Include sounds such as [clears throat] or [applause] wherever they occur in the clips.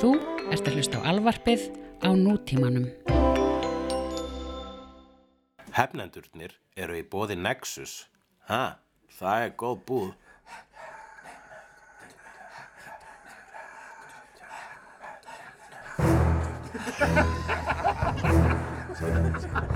Þú ert að hlusta á alvarpið á nútímanum. Hefnendurnir eru í bóði Nexus. Ha, það er góð búð. [laughs]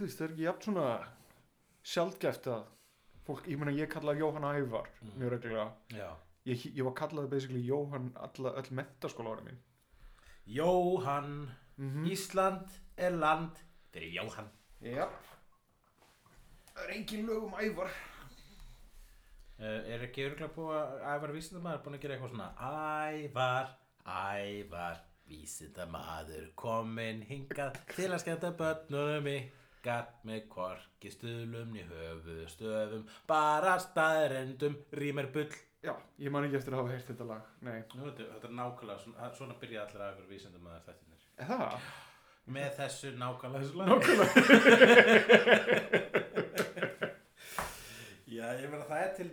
þú veist, það er ekki jafn svona sjaldgæft að fólk, ég meina ég kallaði Jóhann Ævar Mhm. mjög reglulega. Ég, ég var kallaði basically Jóhann alla, öll mentaskóla ára mín. Jóhann, Mm Ísland er land fyrir Jóhann. Já. Það er engin lög um Ævar. Uh, er ekki örgulega búið að Ævar vísindamaður búin að gera eitthvað svona Ævar, Ævar, vísindamaður kominn hingað til að skemmta börnunum ykkar með kvorki stuðlum í höfu stöfum bara staðrendum rýmer bull Já, ég man ekki eftir að hafa heyrt þetta lag. Nei. Nú, þetta, þetta er nákvæmlega, svona, svona byrja allir Ævar vísindamaður þettinir Er það? með þessu nákvæmlega þessu lag Nákvæmlega. [laughs] Já, ég meina það er til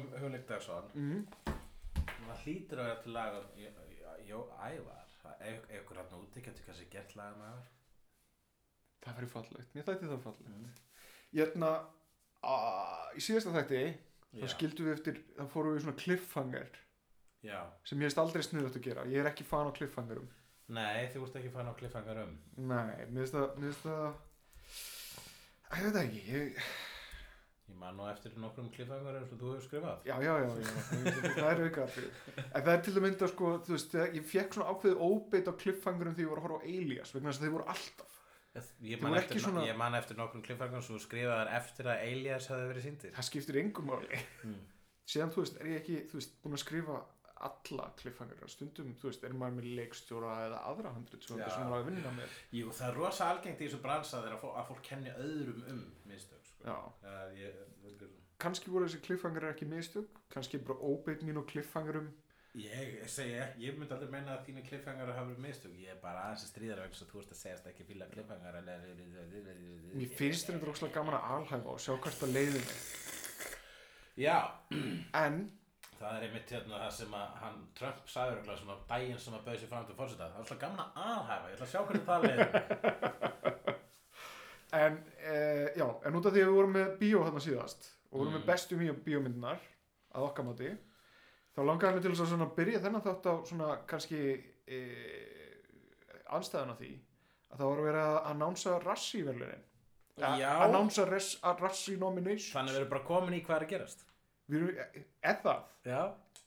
um Hugleik Dagsson Mm. Það hlýtur að vera til lag um Jó, ævar Ef ykkur hann úti getur kannski gert lag um ævar Það verður fallegt. Mér þætti það fallegt. Ég ætna, í síðasta þætti, þá skildum við eftir, þá fórum við svona cliffhanger Já, sem ég veist aldrei sniðut að gera. Ég er ekki fan á cliffhangerum. nei, þið vorst ekki fann á kliffangar um Nei, mér finnst það, mér það, Æ, ég veit ekki, ég, Ég man nú eftir nokkrum kliffangar eins og þú hefur skrifað já, já, já, já, það er atrið. En það er til að mynda, sko, þú veist, ég fekk svona ákveðið óbeit á cliffhangerum því ég var að horfa á Alias, vegna þess að þeir voru alltaf. Ég man, eftir, svona- ég man eftir nokkrum kliffangar sem skrifaðar eftir að Elias hafði verið síndir Það skiptir engum máli. Mm. Síðan, þú veist, er ég ekki, þú veist, búin að skrifa alla cliffhangerar. Stundum, þú veist, er maður með leikstjóra eða aðra handrið sem er að vinna með. Jú, það er rosa algengt í þessu bransa þegar að að fólk kenni öðrum um mistök sko. Það ég, Kannski voru þessi cliffhangerar ekki mistök, kannski bara mín og cliffhangerum. Ég segi ekki, ég myndi aldrei meina að þínu kliffhangar hafa verið mistök, ég er bara aðeins að stríða vegna svo þú ert að segjast ekki fíla kliffhangar Mér finnst þetta óslega gaman að alhæfa og sjá hvert það leiði mig. Já, En, það er einmitt hérna það sem að hann, Trump sagði örugglega svona daginn sem að bauði sér fram til fórseta, það er alltaf gaman að aðhæfa, ég ætla að sjá hvernig það leiðir [laughs] en, e, já, en út af því að við vorum með bíó þarna síðast og vorum Mm. með þá langaði mig til þess að svona byrja þennan þátt á svona kannski e, anstæðan af því að það voru verið að annánsa Rassi verðlunin. Já. Annánsa res- a- Rassi nomination. Þannig við erum bara komin í hvað er að gerast Við erum, eða það. Já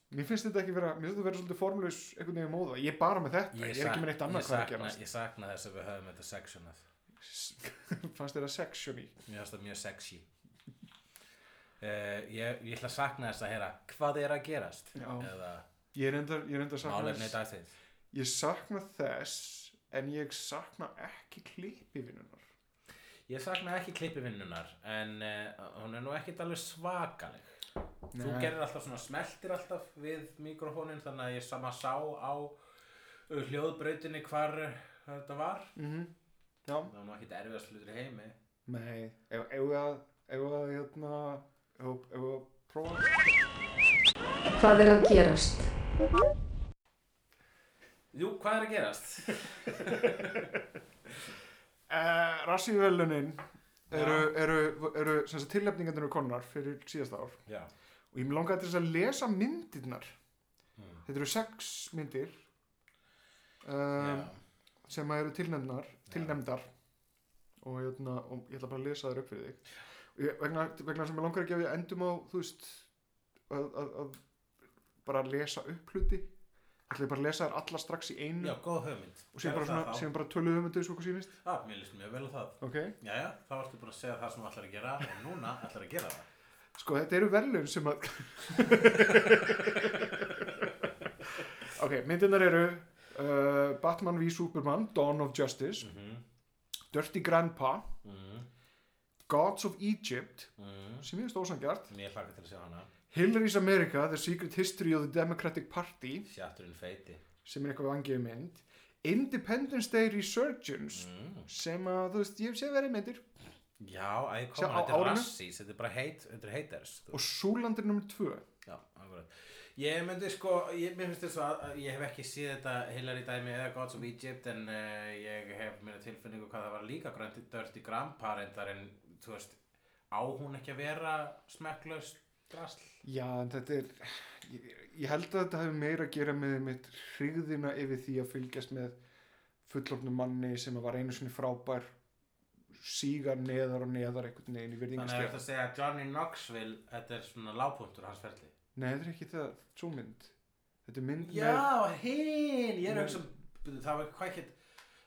Mér finnst þetta ekki vera, mér finnst þetta vera svolítið formlaus einhvern veginn móða. Ég er bara með þetta, ég, er ekki með neitt annað hvað er að gerast. Ég sakna þess að við höfum þetta sectionað [laughs] Fannst þér að section í? Mér finnst það mjög sexy uh, ég, ég ætla að sakna þess að heyra hvað er að gerast. Eða Ég er enda, að sakna þess. Ég sakna þess, en ég sakna ekki klippivinnunar. Ég sakna ekki klippivinnunar en uh, hún er nú ekkit alveg svakaleg. Þú gerir alltaf svona smeltir alltaf við mikrofónin þannig að ég sama sá á uh, hljóðbrautinni hvar uh, þetta var. Mm Já, það var nú ekkit erfiðast hlutur í heimi. Nei, ef ef ef að, hérna, Hvað er að gerast? Jú, hvað er að gerast? [laughs] Uh, Rassívelunin eru, eru, eru, sem sagt, tilnefningarnir eru konar fyrir síðasta ár. Já Og ég langaði til þess að lesa myndirnar. Mm. Þetta eru sex myndir um, sem að eru tilnefndar, tilnefndar og, hérna, og ég ætla bara að lesa þær upp fyrir þig. Vegna, vegna sem ég langar ekki að við endum á, þú veist, að, að, að bara lesa upp hluti. ætla ég bara að lesa þær alla strax í einu? Já, góð hugmynd. Og síðan bara, bara um þetta svo hvað sýnist? Já, mér líst mjög vel á það. Ok, Jæja, þá ertu bara að segja það sem þú ætlar að gera og núna ætlar að gera það. Sko þetta eru verðlun sem að [laughs] ok, myndirnar eru uh, Batman v Superman Dawn of Justice mm Dirty Grandpa -hmm. Gods of Egypt Mm. sem ég veist ósangjart Mér hlaka til að sjá hana. Hillary's America, The Secret History of the Democratic Party Sjatturinn feiti. sem er eitthvað vangiðu mynd. Independence Day Resurgence mm. sem að, þú veist, ég sé verið myndir. Já, æ, Sjá, koma, þetta er rassís Þetta er bara hate, þetta er haters þú og Súlandir nummer 2 Já. Ég myndi sko, ég, mér finnst þess að ég hef ekki séð þetta Hillary dæmi eða Gods of Egypt en uh, ég hef mér tilfinningu hvað það var líka gröndi Dirty Grandpa reyndar en þú veist, á hún ekki að vera smekklaust drasl? Já, en þetta er ég, ég held að þetta hefur meira að gera með mitt hrigðina yfir því að fylgjast með fullorðnum manni sem var einu sinni frábær sígar neðar og neðar einhvern veginn í Þannig að þetta segja að Johnny Knoxville, þetta er svona lágpuntur hans ferli. Nei, þetta er ekki það, svo mynd Þetta er mynd Já, hinn, ég er Nei. að hugsa, um- það var hvað ekki,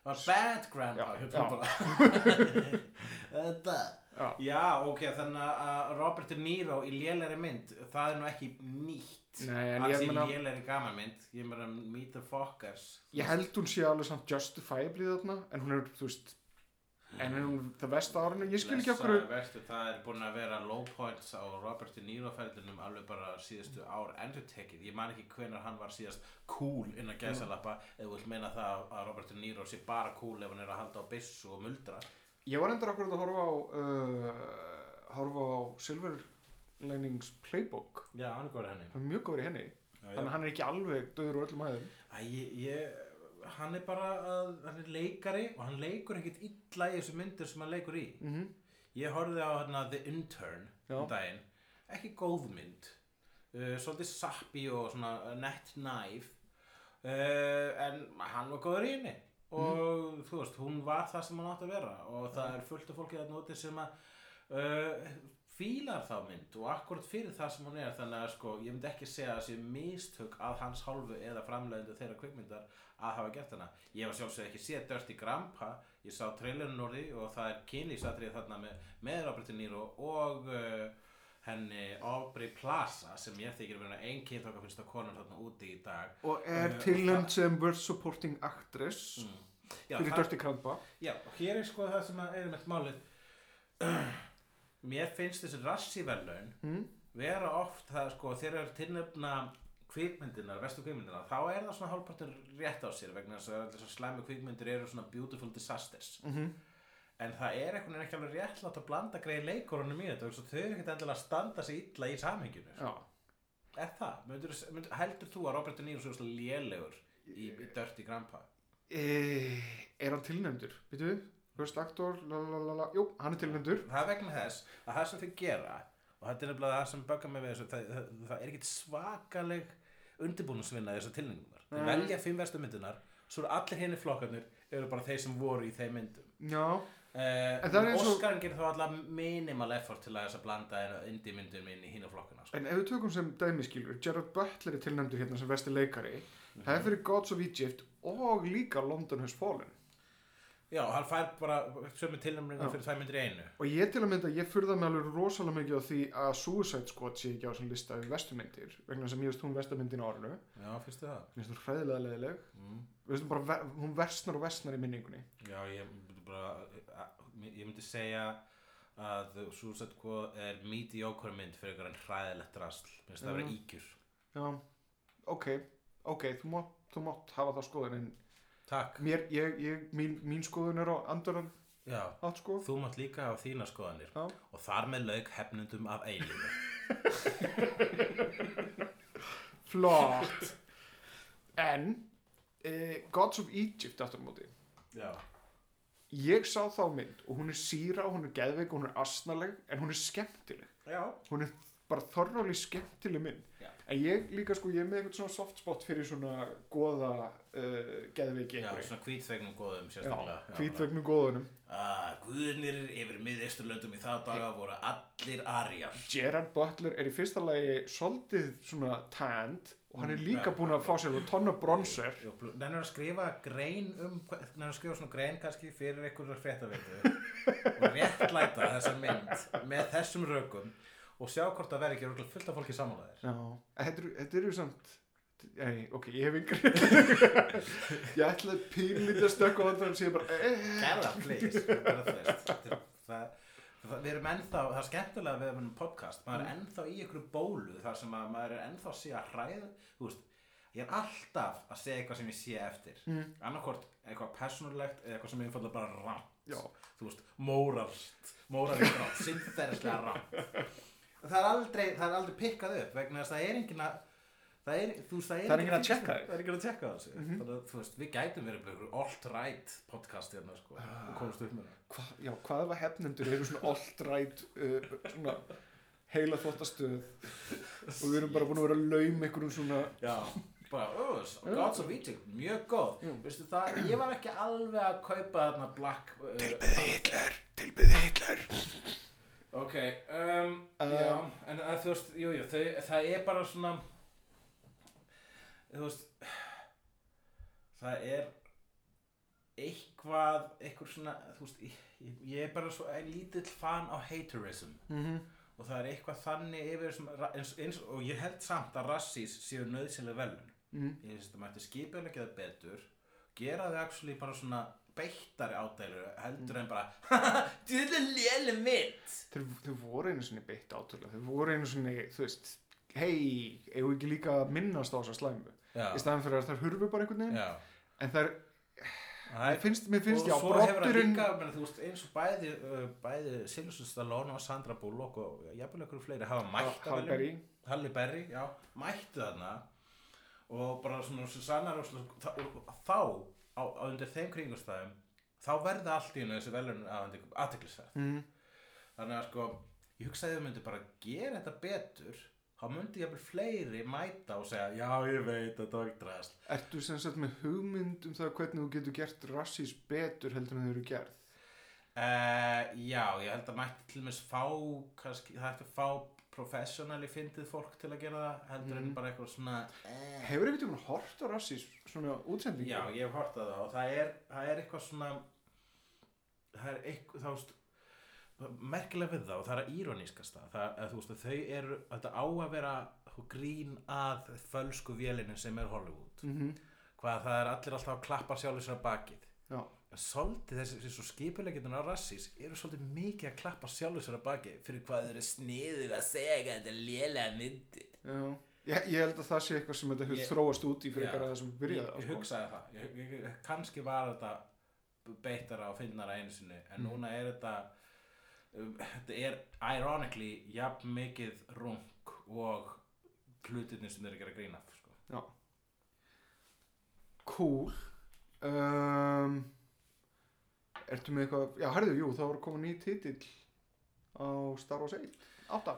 það var Bad Grandpa, Já, já. [laughs] Þetta. Já, Já, ok, þannig að Robert De Niro í lélæri mynd, það er nú ekki nýtt. Nei, en ég í meina- lélæri gaman mynd, ég meina Meet the Fockers. ég held hún sé alveg samt justifiably þarna en hún er, þú veist en hún það vest árinu, ég skil ekki okkur Veistu, það er búin að vera low points á Robert De Niro ferðinum alveg bara síðustu ár endur tekið. Ég man ekki hvenær hann var síðast cool innan gæsalappa eða þú vilt meina það að Robert De Niro sé bara cool ef hann er að halda á byssu og muldra. Ég var endur okkur að horfa á uh, horfa á Silver Linings Playbook Já, hann er góður henni. hann er mjög góður í henni þannig að hann er ekki alveg döður úr öllum hæðum Æ, ég, ég, hann er bara að, hann er leikari og hann leikur ekkert illa í þessu myndir sem hann leikur í. mm -hmm. Ég horfði á hérna The Intern Já. um daginn, ekki góð mynd, uh, svolítið sappi og svona nett næf, uh, en hann var góður í henni og þú veist, hún var það sem hann átti að vera. Og það er fullt af fólki að noti sem að uh, fílar þá mynd og akkurat fyrir það sem hún er. Þannig að sko, ég myndi ekki segja að það sé mistök að hans hálfu eða framleiðindu þeirra kvikmyndar að hafa gert hana. Ég var sjálfsög ekki séð Dirty Grandpa. Ég sá trailerinn úr því og það er kynlýsatrið þarna með, með Robert De Niro og uh, henni Aubrey Plaza sem ég þykir vera einn kynþokka finnst að konan þarna úti í dag. Og er Uh, tilnæmt sem Worst Supporting Actress mm. Já, fyrir það- Dirty Grandpa Já, og hér er sko það sem að er með málið. [clears throat] Mér finnst þessi rassiverlaun mm? vera oft það sko þegar er tilnefna kvikmyndinar, vestu kvikmyndinar þá er það svona hálfpartur rétt á sér vegna þess að þessar slæmu kvikmyndir eru svona beautiful disasters. Mm en það er veginn ekki alveg réttlátt að blanda greið leikurunum í þetta og þau eru ekkert endilega að standa sig illa í samhenginu Já, er það? Myndur, myndur, heldur þú að Robert De Niro svo lélegur í, í Dirty Grandpa? e, er hann tilnæmdur? Býtu, Worst Actor lalalala. Jú, hann er tilnæmdur það er vegna þess að það sem þau gera og þetta er nefnilega það sem böggar mig við þessu það, það, það er ekkit svakaleg undirbúnusvinna þessar tilningunar þau velja fimm vestu myndunar svo eru allir henni flokkarnir eru bara þeir sem voru í þeim myndum Já, uh, það Óskarinn gerir þá allar minimal effort til að þess að blanda indie myndum inn í hínu flokkuna sko. en ef við tökum sem dæmi skilur Gerard Butler er tilnæmdur hérna sem vesti leikari. Það er fyrir Gods of Egypt og líka London Has Fallen. Já, hann fær bara sömu tilnæmringar fyrir tvær myndir einu. Og ég til að mynda, ég furða mig alveg rosalega mikið á því að Suicide Squad sé ekki á þessum lista við vestumyndir vegna að mér veist hún vestamyndin á árinu. Já, fyrstu það? Mér finnst hún hræðilega leðileg mm. Við veistum bara, hún versnar og versnar í minningunni. Já, ég bara ég myndi segja að Suicide Squad er mediocre mynd fyrir einhverjum hræðilegt drasl. Mér finnst það að vera Já. ígjur já, ok, ok þú mátt, þú mátt hafa það skoðun en Takk. mér, ég, ég, mín, mín skoðun er á andurann Já, átt sko. Þú mátt líka hafa þína skoðanir. Já. og þar með lauk hefnundum af eilífi [laughs] flott. En eh, Gods of Egypt aftur á móti. Já, ég sá þá mynd og hún er síra og hún er geðveik og hún er asnaleg en hún er skemmtileg. Já, hún er bara þorráli skemmtileg mynd. Já. en ég líka sko, ég er með eitthvað svona soft spot fyrir svona goða uh, geðveiki já einhverju. svona hvítþvegnum góðum já, sérstaklega hvítvegnu góðunum ah, Guðnir yfir miðeisturlöndum í það daga voru allir arjar. Gerard Butler er í fyrsta lagi svolítið svona tanned og hann er líka búinn að fá sér tonna bronser Nennir að skrifa grein um Nennir að skrifa svona grein kannski fyrir einhverjar fréttaveitu og réttlæta þessa mynd með þessum rökum og sjá hvort það verði ekki fullt af fólki samanlæðir Já, þetta eru, þetta eru samt Ei, ok, ég hef yngri Ég ætlaði pínlítið að stökka á vandan og sé bara eh, Gerða, please Bara, þú veist, það, það, það, Við erum ennþá, það er skemmtilega við erum podcast maður er ennþá í ykkur bólu þar sem að maður er ennþá að sé að hræða þú veist, ég er alltaf að segja eitthvað sem ég sé eftir. Mm. annarkvort eitthvað persónulegt eða eitthvað sem ég falla bara Já, þú veist, móralt móralt rann, sinnferðislega rann [laughs] það er aldrei það er aldrei pikkað upp vegna þess að það er engin að það er, þú veist, það er, Það er enginn að þig. það er enginn að tjekka þessu Mhm. þannig að þú veist, við gætum verið bara ykkur alt-right podcast hérna sko og komast upp með það. Hva, já hvað var hefnendur eru svona alltrætt uh, svona heila þvottastöð og við erum bara búin að vera að laum einhverjum svona Já, bara, oh, Gods of Egypt, mjög góð. Já. Veistu það, ég var ekki alveg að kaupa þarna Black uh, Hitler, tilbyði Hitler. Ok, um, Um, já, en að, þú veist, jú, jú, það er bara svona Þú veist Það er eitthvað, eitthvað svona, þú veist, ég, ég- er bara svo lítill fan á haterism mm -hmm. og það er eitthvað þannig yfir sem, eins, eins, og ég held samt að rassís séu nöðsynlega velun Mm. ég finnst að mætti skipulegja það betur gera þau actually bara svona beittari ádælu heldur en bara [laughs] djúðlega léli mitt þeir, þeir voru einu sinni beitt átölu þeir voru einu sinni, þú veist hei, við ekki líka að minnast á þessa slæmu já, í staðan fyrir að þær hurfu bara einhvern veginn já. en Það mér finnst, mér finnst já, það brotturinn eins og bæði, uh, bæði Silvestre Stallone og Sandra Bullock og jafnvel ykkur fleiri hafa mætt veljum. Halberry Halle Berry, mættu þarna og bara svona Susanna og, þá á, á undir þeim kringustæðum þá verða allt í hennu þessi velun aðteklisverð mm. þannig að sko ég hugsaði að þau myndi bara gera þetta betur þá myndi ég fleiri mæta og segja já ég veit að það er drast Ertu sem sagt með hugmynd um það hvernig þú getur gert rassís betur heldur en þau eru gerð? uh, já ég held að mætti til dæmis fá kannski, það ætti að fá professionally fyndið fólk til að gera það heldur en Mhm. bara eitthvað svona eh. Hefur einhvern veginn hort á rassís svona útsendingu? Já, ég hef hort að það og það er, það er eitthvað svona það er eitthvað, þá veist merkilega við það og það er að íronískasta það er, þú veist, að þau eru þetta á að vera þú, grín að fölsku vélinu sem er Hollywood mm hvað það er allir alltaf að klappa að bakið Já. svolítið þessi, þessi skipulegjum á rassís eru svolítið mikið að klappa að bakið fyrir hvað þeir eru sniðið að segja að þetta er lélega myndir Já. Ég, ég held að það sé eitthvað sem þetta hefur þróast út í fyrir Já. það sem byrjaði ég, ég sko. hugsaði það ég, kannski var þetta beittara og finnara einu sinni en Mm. núna er þetta þetta er ironically jafn mikið rung og hlutirnir sem þeir eru að gera grín af sko. Já. Cool. Um, ertu með eitthvað, já, herðu, jú, þá var að koma ný titill á Star Wars 1. 8.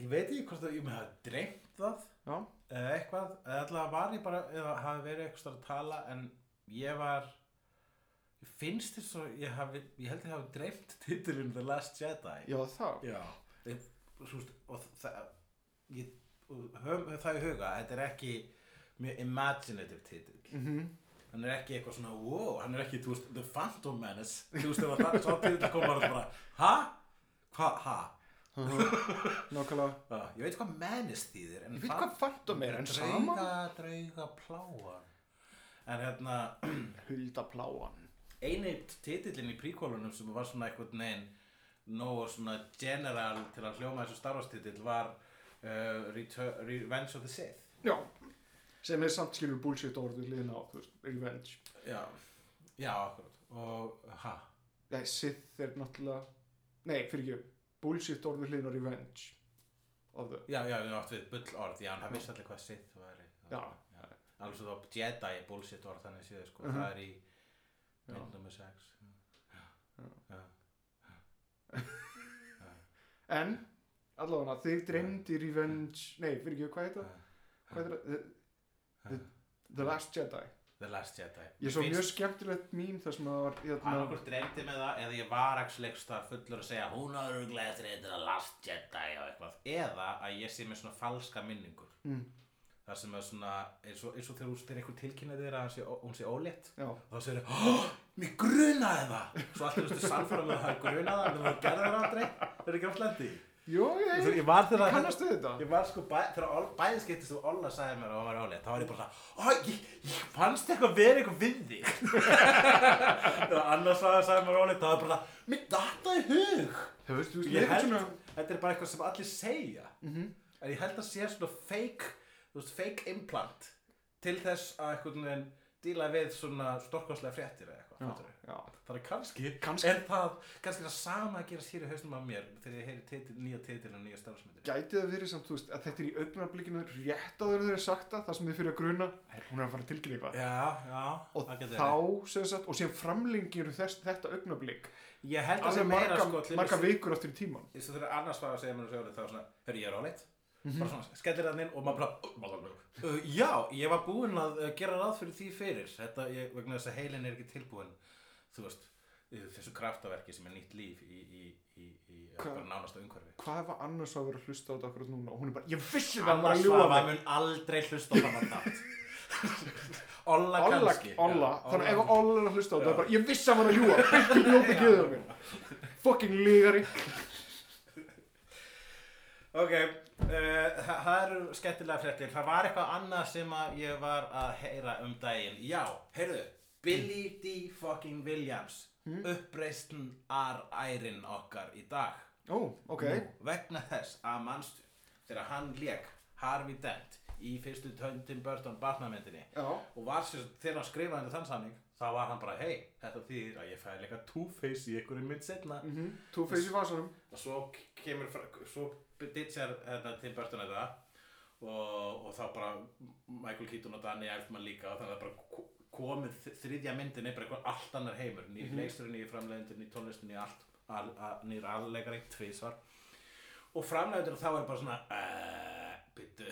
ég veit ekki hvort að ég með hafa dreymt það Já. eða eitthvað, eða allavega var ég bara eða hafi verið eitthvað að tala en ég var ég finnst þess að ég hafi ég held ég hafi dreymt titilin The Last Jedi Já, það. Já Ég- veist, og það ég, og höfum það í huga þetta er ekki mjög imaginative titill Mm hann er ekki eitthvað svona wow, hann er ekki, veist, The Phantom Menace þú veist, að það svo titill koma og bara ha? Hvað, ha? [laughs] Nákvæmlega. Já, ég veit hvað menace þýðir en Ég veit hvað Phantom er, en drauga, sama. drauga pláan en hérna [clears throat] Hulda pláan. Eini titillin í príkólunum sem var svona eitthvað neginn nógu svona general til að hljóma þessu Star Wars titill var uh, Return, Revenge of the Sith Já. Sem er samt skilur bullshit orðið liðin á, þú veist, revenge. já, já, akkurat og, ha, Nei, Sith er náttúrulega, nei, fyrir ekki, bullshit orðið liðin á revenge. Of the, já, já, ég átt við bull orð já, það vissi allir hvað Sith væri Já. alveg svo þá Jedi er bullshit orð þannig séð, sko, Mhm. það er í Já. mynd nummer 6 já, [laughs] En, allavega, þig dreymdi Revenge, nei, fyrir ekki, hvað heit það? Hvað heit það? The, the, the Last Jedi. The Last Jedi. Ég svo mjög skemmtilegt mín þar sem það var, hérna, annarkvort dreymdi með það eða ég var actually eitthvað fullur að segja hún á öruglega eftir þetta Last Jedi og eitthvað. Eða að ég sé með svona falska minningur Mm. Það sem er svona eins og, eins og þegar þú styrir einhver tilkynnaði þér að hún sé ólétt Já, og þá segir þau, mér grunaði það svo alltaf veistu sannfæra með að það er grunaði það en þú gerði það aldrei, það er ekki átt lendi jú, ég, ég ég kannast við þetta Ég var sko, bæ, þegar Ol- bæði skiptist og Olla sagði mér að hann var álega, þá var ég bara svona, ó, ég, ég fannst eitthvað verið eitthvað við þig. [laughs] þegar annars sagði, sagði mér álega, þá var ég bara, mér dattaði hug. Það veist, þú veist, þetta er bara eitthvað sem allir segja, Mhm. en ég held að sé svona fake, þú veist, fake implant til þess að einhvern veginn díla við svona stórkostlega fréttir eða eitthvað, Já, já. Það er kannski, Kannski- er það, kannski það sama að gera sér í hausnum af mér þegar ég heyri titil, nýja titil og nýja starfsmyndir. Gæti það verið samt, þú veist, að þetta er í augnablikinu rétt áður en þeir eru sagt það, það sem þið fyrir að gruna "Hey, hún er að fara að tilkynna eitthvað Já, já, og það getur þá, sem sagt, og síðan framlengir þess, þetta augnablik. Ég held að það alveg meira marga, sko marga vikur aftur í tíman eins og þegar annars að segja mér að segja áleitt Mhm. bara svona, skellir hann inn og maður bara uh, já, ég var búinn að uh, gera ráð fyrir því fyrir. Þetta, ég, vegna þess að heilin er ekki tilbúinn þú veist, þessu kraftaverki sem er nýtt líf í, í, í, í Hvað? bara nánasta umhverfi. Hvað var annars að vera að hlusta á þetta akkurat núna? Og hún er bara, ég vissi það hann var annars að ljúga var mun aldrei hlusta á dátt Olla kannski. Olla, þannig ef Olla er að hlusta á þetta, bara, ég vissi að að ljúga. Byrkjum ljóti geður mér fucking lígari. Ok, uh, það eru skemmtilega fréttir. Það var eitthvað annað sem ég var að heyra um daginn. Já, heyrðu, Billy D. fucking Williams, Hmm? uppreistn ærin okkar í dag. ó, ok, Nú, vegna þess að mannstu, þegar hann lék Harvey Dent í fyrstu Tim Burton Batman-myndinni já og var sér, þegar hann skrifaði undir þann samning, þá var hann bara, hei, þetta þýðir að ég fæði leika Two-Face í einhverju mynd setna mm Two-Face í vasanum og svo kemur svo ditjar þetta Tim Burton þetta og, og þá bara Michael Keaton og Danny Elfman líka og þannig að bara ko- komið þriðja myndin er bara eitthvað allt annar heimur nýr Mhm. leiksturinn, nýr framleiðendur, nýr tónlistin nýr allt, al, al, nýr aðleikari tvísvar og framleiðendur þá er bara svona uh, byttu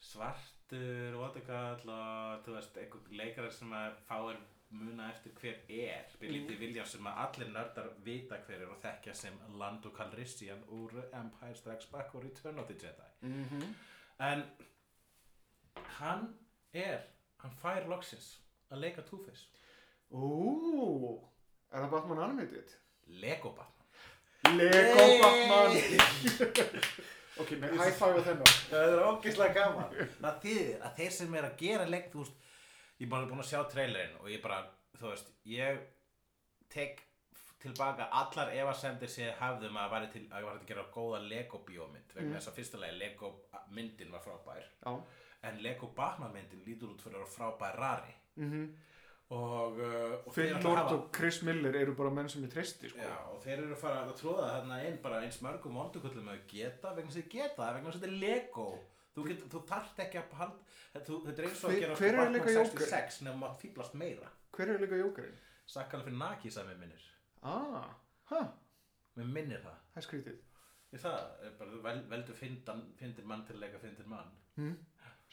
svartur og þú veist, einhver leikarar sem að fáir muna eftir hver er Billy D. Williams sem að allir nördar vita hver er og þekkja sem Lando Calrissian úr Empire Strikes Back og Return of the Jedi mm -hmm. en hann er hann fær loksins að leika Two-Face Ú, er það Batman Animated? Lego Batman Lego Yay! Batman Ok, nei, high five á þennan það er ógeðslega gaman það þýðir að þeir sem er að gera leik þú veist, ég er bara búin að sjá trailerinn og ég bara, þú veist, ég tek tilbaka allar efasemdir sem ég hafðum að væri til að ég var að gera góða Lego bíómynd vegna Mm. þess að fyrstulega Lego myndin var frábær. Já. En Lego Batman myndin lítur út fyrir að vera frábær rari. Mm og, uh, og Phil að Lord hafa- og Chris Miller eru bara menn sem ég treysti sko. Já, og þeir eru að fara að tróða þarna inn bara eins mörgum vondugullum að geta vegna þess að þeir geta vegna þess að þetta er Lego þú, get, þú þarft ekki að hald, þú, þetta er eins og að Hver- gera hver er Batman leika Joker? 66 nefnum að fýblast meira Hver er líka jókarinn? Sakkala fyrir Naki sami minnir Ah, hæ, mér minnir það það er skrítið það, er bara, þú vel, veldur fyndan, fyndir mann til að leika fyndir mann hm?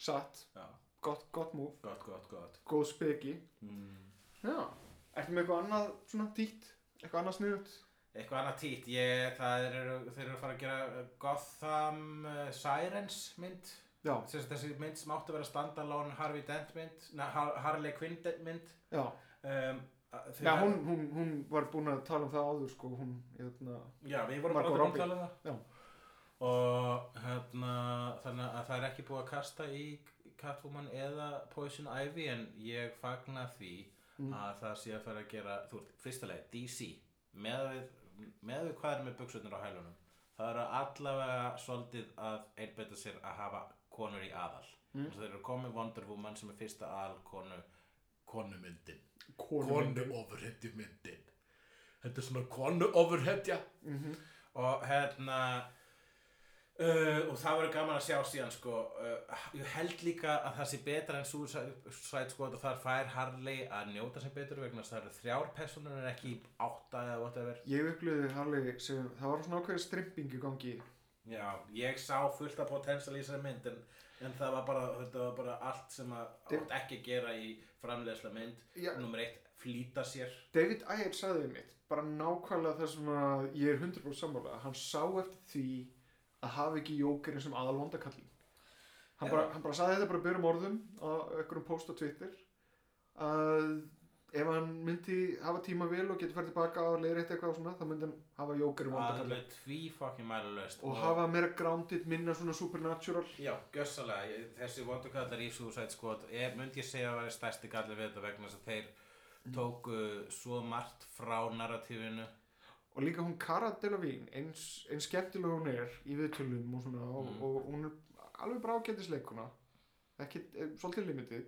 Satt, Já, gott, gott move gott, gott, gott Góð speki mm. Ertu með eitthvað annað svona dýtt? Eitthvað annað sniðut? Eitthvað annað tít, ég, það eru, þeir eru að fara að gera Gotham uh, Sirens mynd. Já, Þessi, þessi mynd sem átti að vera standalone Harvey Dent mynd, Har Harley Quinn mynd. Já. Um, Já, verða- hún, hún, hún var búin að tala um það áður sko, hún, hérna, Já, við vorum bara að tala um það. Já. Og hérna, þannig að það er ekki búið að kasta í Catwoman eða Poison Ivy en ég fagna því Mm. að það sé að fara að gera, þú veist, fyrstulega DC með við, með við hvað er með buksutnir á hælunum. Það eru allavega svolítið að einbeita sér að hafa konur í aðal. Mm. þeir eru komið Wonder Woman sem er fyrsta aðal konu konumyndin. Konu ofurhetju myndin þetta er svona konu ofurhetja mm -hmm. og hérna uh, og það verður gaman að sjá síðan sko uh, ég held líka að það sé betra en Suicide Squad og þar fær Harley að njóta sér betur vegna þess að það eru þrjár personur en ekki átta eða whatever. Ég upplýði Harley sem, það var svona ákveðið stripping í gangi. Já, ég sá fullt af potential í þessari mynd en, en það var bara, þetta var bara allt sem að átt ekki að gera í framleiðsla mynd. Já. nummer eitt, flýta sér. David Ayer sagði við mitt bara nákvæmlega það sem að ég er 100% sammála hann sá eftir því að hafa ekki jókerinn sem aðal vondakallin hann, bara, hann bara saði þetta bara byrjum orðum á einhverjum post á Twitter að ef hann myndi hafa tíma vel og getur fært tilbaka og leiðir eitthvað og svona þá myndi hann hafa jóker í vondakalli alveg tví fokkin mælulaust og hafa meira grounded, minna svona supernatural. Já, gjössalega, Ég- þessi vondukallar í Suicide Squad er, myndi ég segja að vera stærsti galli við þetta vegna þess að þeir Mm. tóku svo margt frá narratífinu og líka hún Cara Delevingne eins, eins skemmtilega hún er í viðtölum og svona og, Mm. og hún er alveg brágætisleikuna ekki, er, svolítið limited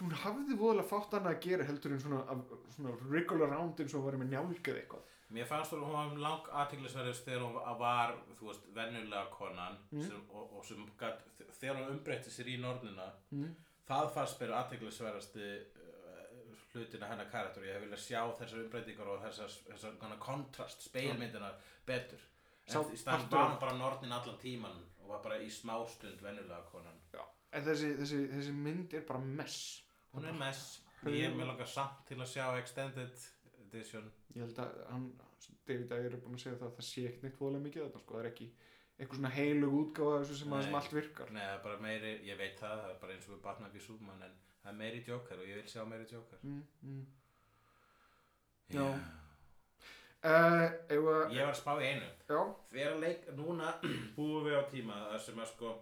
hún hafði voðalega fátt annað að gera heldur en svona, svona wriggle around eins og var með njálgað eitthvað Mér fannst þú að hún var lang aðtiklisverðist þegar hún var, þú veist, venjulega konan Mm. sem, og, og sem gat, þegar hún umbreytti sér í nornina mm. það fannst mér aðtiklisverðasti uh, hlutina hennar karakter. Ég hef viljað sjá þessar umbreytingar og þessar, þessar kontrast, speilmyndinar betur. En í partur var hún bara nornin allan tíman og var bara í smástund venjulega konan. En þessi, þessi, þessi mynd er bara mess. Hún er mess, ég er með langar samt til að sjá extended edition. Ég held að hann, David Ayer er búin að segja það að það sé ekkert neitt voðalega mikið þetta sko, það er ekki eitthvað svona heilug þessu sem, sem allt virkar. Nei, bara meiri, ég veit það, það er bara eins og við Batman v Superman en það er meiri Joker og ég vil sjá meiri Joker mm, mm. Já. Já. Uh, ef að, Ég var að spá í einu já, Þegar leik, núna [clears throat] búum við á tíma þar sem að sko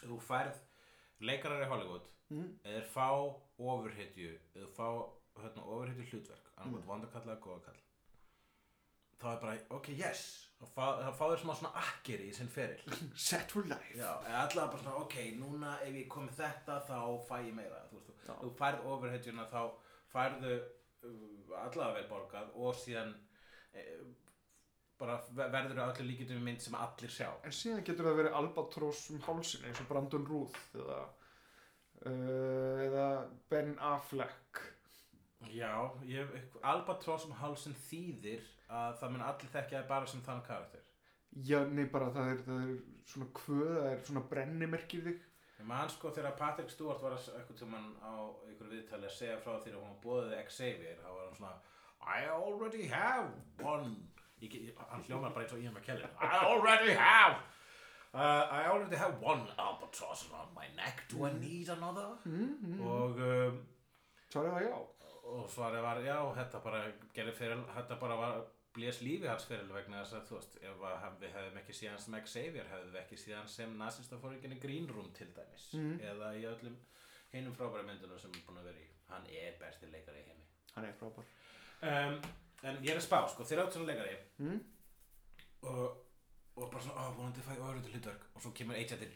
þú færð leikarar í Hollywood mm, eða fá ofurhetju eða fá hérna, ofurhetju hlutverk annað Mm. vondakall eða góðakall þá er bara, ok, yes þá fá, þá fá þeir smá svona akkeri í sinn feril. [laughs] Set for life. Já, allavega bara svona, ok, núna ef ég kom með þetta þá fæ ég meira þú veist, þú, þú færð ofurhetjuna þá færðu uh, allavega vel borgað og síðan uh, bara ver- verður það öllu líkjum mynd sem allir sjá. En síðan getur það verið albatross um hálsin eins og Brandon Ruth eða, uh, eða Ben Affleck. Já, ég, Albatross um hálsinn þýðir að það mun allir þekkja bara sem þann karakter Já, nei bara það er, það er svona kvöð, það er svona brennimerkið þig. Ég man sko þegar Patrick Stewart var að- einhvern tímann á einhverju viðtali að segja frá því að hún bóðið Xavier þá var hann svona I already have one ég, ég, hann hljómar bara eins og Ian McKellen I already have uh, I already have one albatross around my neck do I need another Mm, mm. og um, Svarið var já. og svarið var já, þetta bara gerði fyrir, þetta bara var blés lífi hans fyrir vegna þess að þú veist, ef við hefðum ekki síðan sem Xavier hefðum við ekki síðan sem nazistafóringinni Green Room til dæmis Mhm. eða í öllum hinum frábæra myndunum sem er búin að vera í hann er besti leikari í heimi Hann er frábær. um, en ég er að spá, sko, þeir áttu svona leikari Mm? og, og bara svona, vonandi fæ ég ofurreitur hlutverk og svo kemur agentinn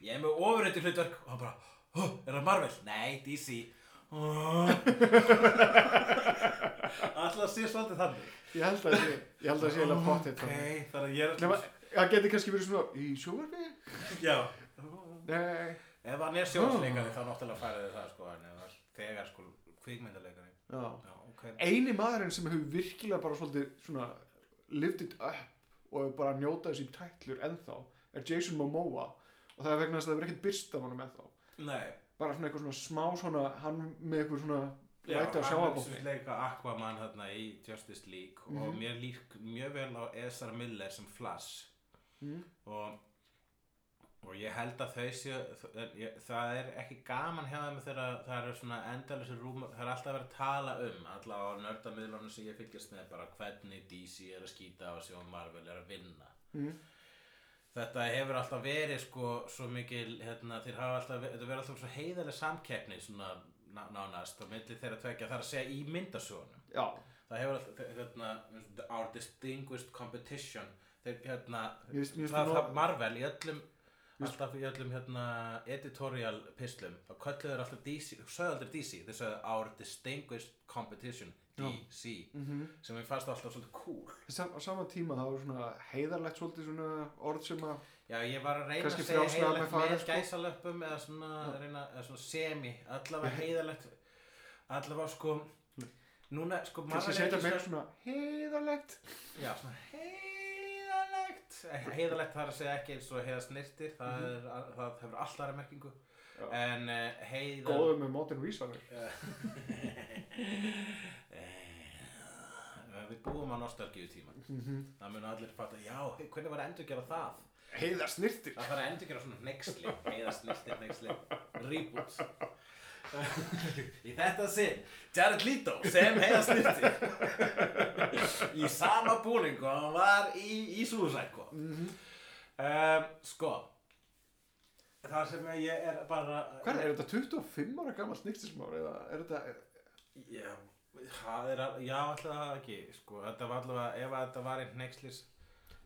ég er með ofurreitur hlutverk og hann bara, ó, er það Marvel? Nei, DC [laughs] [laughs] Alltaf sé svolítið þannig. Ég held að sé, ég held að sé eða potið Ok, þannig að ég er Nefna, það geti kannski verið svona í sjóvarfi? Já. Nei. Ef hann er sjónsleikari þá náttúrulega færið það sko en ef það þegar sko kvikmyndarleikari Já. Já, ok. Eini maðurinn sem hefur virkilega bara svolítið svona lived it up og hefur bara njótað þessi tætlur ennþá er Jason Momoa. Og það er vegna þess að það hefur ekkert byrst af honum ennþá. Nei. Bara svona eitthvað svona smá svona, hann með eitthvað svona Já, læti á hann sjáabókni. er leika Aquaman hérna í Justice League og Mhm. mér lík mjög vel á Ezra Miller sem Flash Mm. og og ég held að þau séu það- er ekki gaman hjá þeim þegar það eru svona endalusir rúm það er alltaf verið að tala um allavega á nördamiðlunum sem ég fylgjast með bara hvernig DC er að skýta á sig og Marvel er að vinna Mm. þetta hefur alltaf verið sko svo mikil hérna, þeir hafa alltaf þetta verið alltaf svo heiðarlega samkeppni svona nánast á milli þeirra tvekja þar að segja í myndasögunum. Já. það hefur alltaf hérna, our distinguished competition. Þeir hérna það, það Marvel í öllum alltaf í öllum hérna editorial pislum þá kölluðu þeir alltaf DC sögðu aldrei DC, þeir sögðu our distinguished competition. DC Mm sem ég fannst alltaf svolítið cool Sam, á sama tíma það var svona heiðarlegt svolítið svona orð sem að Já, ég var að reyna að segja frjálslega með með sko. gæsalöppum eða svona, reyna, eða svona semi allavega Já. heiðalegt allavega sko núna sko kannski setja svo- svona heiðarlegt Já, svona heiðalegt heiðalegt það er að segja ekki eins og heiða snirtir það, Mhm. er, það hefur alltaf aðra merkingu. Já. en uh, heiða góðu með modern vísanir Eh, við búum á nostalgíu tíma það mun allir fatta, já, hvernig var að endur gera það? Heiða snirtir það þarf að endur gera svona hneiksli heiða snirtir hneiksli reboot í þetta sinn Jared Leto sem heiða snirtir í sama búningu og hann var í, í Suicide Squad. Um, sko það sem ég er bara hvað er þetta 25 ára gammal snirtismár eða er þetta Já, það er að, já, alltaf ekki, sko, þetta var allavega, ef að þetta var einn hneikslis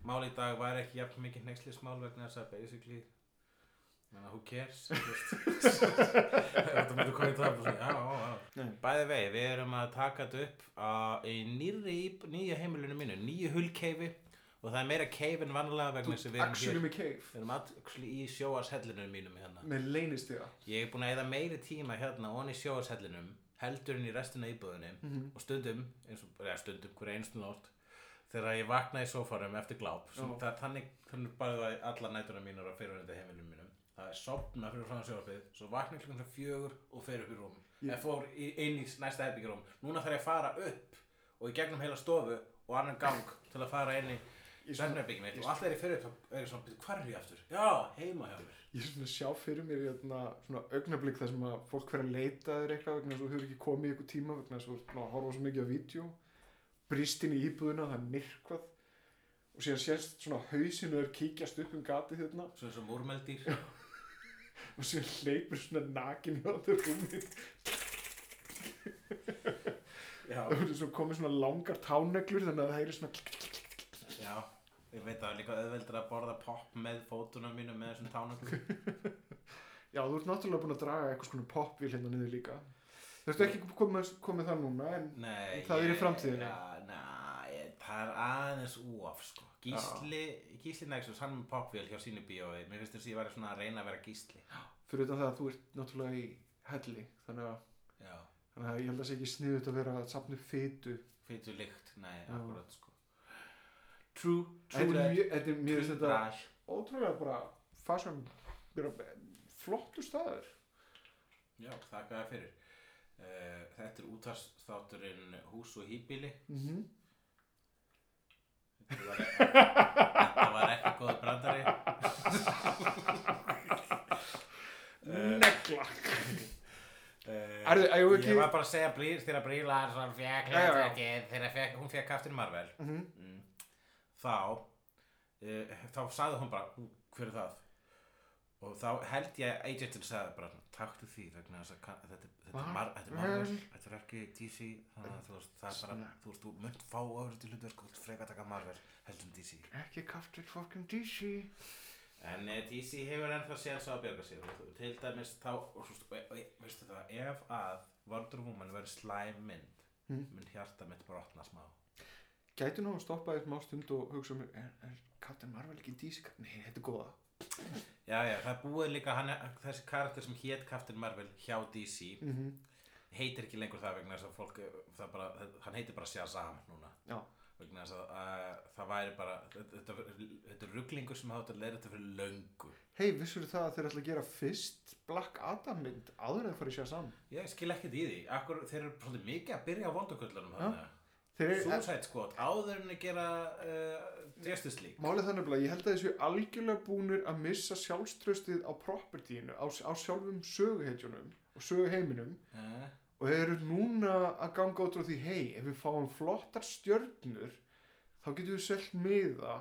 mál í dag, væri ekki jafn mikið hneikslismál vegna þess að basically, menna, who cares, þú [laughs] þetta myndir komið það, svona, já, já, já. Bæði vegi, við erum að taka þetta upp á, í nýrri, íb- nýja heimilinu mínu, nýju hullkeifi og það er meira keif en vanlega vegna þess að við erum actually hér, með cave? Við erum actually í sjóashellinu mínum hérna. með leynistega Ég er búin að eða meiri tíma hérna onni sjóashellinum heldur en í restina af íbúðinni Mhm. og stundum, eins og, eða stundum hverja einstu nótt þegar ég vakna í sófarum eftir gláp. Þannig, þannig bara það allar nætuna mínar það er sopna fyrir frá sjófið svo vakna ég klukkan sem fjögur og fer upp í rúm. Ég- ég fór í, inn í næsta herbyggjum núna þarf ég að fara upp og í gegnum heila stofu og annan gang til að fara inn í Ég svona- svefnherbyggjum mitt og alltaf er ég fyrir upp þá er ég svona, "Bíddu, hvar er ég aftur? Já, heima hjá mér. Ég er svona að sjá fyrir mér hérna, svona augnablík þar sem að fólk fyrir að leita þér eitthvað vegna þess að þú hefur ekki komið í eitthvað tíma vegna þess að þú ert búin að horfa svo mikið á vídeo. Brýst inn í íbúðina, það er myrkvað. Og síðan sést svona hausinu er kíkjast upp um gatið hérna. Svona sem úrmeldýr [laughs] og síðan hleypur svona nakin rúmið. Já, það er svo komið svona langar táneglur þannig að það er svona já, ég veit að það er líka auðveldur að borða popp með fótunum mínu með þessum tánöglum. [laughs] já, þú ert náttúrulega búin að draga eitthvað svona popvíl hérna niður líka. Þú ert ekki komið, komið það núna en Nei, Það er í næ, ég- það er aðeins úaf, sko. Gísli, Gísli Nexus, hann með poppvél hjá sínu bíói. Mér finnst þess að ég væri svona að reyna að vera gísli. fyrir utan það að þú ert náttúrulega í helli þannig að, þannig að ég held að það sé ekki sniðut að vera að safna upp fytu fyrir lykt, nei, Já. akkurat, sko. True, true mjög True that. ótrúlega bara fashion bara flottu staður Já, þakka það fyrir. Uh, þetta er útvarsþátturinn Hús og hýbíli. mm Þetta var, ekki góð brandari. negla Uh, Erðu, eigum við Ég ekki- var bara að segja brýr, þegar hlutverkið, þegar hún fekk Captain Marvel Mhm. mm. þá uh, þá sagði hún bara "Ú, hver er það og þá held ég að agentin sagði bara taktu því vegna þess að þetta, þetta, er Mar þetta er Marvel, Vel. þetta er ekki DC þannig að þú veist, það er bara, þú veist, þú munt fá öfri til hlutverk og freka taka Marvel heldur en DC ekki kaftir fucking DC En eh, DC hefur ennþá séð svo að björga sér. Til dæmis þá, og, og, veistu það, ef að Wonder Woman verður slæm mynd Mm. mun hjarta mitt brotna smá. Gæti nú að stoppa eitt má stund og hugsa um er, er Captain Marvel ekki DC nei, þetta er góða Já, já, það búið líka, hann, þessi karakter sem hét Captain Marvel hjá DC mm heitir ekki lengur það vegna þess að fólk, bara, hann heitir bara Shazam núna. Já. vegna þess að uh, það væri bara, þetta, þetta, er rugglingur sem hátt að leira þetta fyrir löngu. Hei, vissur það að þeir ætla að gera fyrst Black Adam mynd áður en í Shazam? Ég skil ekkert í því, Akkur, þeir eru svolítið mikið að byrja á Já. þeir eru, Suicide Squad áður en að gera uh, League. Málið þannig að ég held að þessu algjörlega búnir að missa sjálfströstið á propertíinu, á, á sjálfum söguhetjunum og söguheiminum. Uh, og þeir eru núna að ganga út frá því hei, ef við fáum flottar stjörnur þá getum við selt miða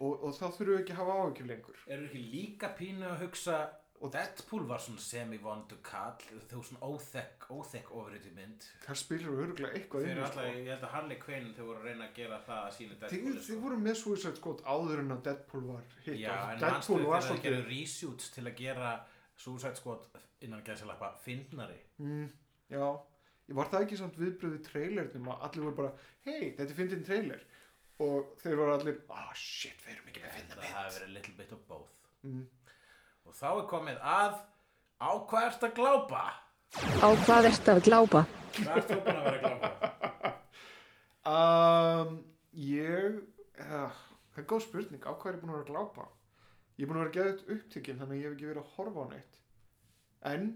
og, og þá þurfum við ekki að hafa áhyggjur lengur. Eru ekki líka pínu að hugsa Deadpool var svona semi-vondu kall þú svona óþekk, óþekk ofriði mynd. Þar spilir við örgulega eitthvað inn í, alltaf, sko. ég held að Harley Quinn þau voru að reyna að gera það að Þið, Deadpool þið voru með Suicide Squad áður en að Deadpool var hitt Já, en Deadpool þegar var það svolítið gerðu reshoots til að gera Suicide Squad innan gæðsalappa fyndnari? Mm, Já, var það ekki samt viðbröði trailernum að allir voru bara hei, þetta er fyndin trailer. Og þeir voru allir, ah shit, við erum ekki með Það fyndin hafi verið little bit of both. Mm. Og þá er komið að á hvað ert að glápa? Á hvað ertu að glápa? Hvað ert þú búin að vera að glápa? um, Ég ja, það er góð spurning, á hvað er ég búin að vera að glápa Ég er búin að vera geðut upptekinn þannig að ég hef ekki verið að horfa á neitt en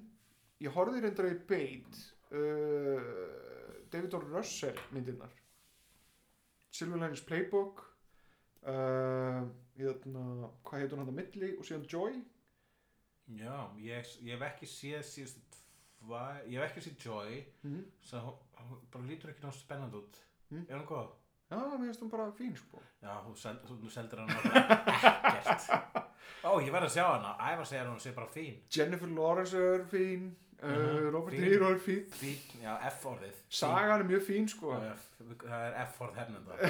ég horfði reyndar í beit uh, David O. Russell myndirnar Silver Linings Playbook uh, hérna, hvað heitur hann að milli og síðan Joy Já, ég, ég hef ekki séð síðustu tva, ég hef ekki séð Joy mm. hún, hún bara lítur ekki náttúrulega spennandi út Mm. Er hún góð? já, mér finnst hann bara fín sko Já, þú, seld, þú, seldir hann ekkert Ó, ég verð að sjá hana Ævar segir að hún sé bara fín Jennifer Lawrence er fín uh, Mhm, Robert. De Niro er fín Fín, já, F-orðið. Sagan er mjög fín sko Það er F-orð hefnenda [laughs]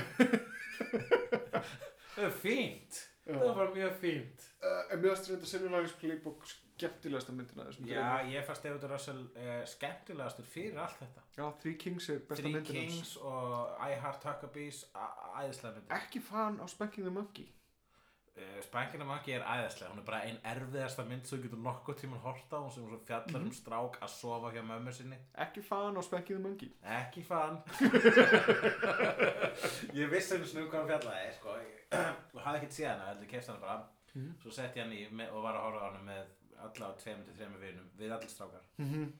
Það er fínt Það er bara mjög fínt. Uh, en mér finnst þetta Silver Linings Playbook skemmtilegasta myndina af þessum Já, þremur. ég fannst David Russell uh, skemmtilegastur fyrir allt þetta. Já, Three Kings er besta Three myndin hans. Kings og I Heart Huckabees æðislega mynd ekki fan á Spanking the Monkey? Uh, Spankin of Monkey er æðislega. Hún er bara ein erfiðasta mynd sem getur nokkuð tíman horta hún sem svo fjallar Mhm. um strák að sofa hjá mömmu sinni. Ekki fan á Spanking the Monkey? Ekki fan [laughs] ég vissi einu snú hvað hann fjallaði sko. og [clears throat] hafði ekkert séð hana heldur kefst hana bara Mhm. svo sett ég hann í með, og var að horfa á hana með alla á tveimur til þreimur vinum við allir strákar mm -hmm.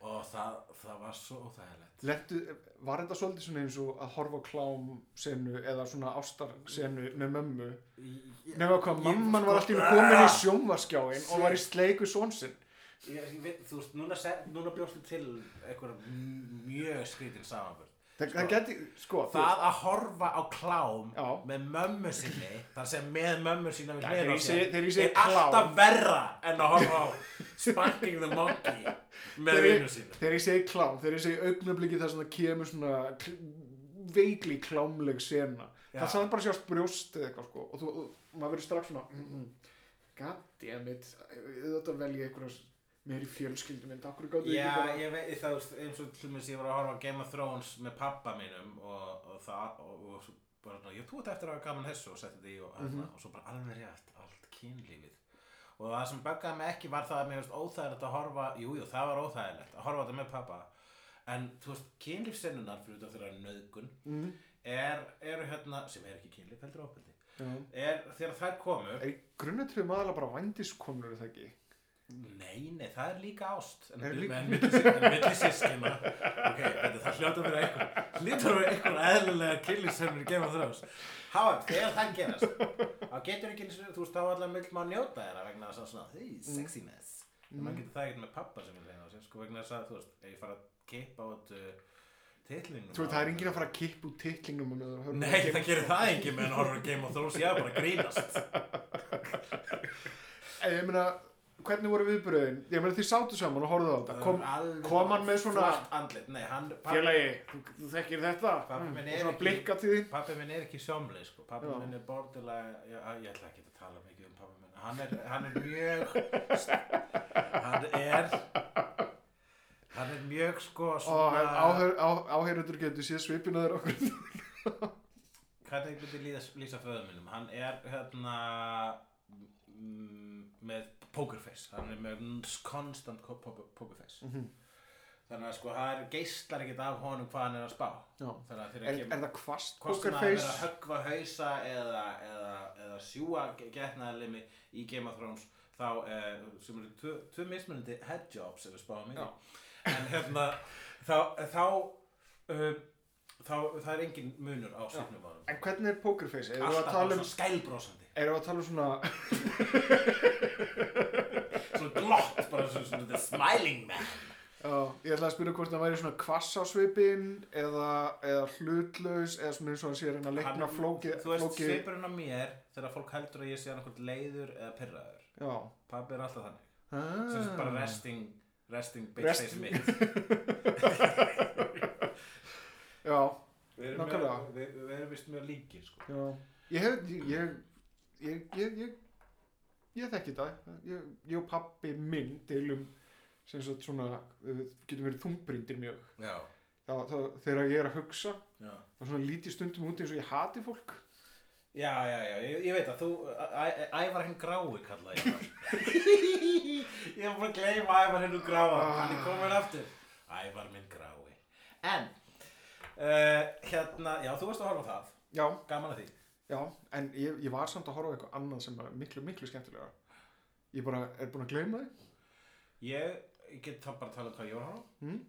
og það, það var svo óþægilegt Lentu, var þetta svolítið svona eins og að horfa á klám senu eða svona ástar senu með mömmu Ég- nefnum hvað ég- mamman var alltaf sko- komin í sjónvarskjáin og var í sleiku svonsinn Ég, ég veit, þú veist, núna, se- núna bjóstu til einhver mjög skrítin samanbörð. Það, Sko, það geti, sko Það að horfa á klám Já. með mömmu sinni, þar sem með mömmu sína við þegar á segi er alltaf klám. verra en að horfa á Spanking the Monkey með vinnu sínu. þegar ég segi klám, þegar ég segi augnabliki þar sem það kemur svona kl- veikli klámleg sena Já. það sagði bara sjást brjóst eða eitthvað sko og, þú, og maður verður strax svona mm, mm, goddammit þetta velja einhverja meiri fjölskyldumynd okkur gáttu ekki Já, bara ég veit, það er eins og til mér ég var að horfa á Game of Thrones með pappa mínum og, og það, og, og bara, svona, ég ert eftir að hafa gaman þessu. Og setti þetta í og, mm og svo bara alveg rétt, allt kynlífið. Og það sem böggaði mig ekki var það að mér veist óþægilegt að horfa, jú, jú, það var óþægilegt að horfa þetta með pappa en þú veist, kynlífsennunar fyrir þetta þeirra nöðgun mm, er, eru hérna, sem er ekki kynlíf, heldur ábyrði já. er þegar þær komu er grunnatrið maður bara vændiskonur er það ekki Nei, nei, það er líka ást. En, Er líka- en milli sískina Ok, það hljóta fyrir eitthvað Hljóta fyrir eitthvað eðlilega killisemur í Game of Thrones. Háa, þegar það gerast þá getur ekki, þú veist, þá allar vill maður njóta þeirra vegna þess að því, sexiness. En maður getur það ekkert með pappa sem á sig sko, vegna þess að, þú veist, ef ég fara að kippa át uh, titlinum Þú veit, það er enginn að fara að kippa út á Nei, það gerir það enginn meðan horfur er hvernig voru viðbröðin? Ég meina, þið sátu saman og horfðu á þetta. Kom, kom hann með svona- nei, hann, pappi, félagi, þú, þekkir þetta? Svona blikka til þín Pappi minn er ekki sjómli sko. Pappi minn er bordilega ég, ég ætla ekki að tala mikið um pappi minn. Hann er, hann er mjög hann er hann er mjög sko áheyrundur getur séð svipina þeir okkur. Hvernig ég myndi lýsa, lýsa föðu minnum hann er hérna með pokerface. Hann er með konstant pokerface. Mhm. þannig að sko það er geislar ekkert af honum hvað hann er að spá. Að er, kemur er það kvast hvort sem að vera að pokerface höggva hausa eða, eða, eða sjúa getnaðalimi í Game of Thrones þá, eh, sem eru tvö, tvö mismunandi headjobs ef við spáum í en hérna [laughs] þá, þá uh, þá, það er engin munur á svipnum en hvernig er pokerface? alltaf um svona skælbrósandi erum við að tala um svona [laughs] svona glott, bara svona, svona the smiling man já, ég ætla að spyrja hvort það væri svona kvass á svipin eða, eða hlutlaus eða svona eins og hann sé að reyna að leikna Hann- flóki þú veist flóki svipurinn á mér þegar fólk heldur að ég sé annarkvæmt leiður eða pyrraður já pabbi er alltaf þannig ah. sagt bara resting resting bitch Rest- face mitt [laughs] já, við erum, Nákvæmlega. við, við erum vist mjög líkir sko. já ég hef ég ég, ég, ég, ég, ég þekki það ég, ég og pappi minn deilum sem svona getum verið þungbrindir mjög. Þá, þá, þegar ég er að hugsa já. þá svona lítið stundum út eins og ég hati fólk. Já, já, já, ég, ég veit að þú, Ævar hinn grái kallaði ég [laughs] ég var bara að gleyma Ævar hinn gráa, hann er komin aftur. Ævar minn grái. En, uh, hérna, já, þú varst að horfa það, já, gaman að því. Já, en ég, ég var samt að horfa á eitthvað annað sem var miklu, miklu skemmtilega ég bara er búin að gleyma þið Ég, ég get þá bara að tala um hvað ég var að horfa. á. mm?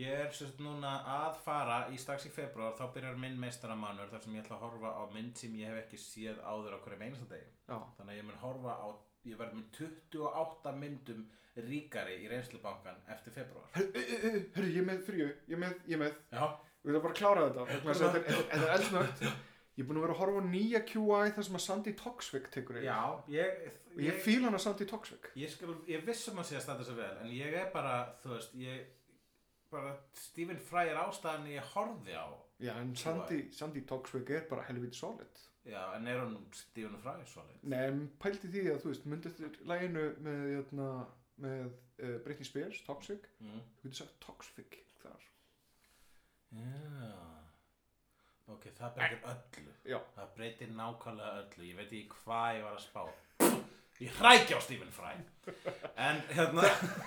Ég er sérst núna að fara í strax í februar þá byrjar minn meistaramannur þar sem ég ætla að horfa á mynd sem ég hef ekki séð áður á hverjum einasta degi Já, þannig að ég mun horfa á ég verð með 28 myndum ríkari í reynslubankan eftir februar hörru, ég er með fríu, ég með, ég með, Já, við erum bara að klára þetta, vegna þess að þetta er- þetta þetta er eldsnögt. Ég er búin að vera að horfa á nýja QI þar sem að Sandy Toksvik tekur yfir. já ég, Og ég fíl hann að Sandy Toksvik. ég, ég vissum að sé að standa svo vel en ég er bara, þú veist ég bara, Stephen Fry er ástæðan ég horfði á Já, en Sandy, Sandy Toksvik er bara helviti solid. Já, en er hún Stephen Fry svolít? Nei, en pælti því að, þú veist, myndi eftir læginu með, jötna, með uh, Britney Spears, Toxic, Mm. þú getur sagt Toxic þar. Já Ok, það breytir öllu Já. Það breytir nákvæmlega öllu Ég veit ekki hvað ég var að spá Ég hrækja á Stephen Fry En hérna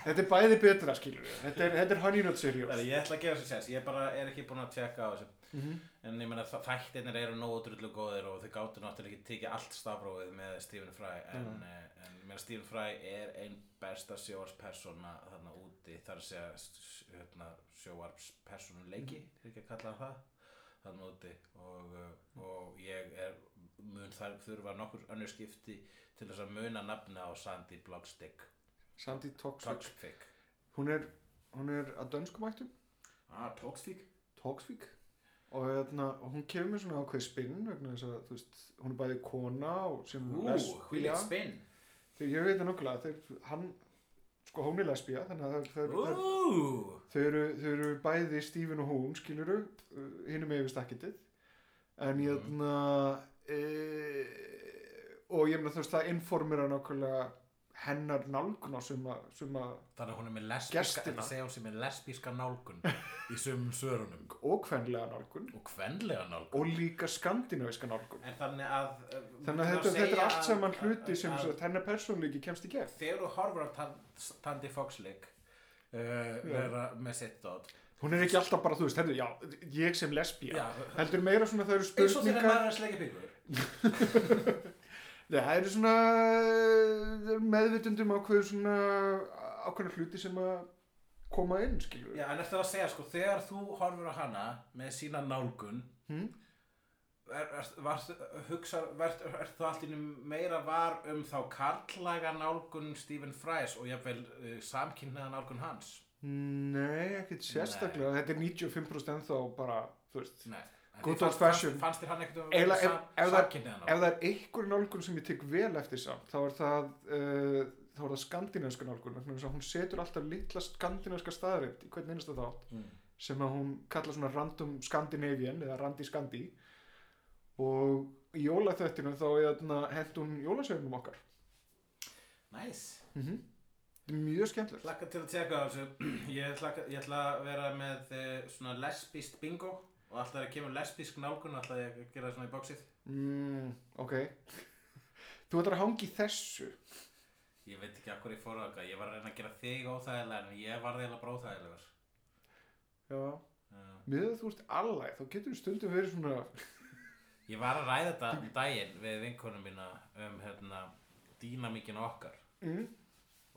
Þetta er bæði betra, skilur við. Þetta er, þetta er Honey Nut Serious. Ég ætla að gefa þessi sens Ég bara er ekki búin að tjekka á þessu Mm -hmm. En ég meina þa- þættirnir eru nógu drullu góðir og þau gáttu náttúrulega ekki tekið allt stafrófið með Stephen Fry en, Mm. mm. en ég meina Stephen Fry er einn besta sjóarspersona þarna úti þar að segja hérna, sjóarspersonuleiki er ekki að kalla það þarna úti og, uh, og ég er mun þar þurfa nokkur önnur skipti til þess að muna nafni á Sandy Bloodstick Sandy. Toxic Hún er, hún er að dönskumættum, Ah, Toxic? Toxic. Og, hérna, hún kemur með svona ákveð spinn vegna þess að, þú veist, hún er bæði kona og sem Ú, lesbía. hvílíkt spinn Þegar ég veit það nokkulega, þeir, hann, sko hún er lesbía, þannig að þeir, Ú, þau, eru, þau eru bæði Stephen og hún, skiluru, uh, hinum með yfir stakkitið. En ég, mm. e, og ég meina þú veist, það informira nákvæmlega hennar nálgun á sem að, sem að, Þannig að hún er með lesbíska, er lesbíska nálgun í sumum svörunum [laughs] og kvenlega nálgun og nálgun. og líka skandinaviska nálgun. En þannig að... uh, Þannig að þetta, þetta er allt saman hluti sem hennar persónleiki kemst í gegn. Þegar þú horfur á Tan- Tandy Foxleik uh, vera með sitt dót. Hún er ekki alltaf bara, þú veist, herðu, já, ég sem lesbía. Já, Heldur meira svona það eru eins og þegar spurningar. maður er [laughs] [laughs] Nei, það eru svona eh, meðvitundum ákveður svona ákveðna hluti sem að koma inn, skilur. Já, en eftir að segja, sko, þegar þú horfur á hana með sína nálgun, Hmm? er, er, var, hugsa, er, er þú einu meira var um þá karlæga nálgun Stephen Fries og jafnvel uh, samkynnaða nálgun hans? Nei, ekkert sérstaklega. Þetta er 95% ennþá bara, þú veist. Nei. Good old fashion. Fannst, þér hann ekkert Eiginlega, ef- ef það- er einhver nálgun sem ég tek vel eftir samt, þá er það, uh, það skandinaviska nálgun. Hún setur alltaf litla skandinaviska staðaritt í hvern einasta þátt Mm. sem að hún kalla svona random Scandinavian eða randi skandi og í jólaþöttinu þá er hent hún jólasögnum okkar. Næs. Mm Þetta er mjög skemmtilegt. Hlakka til að tjekka á þessu. [clears throat] Ég, ætla að vera með uh, svona lesbíst bingo og alltaf að kemur lesbísk nálgun alltaf ég að gera það svona í bóksið. Mm, ok. [laughs] Þú ætlar að hangi þessu. Ég veit ekki akkur ég fór á það. Ég var að reyna að gera þig óþægilega en ég var þeirlega bara óþægilegur. Já. Með að þú ert allæg, þá getur stundum verið svona... [laughs] ég var að ræða þetta um daginn við vinkonum mína um hérna, dýnamíkin okkar Mm,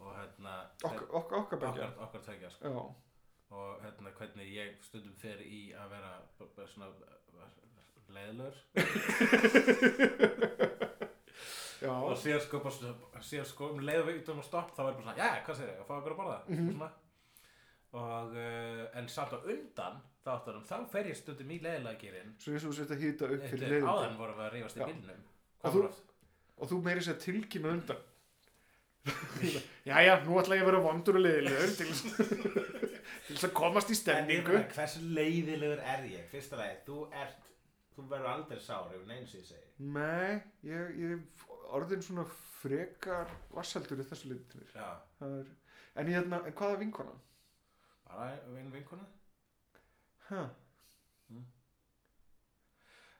og hérna okkar, okkar, okkar begja. okkar, okkar tvekja sko. Já. Og hérna hvernig ég stundum fer í að vera b- b- svona leiðlur og sér sko, bara, sér sko um leið og við um að stopp þá er bara svona, já, hvað segir ég, að fá okkur að borða Mhm. svona og uh, en samt á undan þáttunum, þá fer ég stundum í leiðilegirinn Svo og þú sért að hýta upp fyrir leiðindi. áðan vorum við að rífast í það? Og þú meiri sér tilkynna undan. [laughs] Jæja, nú ætla ég að vera vondur og leiðilegur til, þess- [laughs] að komast í En stemningu. meina, hversu leiðilegur er ég? Fyrsta lagi, þú ert þú verður aldrei sár ef neins ég segi Nei, ég, ég orðin svona frekar vassaldur í þessu litur. Já, Er, en ég hérna, en hvaða vinkona? bara vinn vinkona Hæ?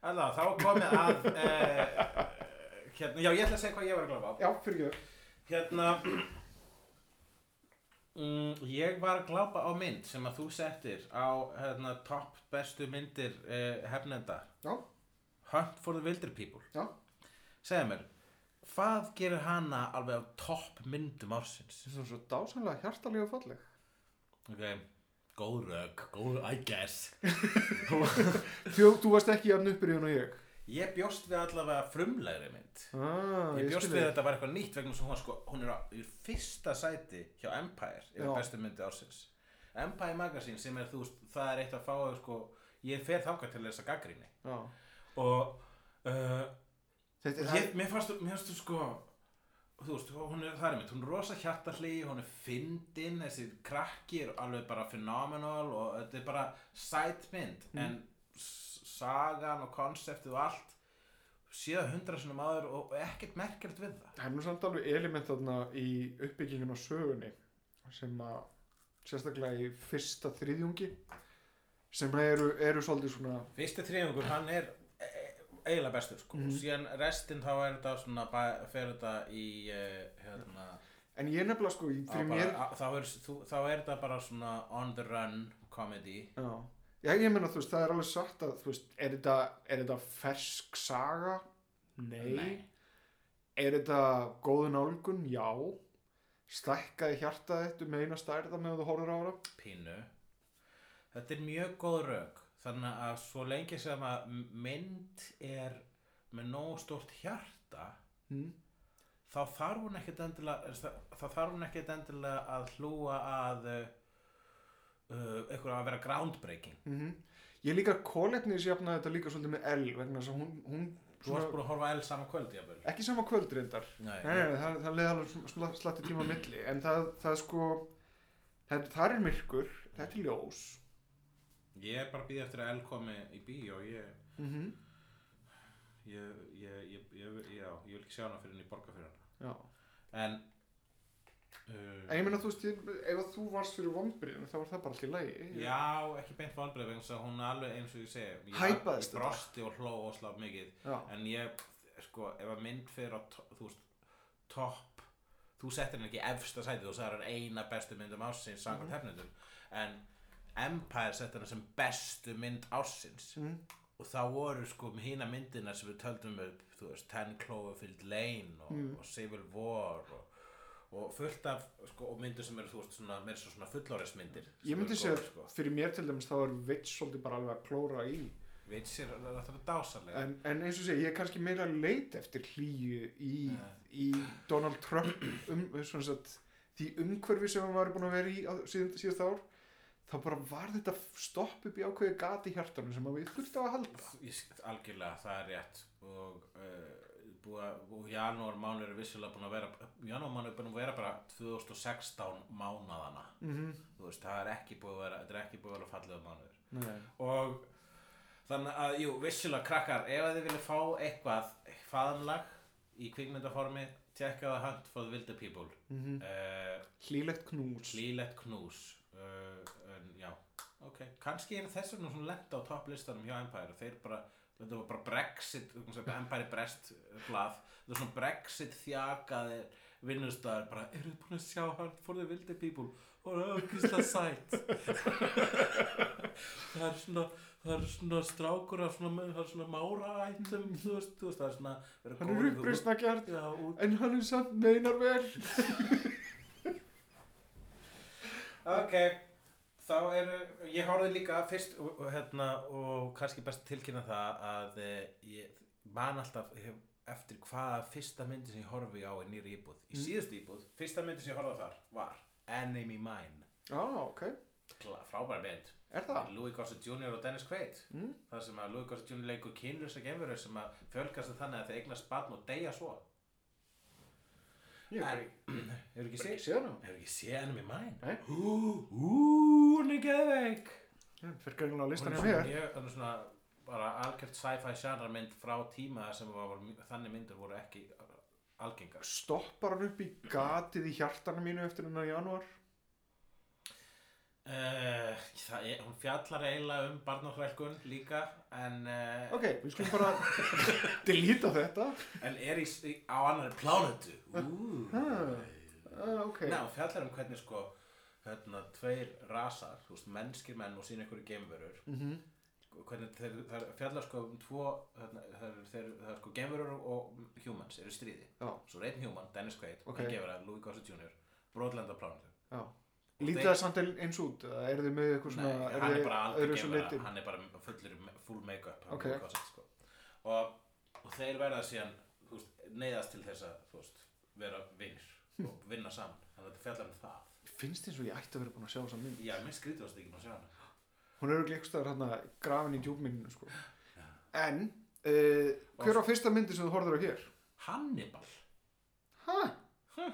Alla, þá er komið að uh, hérna, já, ég ætla að segja hvað ég var að glápa á Já, fyrir ekki. Hérna mm, Ég var að glápa á mynd sem að þú settir á hérna, topp bestu myndir uh, hefnenda Já. Hunt for the Wilder People Já. Segðu mér, hvað gerir hana alveg á topp myndum ársins? Það er svo dásanlega hjartalega og falleg. Ok, góð rög, góð, I guess [laughs] Þú, þú varst ekki jafn uppbyrjun og ég Ég bjóst við allavega frumlegri mynd. Ah, Ég bjóst skil við að þetta var eitthvað nýtt vegna sem hún, var sko, hún er á í fyrsta sæti hjá Empire yfir bestu myndi ársins. Empire Magazine sem er, þú veist, það er eitt að fá sko, ég fer þangað til þess að gaggrinni Já. og uh, Þetta, það, ég, mér fannst mér fannst þú sko þú veist, hún er, það er mitt, hún er rosa hjartalí hún er fyndin, þessi krakki er alveg bara phenomenal og þetta er bara sætmynd Mm. en sagan og konseptið og allt séð hundra sinni maður og ekkert merkjart við það. Það er nú samt alveg element þarna í uppbyggingin á sögunni sem að sérstaklega í fyrsta þriðjungi sem eru, eru svolítið svona fyrsti þriðungur, hann er e- e- eiginlega bestur sko, Mhm. síðan restin þá er þetta svona, fer þetta í uh, hérna en ég nefnilega sko, í- fyrir mér á, þá, þú, þá er þetta bara svona on the run comedy. Já, já ég meina þú veist, það er alveg sagt að þú veist, er þetta, er þetta fersk saga? Nei. Nei. Er þetta góðu nálgun? Já. Stækkaði hjartað þetta með eina stærða með þú horfður á það? pínu þetta er mjög góð rauk þannig að svo lengi sem að mynd er með nógu stórt hjarta Mm. þá þarf hún ekkert endilega þá þarf hún ekkert endilega að hlúa að uh, eitthvað að vera groundbreaking. Mm Ég líka kólefnisjafnaði þetta líka svolítið með L vegna þess að hún, hún þú varst búin að horfa á L saman kvöld jafnvel? Ekki sama kvöld reyndar. Nei, Nei, nei, það, það leiði alveg sl- sl slatti tíma á milli. En það, það sko það, það er myrkur, þetta er ljós. Ég er bara að býða eftir að L komi í bíó ég, mm -hmm. ég, ég, ég, ég, já, ég vil ekki sjá hana fyrir henni í borga fyrir hana. Já, en en uh, ég meina þú veist ég, ef að þú varst fyrir vombriðinu þá var það bara allir lægi Já, ekki beint vegna þess að hún alveg eins og ég segi ég, ég brosti og hló og slá mikið Já, en ég, sko, ef að mynd fyrir to- þú veist, topp þú settir henni ekki í efsta sætið og það er eina bestu myndum ársins samkvæmt Mhm. hefnendum en Empire settir henni sem bestu mynd ársins mm. og þá voru sko hína myndina sem við töldum upp þú veist, Ten Cloverfield Lane og, Mm. og Civil War og, og fullt af sko, myndir sem eru þú veist svona, meira svo svona fullórismyndir ég myndi segja sko. fyrir mér til dæmis þá er vits svolítið bara alveg að klóra í. Það er dásalega en, en eins og segja, ég er kannski meira að leita eftir hlýju í, í Donald Trump um, sagt, því umhverfi sem hann var búin að vera í á, síðan, síðast ár þá bara var þetta stopp upp í ákveði gati hjartanum sem við þurftum að halda. Ég- algjörlega, það er rétt. Og uh, búið að og janúar mánuður er vissulega búin að vera janúar mánuður er búin að vera bara 2016 mánaðana mm -hmm. veist, það er ekki búið að vera þetta er ekki búið að vera fallega mánuður. Nei. og þannig að, jú, vissulega krakkar ef þið viljið fá eitthvað faðanlag í kvikmyndaformi tjekka það Hunt for the Wilder People. Mm -hmm. uh, hlýlegt knús. Hlýlegt knús. Uh, en já, ok. Kannski er þess vegna svona lent á topplistanum hjá Empire. Þeir bara, þetta var bara Brexit Empire Brest blað. Þetta var svona Brexit þjakaðir vinnustæðar bara, eru þið búin að sjá hann? For the wilder people? Og það er ekki sætt. [laughs] Það er svona það er svona strákur af svona, það er svona mára ættum þú veist, þú veist, það er svona hann er uppreisna gert Já, út en hann er samt meinar vel. [laughs] Ok, þá er, ég horfði líka fyrst og, og, hérna, og kannski best tilkynna það að eh, ég man alltaf hef, eftir hvaða fyrsta myndi sem ég horfi á í nýri íbúð. Í Mm. síðustu íbúð, fyrsta myndi sem ég horfði á þar var Enemy Mine. já, ok, Kla- Frábæra mynd. er það? Louis Gossett Jr. og Dennis Quaid. Mm? Það sem að Louis Gossett Jr. leikur kynlösa gemveru sem að fjölgast þannig að þeir eignast barn og deyja svo. Ég [clears throat] hefur ekki séð? séð hana Hefur ekki séð Enemy Mine? Nei. Ú, [gasps] ú, hún er geðveik. fyrir greinlega á listan Hún hjá er svona hún er svona bara algjört sci-fi genre mynd frá tíma sem var, þannig myndir voru ekki algengar stoppar hann upp í gatið í hjartanum mínu eftir hennar janúar uh, það er, hún fjallar eiginlega um barnáþrælkun líka en, uh, ok, við skulum bara [laughs] delita þetta. En er í, í, á annari plánetu. Uh. ah, ok. Ná, hún fjallar um hvernig sko hérna, tveir rasar, veist, mennskir menn og sín einhverju geimverur. Mm hvernig þeir, þeir fjallar sko um tvo þarna, þeir, þeir, þeir sko geimverur og humans eru í stríði. Já, svo er einn human, Dennis Quaid Ok. og einn geimvera, Louis Gossett Jr. brotlenda plánutu Lítið það samt eins út er þið með eitthvað svona Nei, hann þið er bara aldrei litir? hann er bara fullur full make-up hann Ok. gott, sko. og, og þeir verða síðan neyðast til þess að vera vinnir Hm. og vinna saman þannig að þetta fjallar um það finnst eins og ég ætti að vera búin að sjá þessa mynd já, mér skrítið varst ekki að sjá hana hún er gleikstaður hérna grafin í djúpminninu sko. Já. en uh, hver var fyrsta myndi sem þú horfður á hér? Hannibal hæ? Huh.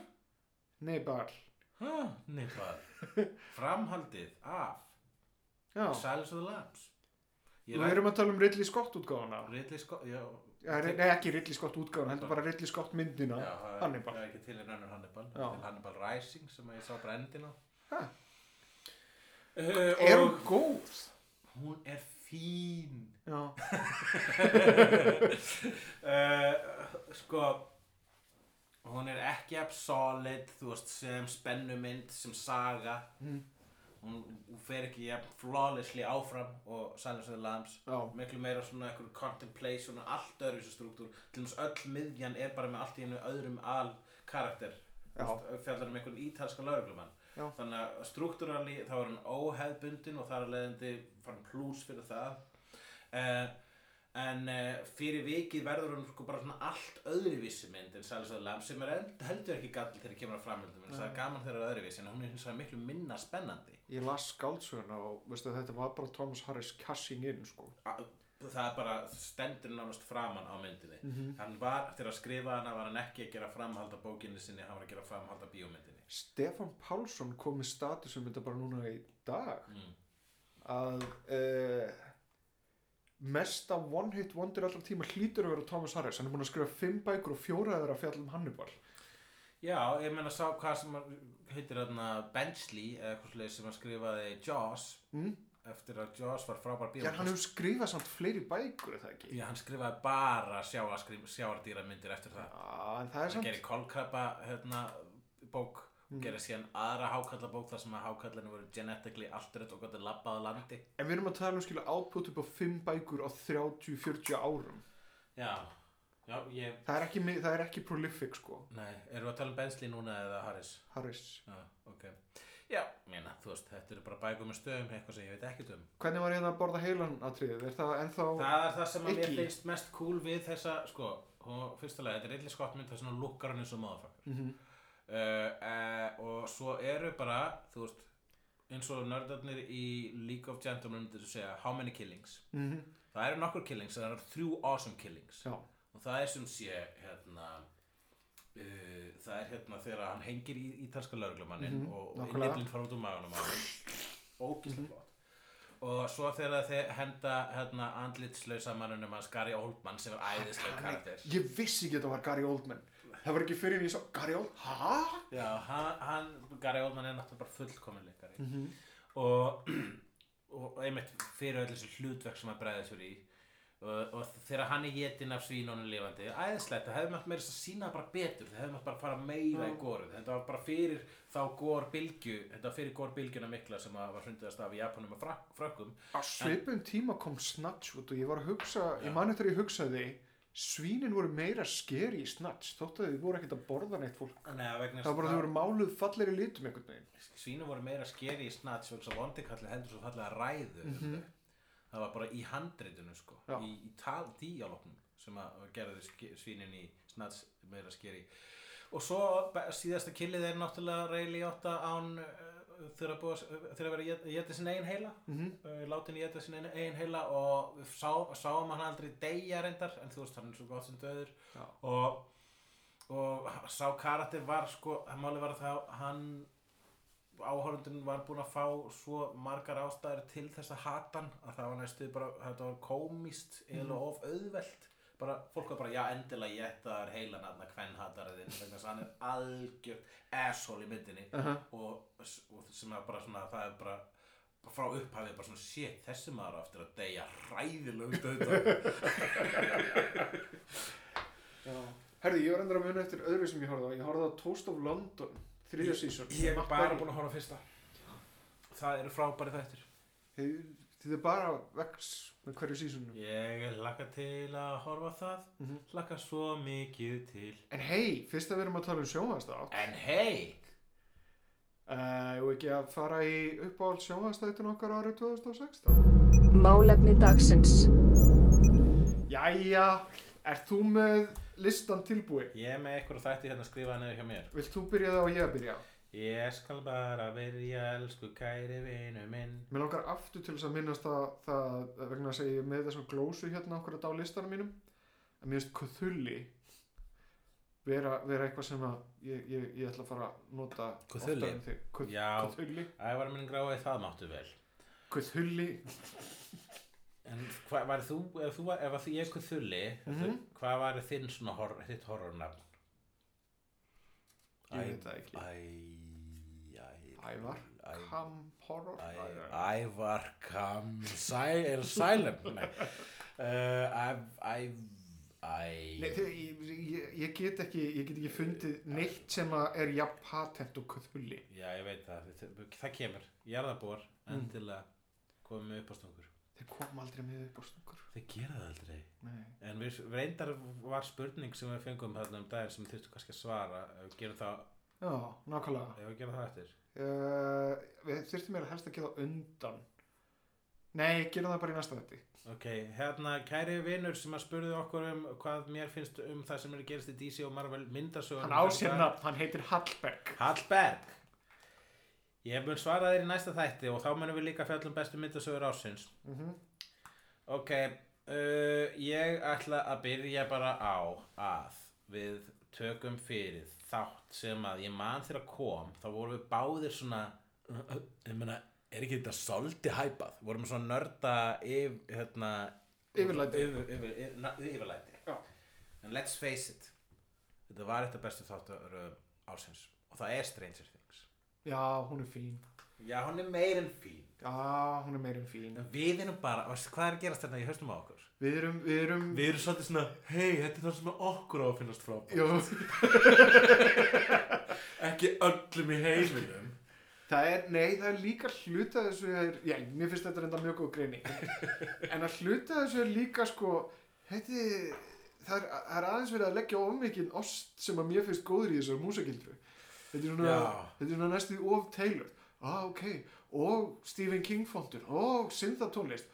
Nei bara [laughs] Hannibal framhaldið af já, Silence of the Lambs. Ég við erum að tala um Ridley Scott útgáfana Ridley Scott já, Já, re- nei ekki Ridley Scott útgáfana heldur bara Ridley Scott myndina. Já, er- Hannibal. er ekki til önnur Hannibal Já. til Hannibal Rising sem ég sá bara endin á Ha? uh, er og hún góð? hún er fín. Já, uh, [laughs] sko hún er ekki ab solid þú veist sem spennumynd sem saga. Mm. hún, hún fer ekki jafn flawlessly áfram og Silence of the Lambs. Já, miklu meira svona einhver contemplation og allt öðru þessu struktúr til dæmis öll miðjan er bara með allt í einu öðrum al karakter. Fjallar um einhvern ítalska lauruglumann þannig að struktúrali þá er hann óheðbundin og þar að leiðandi fann plús fyrir það. Uh, en uh, fyrir vikið verður hún sko bara svona allt öðruvísi mynd en Silence of the Lambs sem er eld- heldur ekki gall þegar kemur að framhaldum en það er gaman þegar það er öðruvísi en hún er hins vegar miklu minna spennandi. Ég las skáldsöguna og veistu þetta var bara Thomas Harris cashing in sko. A- það er bara stendur nánast framan á myndinni. Mhm. hann var, þegar að skrifa hana var hann ekki að gera framhald af bókinni sinni hann var að gera framhald af bíómyndinni. Stefan Pálsson kom með status um þetta bara núna í dag. Mm. að uh, mesta one hit wonder allra tíma hlýtur að vera Thomas Harris. Hann er búin að skrifa fimm bækur og fjóra þeirra fjall um Hannibal. Já, ég meina sá hvað sem að- heitir þarna Benchley eða eitthvað svoleiðis sem hann skrifaði Jaws mm? eftir að Jaws var frábær Já, hann hefur skrifað samt fleiri bækur er það ekki? Já, hann skrifaði bara sjáardýra myndir eftir það. Já, en það er hann samt gerir kolkrabba hérna, bók Mm. gerir síðan aðra hákallabók þar sem að hákallinu voru genetically altered og gott að labba á landi en við erum að tala um skilja output upp á fimm bækur á 30-40 árum já, já, ég það er ekki, mi- það er ekki prolific sko Nei, erum við að tala um Bensley núna eða Harris? Harris Já, ok. Já, ména, þú veist, þetta eru bara bækur með stöðum, eitthvað sem ég veit ekkert um. hvernig var hérna að borða heilan atriðið er það ennþá Það er það sem að mér Icky. finnst mest cool við þessa, sko, og fyrstulega, þetta er eitthvað skottmynd þess að lukkar hann eins og maðurfakkar. mm Uh, og svo eru bara, þú veist, eins og nördarnir í League of Gentlemen myndir þú segja, how many killings? -hmm. Það eru nokkur killings, það eru þrjú awesome killings. já, og það er sem sé hérna uh, það er hérna þegar hann hengir í ítalska lauruglumannin Mhm, og, og nákvæmlega. neflinn fara út úr hann ógíslega flott og svo þegar þeir henda hérna andlitslausa mannunum hans Gary Oldman sem er æðislega karakter ég vissi ekki að þetta var Gary Oldman það var ekki fyrir en ég sá Gary Oldman. Hæ? já, hann, hann Gary Oldman er náttúrulega bara fullkomin leikari. Mm -hmm. og, [clears throat] og einmitt fyrir öll þessu hlutverk sem hann bregði sér í. Og, og þegar hann er getinn af svínunum lifandi æðislegt, það hefði maður meira að sína bara betur. Það hefði maður bara fara meira í góruð þetta var bara fyrir þá gór bylgju þetta var fyrir gór bylgjuna mikla sem var hrundiðast af í Japanum og frak, frökkum. Á svipum tíma kom Snatch og ég var að hugsa, ég man eftir að ég hugsaði svínin voru meira skeri í Snatch þótt að þið voru ekkert að borða neitt fólk. Nei, var bara þau voru máluð fallegri litum einhvern veginn. Svínum voru meira skeri í snats og þess að vondikalli heldur svo fallega ræðu um þau. það var bara í handritinu sko, Já. í, í tal, díalóknum sem að gerði svínin í snats meira skeri og svo síðasta killið er náttúrulega reyli átta án þegar að að vera að geta sinna eigin heila mm -hmm. látin í geta sinna eigin heila og sá, sáum hann aldrei deyja reyndar en þú veist hann er svo gott sem döður Já. og og sá karakter var sko máli var að þá hann áhörundin var búinn að fá svo margar ástæður til þess að hata hann að það var næstu bara, þetta var komist eða of auðvelt bara, fólk var bara, já endilega ég þetta er heilan aðna hvern hatariðin vegna þess að hann er algjört asshole í myndinni. Aha. og, og sem er bara svona, það er bara frá upphafið bara svona shit, þessi maður á eftir að deyja hræðilegu döðdag [laughs] herði, ég var endur að muna eftir öðru sem ég horfði á. Ég horfði á Toast of London þriðja sísón ég er bara búinn að horfa á fyrsta. Það eru frábæri þættir þið er bara vex með hverju sísónu ég lakka til að horfa það Mhm. lakka svo mikið til en hei, fyrst að við erum að tala um sjónvastátt en hei Uh, og ekki að fara í uppáhald sjónvastættin okkar árið 2016 Málefni dagsins. Jæja, ert þú með listan tilbúin? Ég er með eitthvað þætti hérna að skrifa niður hjá mér Vilt þú byrja það og ég að byrja? Ég skal bara byrja, elsku kæri vinu minn Mér langar aftur til þess að minnast að það vegna að segja með þessum glósu hérna okkur á listanum mínum að mér finnst kuthulli vera, vera eitthvað sem að ég, ég, ég ætla að fara að nota. Kuth, Já. Kuthulli Ævar minn grái, það máttu vel Kuthulli En hvað var þú, ef þú, ef að ég eitthvað þulli Mhm. Hvað var þinn svona hor, þitt horrornafn? Ég veit það ekki. Æ, æ, Ævar Kam horror. Ævar Kam Sæ, Silent Nei. Æ, æ, æ Nei, þau- ég, get ekki ég get ekki fundið neitt sem að er jafn patent og kuthulli Já, ég veit það, það, kemur. Jarðabor, Mm. endilega komið upp á stungur þeir kom aldrei með upp á snúkur Þeir gera það aldrei. Nei. En við, reyndar var spurning sem við fengum þarna um daginn sem þurftu kannski að svara. Ef við gerum það, Já, nákvæmlega. Ef við gerum það eftir uh, Við þurftum meira helst að það undan. Nei, gerum það bara í næsta þetta Ok, hérna kæri vinur sem að spurði okkur um hvað mér finnst um það sem er að gerast í DC og Marvel myndasögur Hann á sér nafn, hann heitir Hallberg. Hallberg. Ég mun svara þér í næsta þætti og þá munum við líka fjallum bestu myndasögur ásins mm Ok, uh, ég ætla að byrja bara á að við tökum fyrir þátt sem að ég man þegar kom þá vorum við báðir svona ég meina, er ekki þetta svolítið hæpað vorum við svona nörda yf, hérna, Yfirlæti. yfir, yfir, yfir, yfirlæti. Já. en let's face it þetta var þetta bestu þáttur ásins og það er Stranger Things. Já, hún er fín. Já, hún er meir en fín. Já, hún er meirinn fín. En við erum bara, hvað er að gerast þarna í haustum á okkur Við erum, við erum Við erum svolítið svona, hei, þetta er það sem okkur á að finnast frábært. Jó, [laughs] Ekki öllum í heiminum. Það er, nei, það er líka hluta þessu er, já, mér finnst þetta reynda mjög góð greini en að hluta þessu er líka sko, heiti það er, það er aðeins verið að leggja of mikið ost sem að mér finnst góður í þessar músagildru þetta er svona, þetta er svona næstu of Taylor, ah, ok. Og Stephen King fontur og Syntha tónlist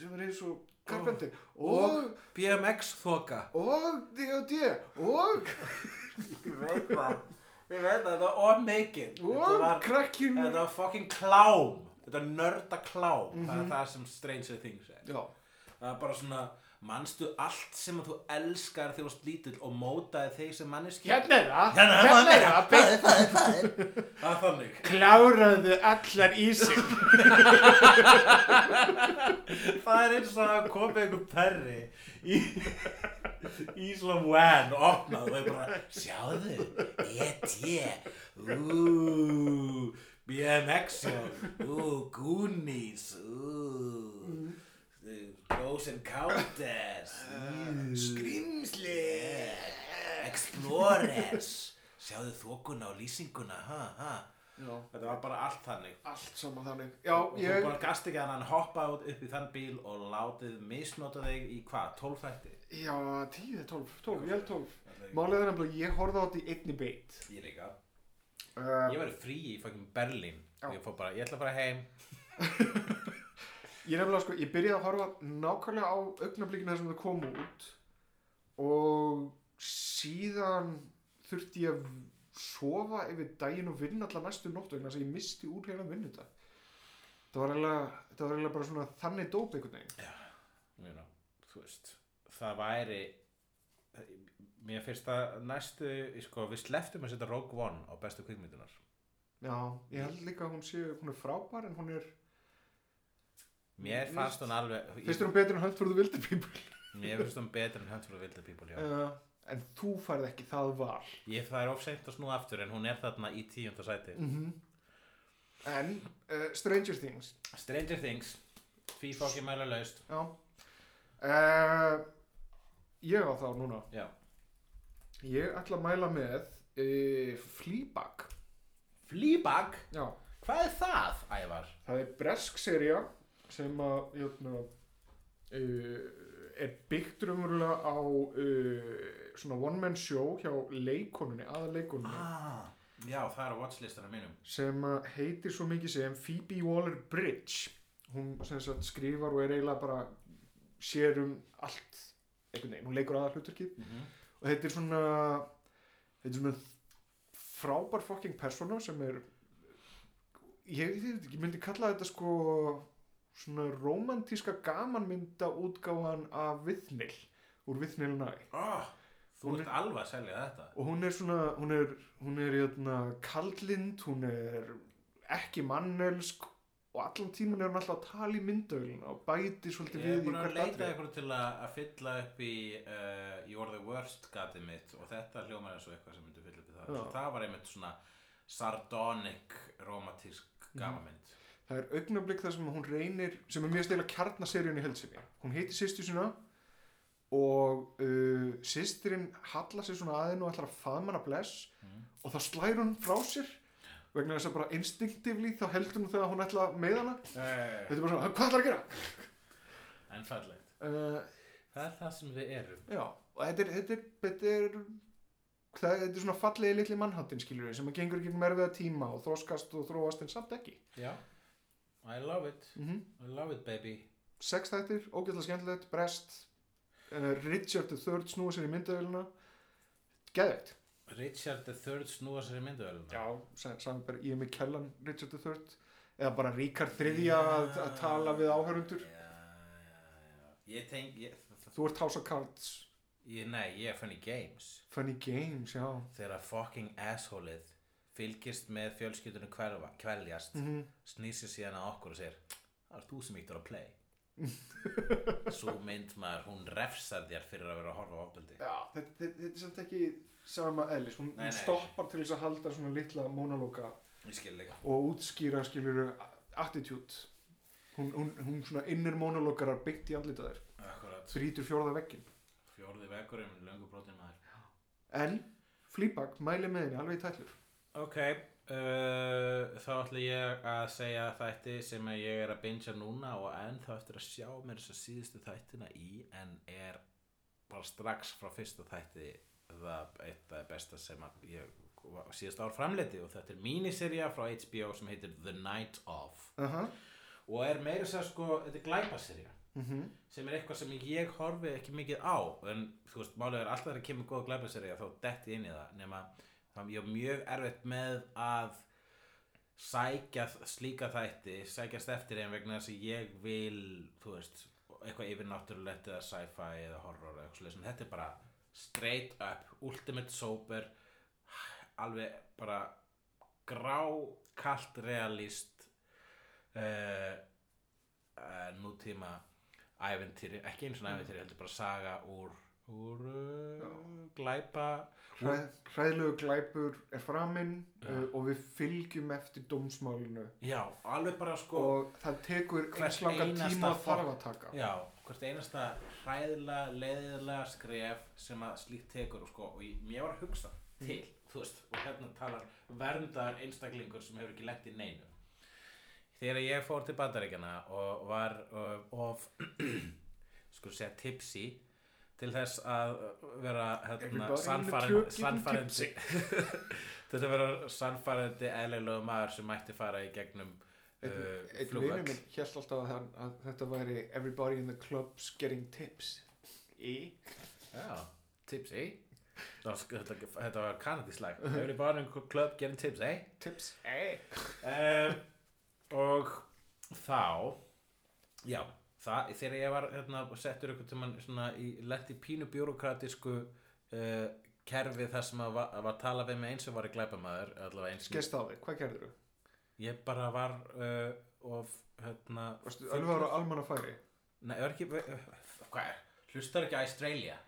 sem er eins og Carpenter og, BMX þoka. og D.O.D. og, Ég veit það. Ég veit það, þetta var of. Þetta og krakkin þetta var fucking klám. Þetta var nörda klám. Það er það sem Stranger Things er. já, Það er bara svona, manstu allt sem að þú elskar þegar þú varst lítill og mótaði þig sem manneski. hérna er það Hérna, hérna er það, það er það, það er. Það er þannig. kláraðu allar í sig [laughs] Það er eins og að koma einhver perri í, í svona van og opnað og er bara, sjáðu, E.T. Úúúú, BMX, úúú, Goonies, úúú, Ghost Encounters, Skrimsli, Explorers, [laughs] sjáðu þokuna og lýsinguna, ha, ha. Þetta var bara allt þannig. allt saman þannig já, Og þú ég, bara gast ekki að hann hoppa út upp í þann bíl og látið misnota þig í hvað, 12 þætti? já, 10, 12, 12, ég held 12 málið er nefnilega, ég horfði á þetta í einni beit Ég líka. uh, Ég var frí í fucking Berlín. Já. Ég bara, ég ætla að fara heim. [laughs] ég nefnilega, sko, ég byrjaði að horfa nákvæmlega á augnablikina sem það kom út og síðan þurfti ég að sofa yfir daginn og vinna allar næstu nóttu vegna þess að ég misti úr hérna vinnudag það var eiginlega bara svona þannig dóp einhvern veginn Mér, þú veist, það væri, mér finnst það næstu, sko, við sleftum að setja Rogue One á bestu kvikmyndunar. já, ég held líka að hún sé hún er frábær en hún er Mér fannst hún alveg, finnst þér hún betur en Hunt for the Wilder People mér finnst hún betur en Hunt for the Wilder People, já. uh, en þú færð ekki það val Ég það er ofseint að snúa aftur en hún er þarna í tíunda sæti. -hmm. en uh, Stranger Things Stranger Things, því fokki mæla laust. já uh, ég á þá núna Já. ég ætla að mæla með uh, Fleabag Fleabag, já, hvað er það, Ævar? það er bresk serja sem að jötna, uh, er byggt raunverulega á uh, svona one man show hjá leikonunni, aða leikonunni Ah, Já, það er á watchlistana mínum. Sem að heitir svo mikið sem Phoebe Waller-Bridge hún sagt skrifar og er eiginlega bara sér um allt einhvern veginn, hún leikur aðal hlutverkið mm og þetta er svona þetta er svona frábær fucking persóna sem er ég, ég myndi kalla þetta sko svona romantíska gamanmynda útgáfan af Viðnil úr Viðnil næ. Oh, Þú ert alveg að selja þetta. Og hún er svona hún er, hún er jötna, kaldlind hún er ekki mannelsk og allan tíman er hún alltaf að tala í myndauðlina og bæti svolítið Ég við í búin að hvert leita eitthvað til að, fylla upp í uh, You're the worst gatið mitt og þetta hljómar eins og eitthvað sem myndi fylla upp í það. Já. Það var einmitt svona sardonic romantísk Mhm. Það er augnablik þar sem hún reynir sem er mjög stila kjarnaseríun í helsinni hún heiti sýstu sína og uh, sýstirinn hallar sér svona aðeins og ætlar að faðma hana bless Mm. og þá slær hún frá sér. Vegna þess að bara instinktivli þá heldur hún þegar hún ætla með hana. Uh, þetta er bara svona, hvað ætlar að gera? En fallegt. Uh, Það er það sem við erum. Já, og þetta er, þetta er, þetta er, það, þetta er svona fallegi litli mannhattin skilur við sem að gengur ekki með erfiða tíma og þroskast og þróast en samt ekki. Já I love it. Mm I love it baby. Sex þættir, ógætlega skemmtilegt, brest, uh, Richard III snúa sér í myndavélina, geðveikt. Richard III snúa sér í mynduveluna Já, saman bara ég með kellan Richard III eða bara Ríkard III að, að tala við áhörundur. Já, já, já. Ég tenk ég, Þú ert House of Cards, ég, Nei, ég er funny games. Funny Games, já. Þegar fucking assholeið fylgist með fjölskyldunum hverfa, kveljast Mm -hmm. snýr sér síðan að okkur og segir það er þú sem ítt að play. [laughs] Svo mynd maður hún refsar þér fyrir að vera að horfa á ofbeldi. Þetta, þetta, þetta er samt ekki sama eðlis, hún, Nei, hún nei. stoppar til þess að halda svona litla monolóka og útskýra skilur attitude. Hún, hún, hún svona innir monologarar byggt í andlita þér. Akkurat. Þrítur fjórða veggin fjórði vekkurinn löngu brotin maður. En Fleabag mæli með henni alveg í tællur ok uh, þá ætla ég að segja þætti sem að ég er að bingja núna og ennþá eftir að sjá mér þess að síðustu þættina í en er bara strax frá fyrsta þætti það eitt af besta sem að ég síðast ár framleiti og þetta er míniserja frá HBO sem heitir The Night Of. Uh -huh. og er meira að sko, þetta er glæpaserja mm sem er eitthvað sem ég horfi ekki mikið á en þú veist, málið er alltaf þegar kemur góð glæpaserja þá detti inn í það nema þá ég er mjög erfitt með að sækja slíka þætti sækjast eftir þeim vegna þess að ég vil þú veist, eitthvað yfirnáttúrulegt eða sci-fi eða horror eða eitthvað. En þetta er bara straight up ultimate sober alveg bara grákalt realist uh, uh, nútíma æventýri, ekki eins og æventýri heldur bara saga úr úr glæpa Hræð, hræðlegu glæpur er framinn uh, og við fylgjum eftir dómsmálinu. Já, alveg bara sko og það tekur eins langa tíma þarf að taka. Já, hvert einasta hræðilega, leiðilega skref sem að slíkt tekur og sko, og ég, mér var að hugsa til, þú veist, og hérna talar verndar einstaklingur sem hefur ekki lent í neinu. Þegar ég fór til bandaríkjana og var of [clears throat] sko segja tipsy til þess að vera hérna, sannfærandi. til þess að vera sannfærandi eðlilegu maður sem mætti fara í gegnum uh, vinur minn held alltaf að, hann, að þetta væri everybody in the clubs getting tips. Í Já, tipsy Það var- Þetta, þetta var kanadíslæg Everybody in club getting tips, eh? tips ei Um, og þá Já, það, þegar ég var hérna, settur ykkur tímann svona í pínu bjúrokratísku uh, kerfi þar sem að var, var tala við mig eins og var í eins skest á þig, hvað gerður þú? Ég bara var uh, of hérna Varstu alveg ára almanna færi? Nei, er ekki Hvað er? Hlustar ekki Australia?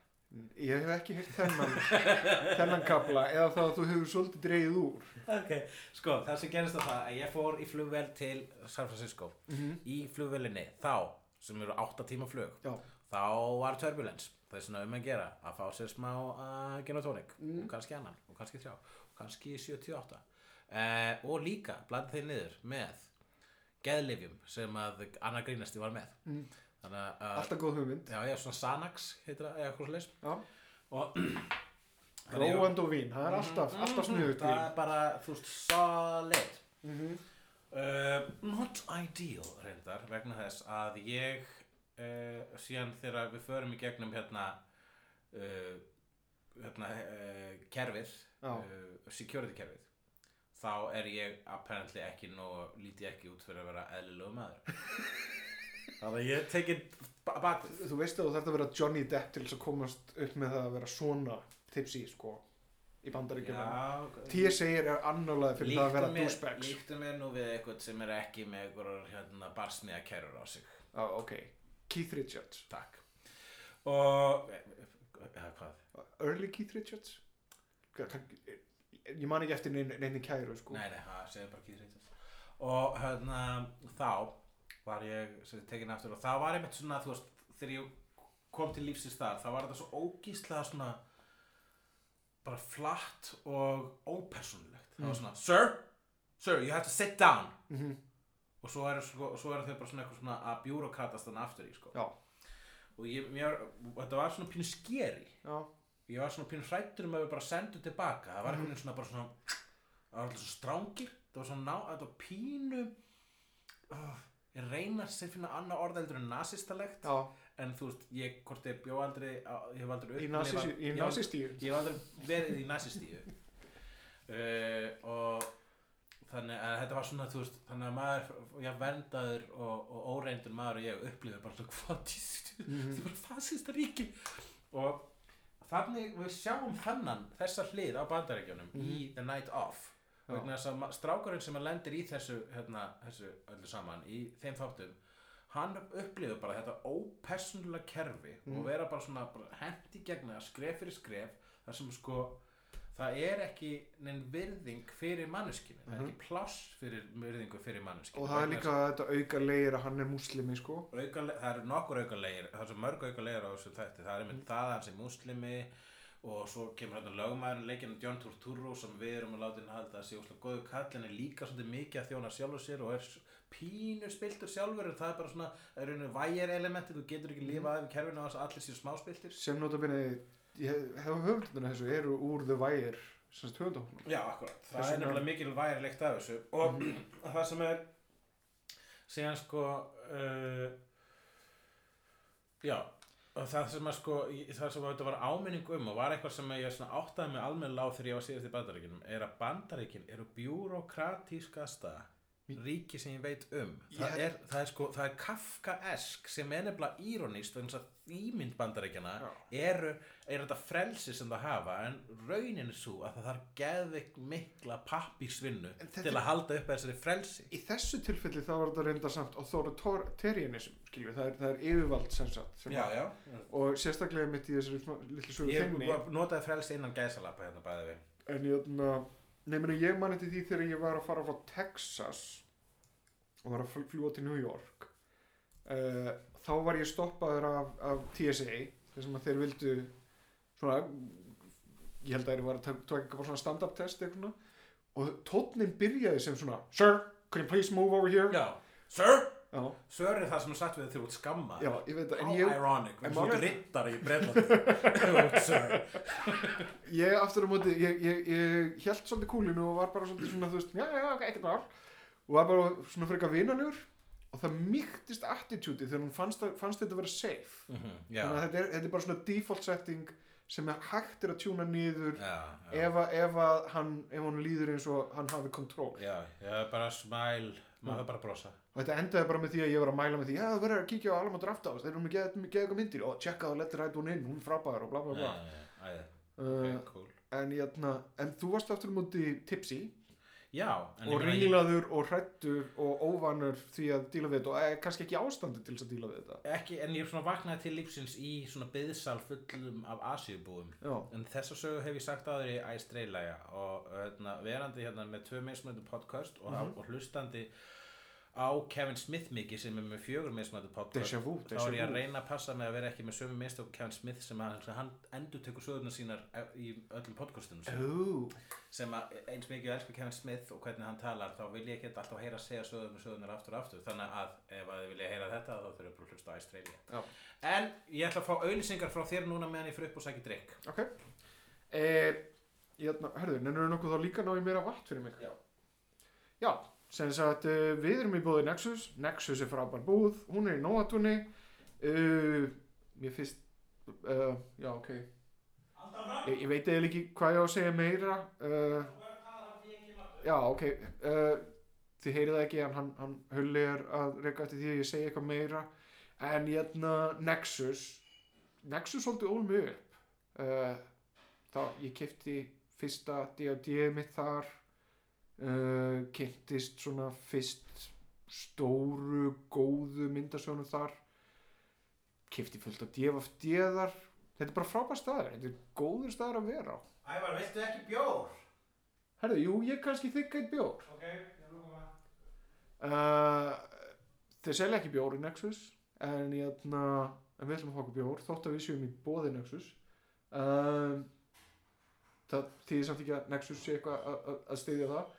Ég hef ekki heyrt þennan [laughs] þennan kapla eða það að þú hefur svolítið dreigið úr Ok, sko, það sem gerist á það að ég fór í flugvél til San Francisco Mhm. í flugvélinni þá, sem eru 8 tíma flug Já, þá var turbulence. Það er svona um að gera, að fá sér smá uh, gin og tónik, Mm. og kannski annan og kannski þrjá, og kannski 78 uh, og líka blanda þeir niður með geðlifjum sem að annar grínasti var með. Mm. þannig að alltaf góð hugmynd. Já, já, svona Xanax heitir það, eða eitthvað Já, og Róand og vín, það er alltaf, alltaf sniðut Það er bara, þú veist, solid. Vín mm uh, Not ideal reyndar vegna þess að ég uh, síðan þegar við förum í gegnum hérna uh, hérna uh, kerfið uh, security kerfið þá er ég apparently ekki nóg lítið ekki út fyrir að vera eðlilegu maður. [laughs] Þannig að ég tekið bak Þú veist að þú þarf að vera Johnny Depp til þess að komast upp með það að vera svona tipsy sko í bandaríkjunum. Já, TSA er annarlega fyrir það að vera douchebags. líktu mér nú við eitthvað sem er ekki með eitthvað hérna, barsmiða kerur á sig. Ah, ok, Keith Richards. Takk. Og eða hvað? Early Keith Richards? Ka- ég man ekki eftir neini kæru sko. Nei, nei, það segir bara Keith Richards. Og hérna þá var ég sem þið tekin aftur og það var einmitt svona þú veist, þegar ég kom til lífsins þar þá var þetta svo ógíslega svona bara flatt og ópersonlegt það var svona, sir, sir, you have to sit down. Mhm. og svo eru sko, svo er þau bara svona eitthvað svona að bjúrokratast þannig aftur í sko. Já, og ég, mér, þetta var svona pínu skeri já, ég var svona pínu hrættur um að við bara sendum tilbaka. Það var einhvern veginn svona bara svona það var alltaf svo strángir það var svona ná, þetta var pínu uh, ég reyna að finna annað orðeldur en nasistalegt. Já en þú veist, ég, hvort ég bjó aldrei ég hef aldrei upplifað- í nasistíu ég hef aldrei verið í nasistíu uh, [laughs] og þannig að þetta var svona þú veist, þannig að maður já, verndaður og, og óreindur maður og ég upplifið bara svona hvað tíst Mhm. [laughs] þetta er bara fasista ríki og þannig við sjáum þannan þessa hlið á bandaríkjunum í The Night Mhm. Já. vegna þess að strákurinn sem að lendir í þessu, hérna, þessu öllu saman í þeim þáttum hann upplifir bara þetta ópersonlega kerfi Mhm. og vera bara svona í gegna skref fyrir skref þar sem sko það er ekki neinn virðing fyrir manneskinu, það er ekki pláss fyrir virðingu fyrir manneskinu Mhm. Og það er líka þetta auka leir að hann er múslimi sko. Auka, það eru nokkur auka leir það er svo mörg auka leir á þessu þætti. Það er einmitt það að hann sé muslimi og svo kemur hérna lögmaðurinn leikinn John Turturro sem við erum að láta að halda að sé úslega góðu kall en er líka svolítið mikið að þjóna sjálfur sér og er s- pínu spiltur sjálfur en það er bara svona, það er einu vægir elementi þú getur ekki lifað af í kerfinu á þess að allir séu smáspiltir sem notabene ég hef höfunduna þessu eru úr Wire sem sagt höfundahóknum Já, akkurat, það Þess er nefnilega mikil vægirleikt af þessu. Og það sem er síðan sko uh, já og það sem að sko, það sem að þetta var áminning um og var eitthvað sem ég svona áttaði mig almennilega á þegar ég var síðast í bandaríkinum er að bandaríkin eru bjúrokratískasta ríki sem ég veit um. Það, Ég- er, það er sko, það er kafkaesk sem er nefnilega vegna þess að ímynd bandaríkjana Já. eru, er þetta frelsi sem það hafa en raunin er svo að það þarf geðveik mikla pappísvinnu þetta- til að halda upp þessari frelsi. Í þessu tilfelli þá var þetta reynda samt authoritarianism, skiljum það er, það er yfirvald sem sagt sem já, já. Og sérstaklega mitt í þessari litlu sögu ég þinni notaði frelsi innan gæsalappa hérna bæði við en ég, nefnir ég man eftir því þegar ég var að fara frá Texas og var að fl- fljúa til New York. Uh, þá var ég stoppaður af, af TSA þar sem að þeir vildu svona ég held að þeir var að taka svona stand-up test eitthvað og tónnin byrjaði sem svona Sir, can you please move over here? Já, sir? Já, sir er það sem er sagt við þegar þú ert skamma já ég veit það en How ég, ironic, en þú ert rittari í Breitlandi [laughs] sir. Ég aftur á móti ég, ég, ég held svolítið kúlinu og var bara svolítið svona þú veist, já, já, ok, ekkert mál og var bara svona frekar vinalegur og það mýktist attitúti þegar hún fannst, að- fannst þetta að vera safe. Mhm, já, þannig að þetta er, þetta er bara svona default setting sem er hægt er að tjúna niður já, já. ef, að, ef að hann ef hann líður eins og hann hafi kontról Já, bara smæl, maður bara brosa. og þetta endaði bara með því að ég var að mæla með því já, það verður að kíkja á Alma Draft House þeir eru með geða eitthvað myndir. Og tjekka og lettir rætt hún inn hún er frábæður og bla bla bla. Æði, uh, cool. en, jæna, en þú varst aftur á móti tipsy Já, og rílaður og hrættur og óvanur því að díla við þetta og er kannski ekki ástandi til þess að díla við þetta ekki, en ég svona vaknaði til lífsins í svona byðsal fullum af asíubúum. já, En þessa sögu hef ég sagt áður í æstreilæja og hérna, verandi hérna með tvö mismöndu podcast og, Mhm. og hlustandi á Kevin Smith mikið sem er með fjögur mismöndu podcast. Þá er ég að reyna að passa með að vera ekki með sömu mistök Kevin Smith sem að, sem hann endur tekur sögurnar sínar í öllum podcastunum. Ó, sem að eins mikið ég elsku Kevin Smith og hvernig hann talar þá vil ég ekki alltaf heyra að segja sögurnar sögurnar aftur og aftur. Þannig að ef að þið vilja heyra þetta þá þurfum við að hlusta á Já. en ég ætla að fá auðlýsingar frá þér núna meðan ég fyrir upp og sæki drikk ok. Eh, hérna, herðu, nennur nokkuð þá líka ná sem sagt, uh, við erum í búði Nexus, Nexus er frábær búð, hún er í Nóatúni, uh, mér finnst, uh, já, ok, ég, ég veit eða ekki hvað ég á að segja meira, uh, já, ok, þið heyrið það ekki, en hann, hann hulli er að reyka eftir því að ég segja eitthvað meira, en hérna, Nexus, Nexus svolítið ól mig upp, þá ég kefti fyrsta D&D mitt þar uh, kynntist svona fyrst stóru góðu myndasjónum þar. Kefti fullt af þar þetta er bara frábær staður, þetta er góður staður að vera á. Ævar, veistu ekki bjór? herðu, jú, ég kannski þykka eitt bjór. Ok, ég maður uh, þeir selja ekki bjór í Nexus en, jæna, en við ætlum að okkur bjór þótt að við séum í bóði Nexus. Um, það þýðir samt ekki að Nexus sé eitthvað að- að- að styðja það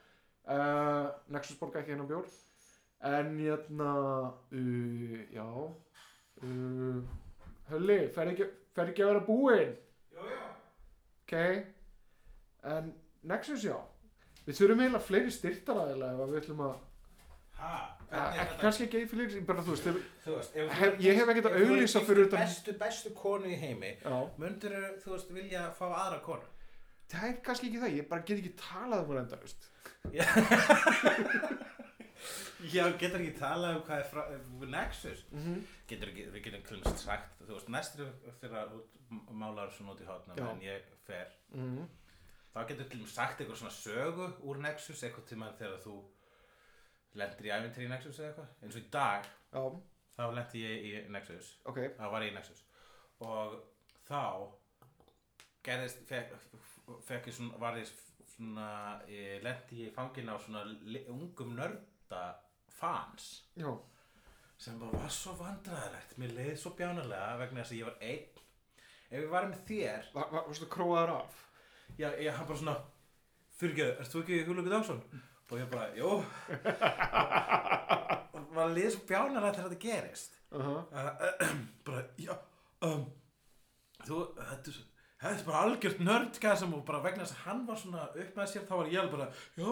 uh, Nexus borga ekki hennar bjór. En jæna uh, já uh, Hölli, fer ekki, fer ekki að vera búinn? Jú ok. En Nexus já. Við þurfum eiginlega fleiri styrtaraðilega ef við ætlum að ekki, þetta? kannski ekki fyrir, bara þú veist, ef- Þú veist, ef Hef- ég hef ekkert að auglýsa fyrir utan- Bestu, bestu konu í heimi já, Mundur þú veist, vilja fá aðra konu? Það er kannski ekki það, ég bara get ekki talað um hann enda. Já, getur ekki talað um hvað er frá, Nexus. Mm -hmm. getur ekki, við getum klumst sagt þú veist, næstur þegar málar svona út í Já. en ég fer. Mm þá getur til sagt eitthvað svona sögu úr Nexus eitthvað tíma þegar þú lendir í ævintýri í Nexus eða eitthvað. Eins og í dag, Já, þá lendi ég í Nexus. Ok, þá var ég í Nexus. Og þá gerðist fekk, fekk ég svona, var ég svona ég lendi ég í fangin á svona ungum nörda fans já, sem bara var svo vandræðilegt mér leiði svo bjánalega vegna þess að ég var einn ef ég var með þér Va- va- varstu króaður af? já, ég hann bara svona fyrirgeðu, ert þú ekki Hugleikur Dagsson? og ég bara, jú og var leiði svo bjánalega þegar þetta gerist Uh -huh. uh, bara, já um, þú, þetta er þetta er bara algjört nördgasm og bara vegna þess að hann var svona upp með sér þá var ég alveg bara, já,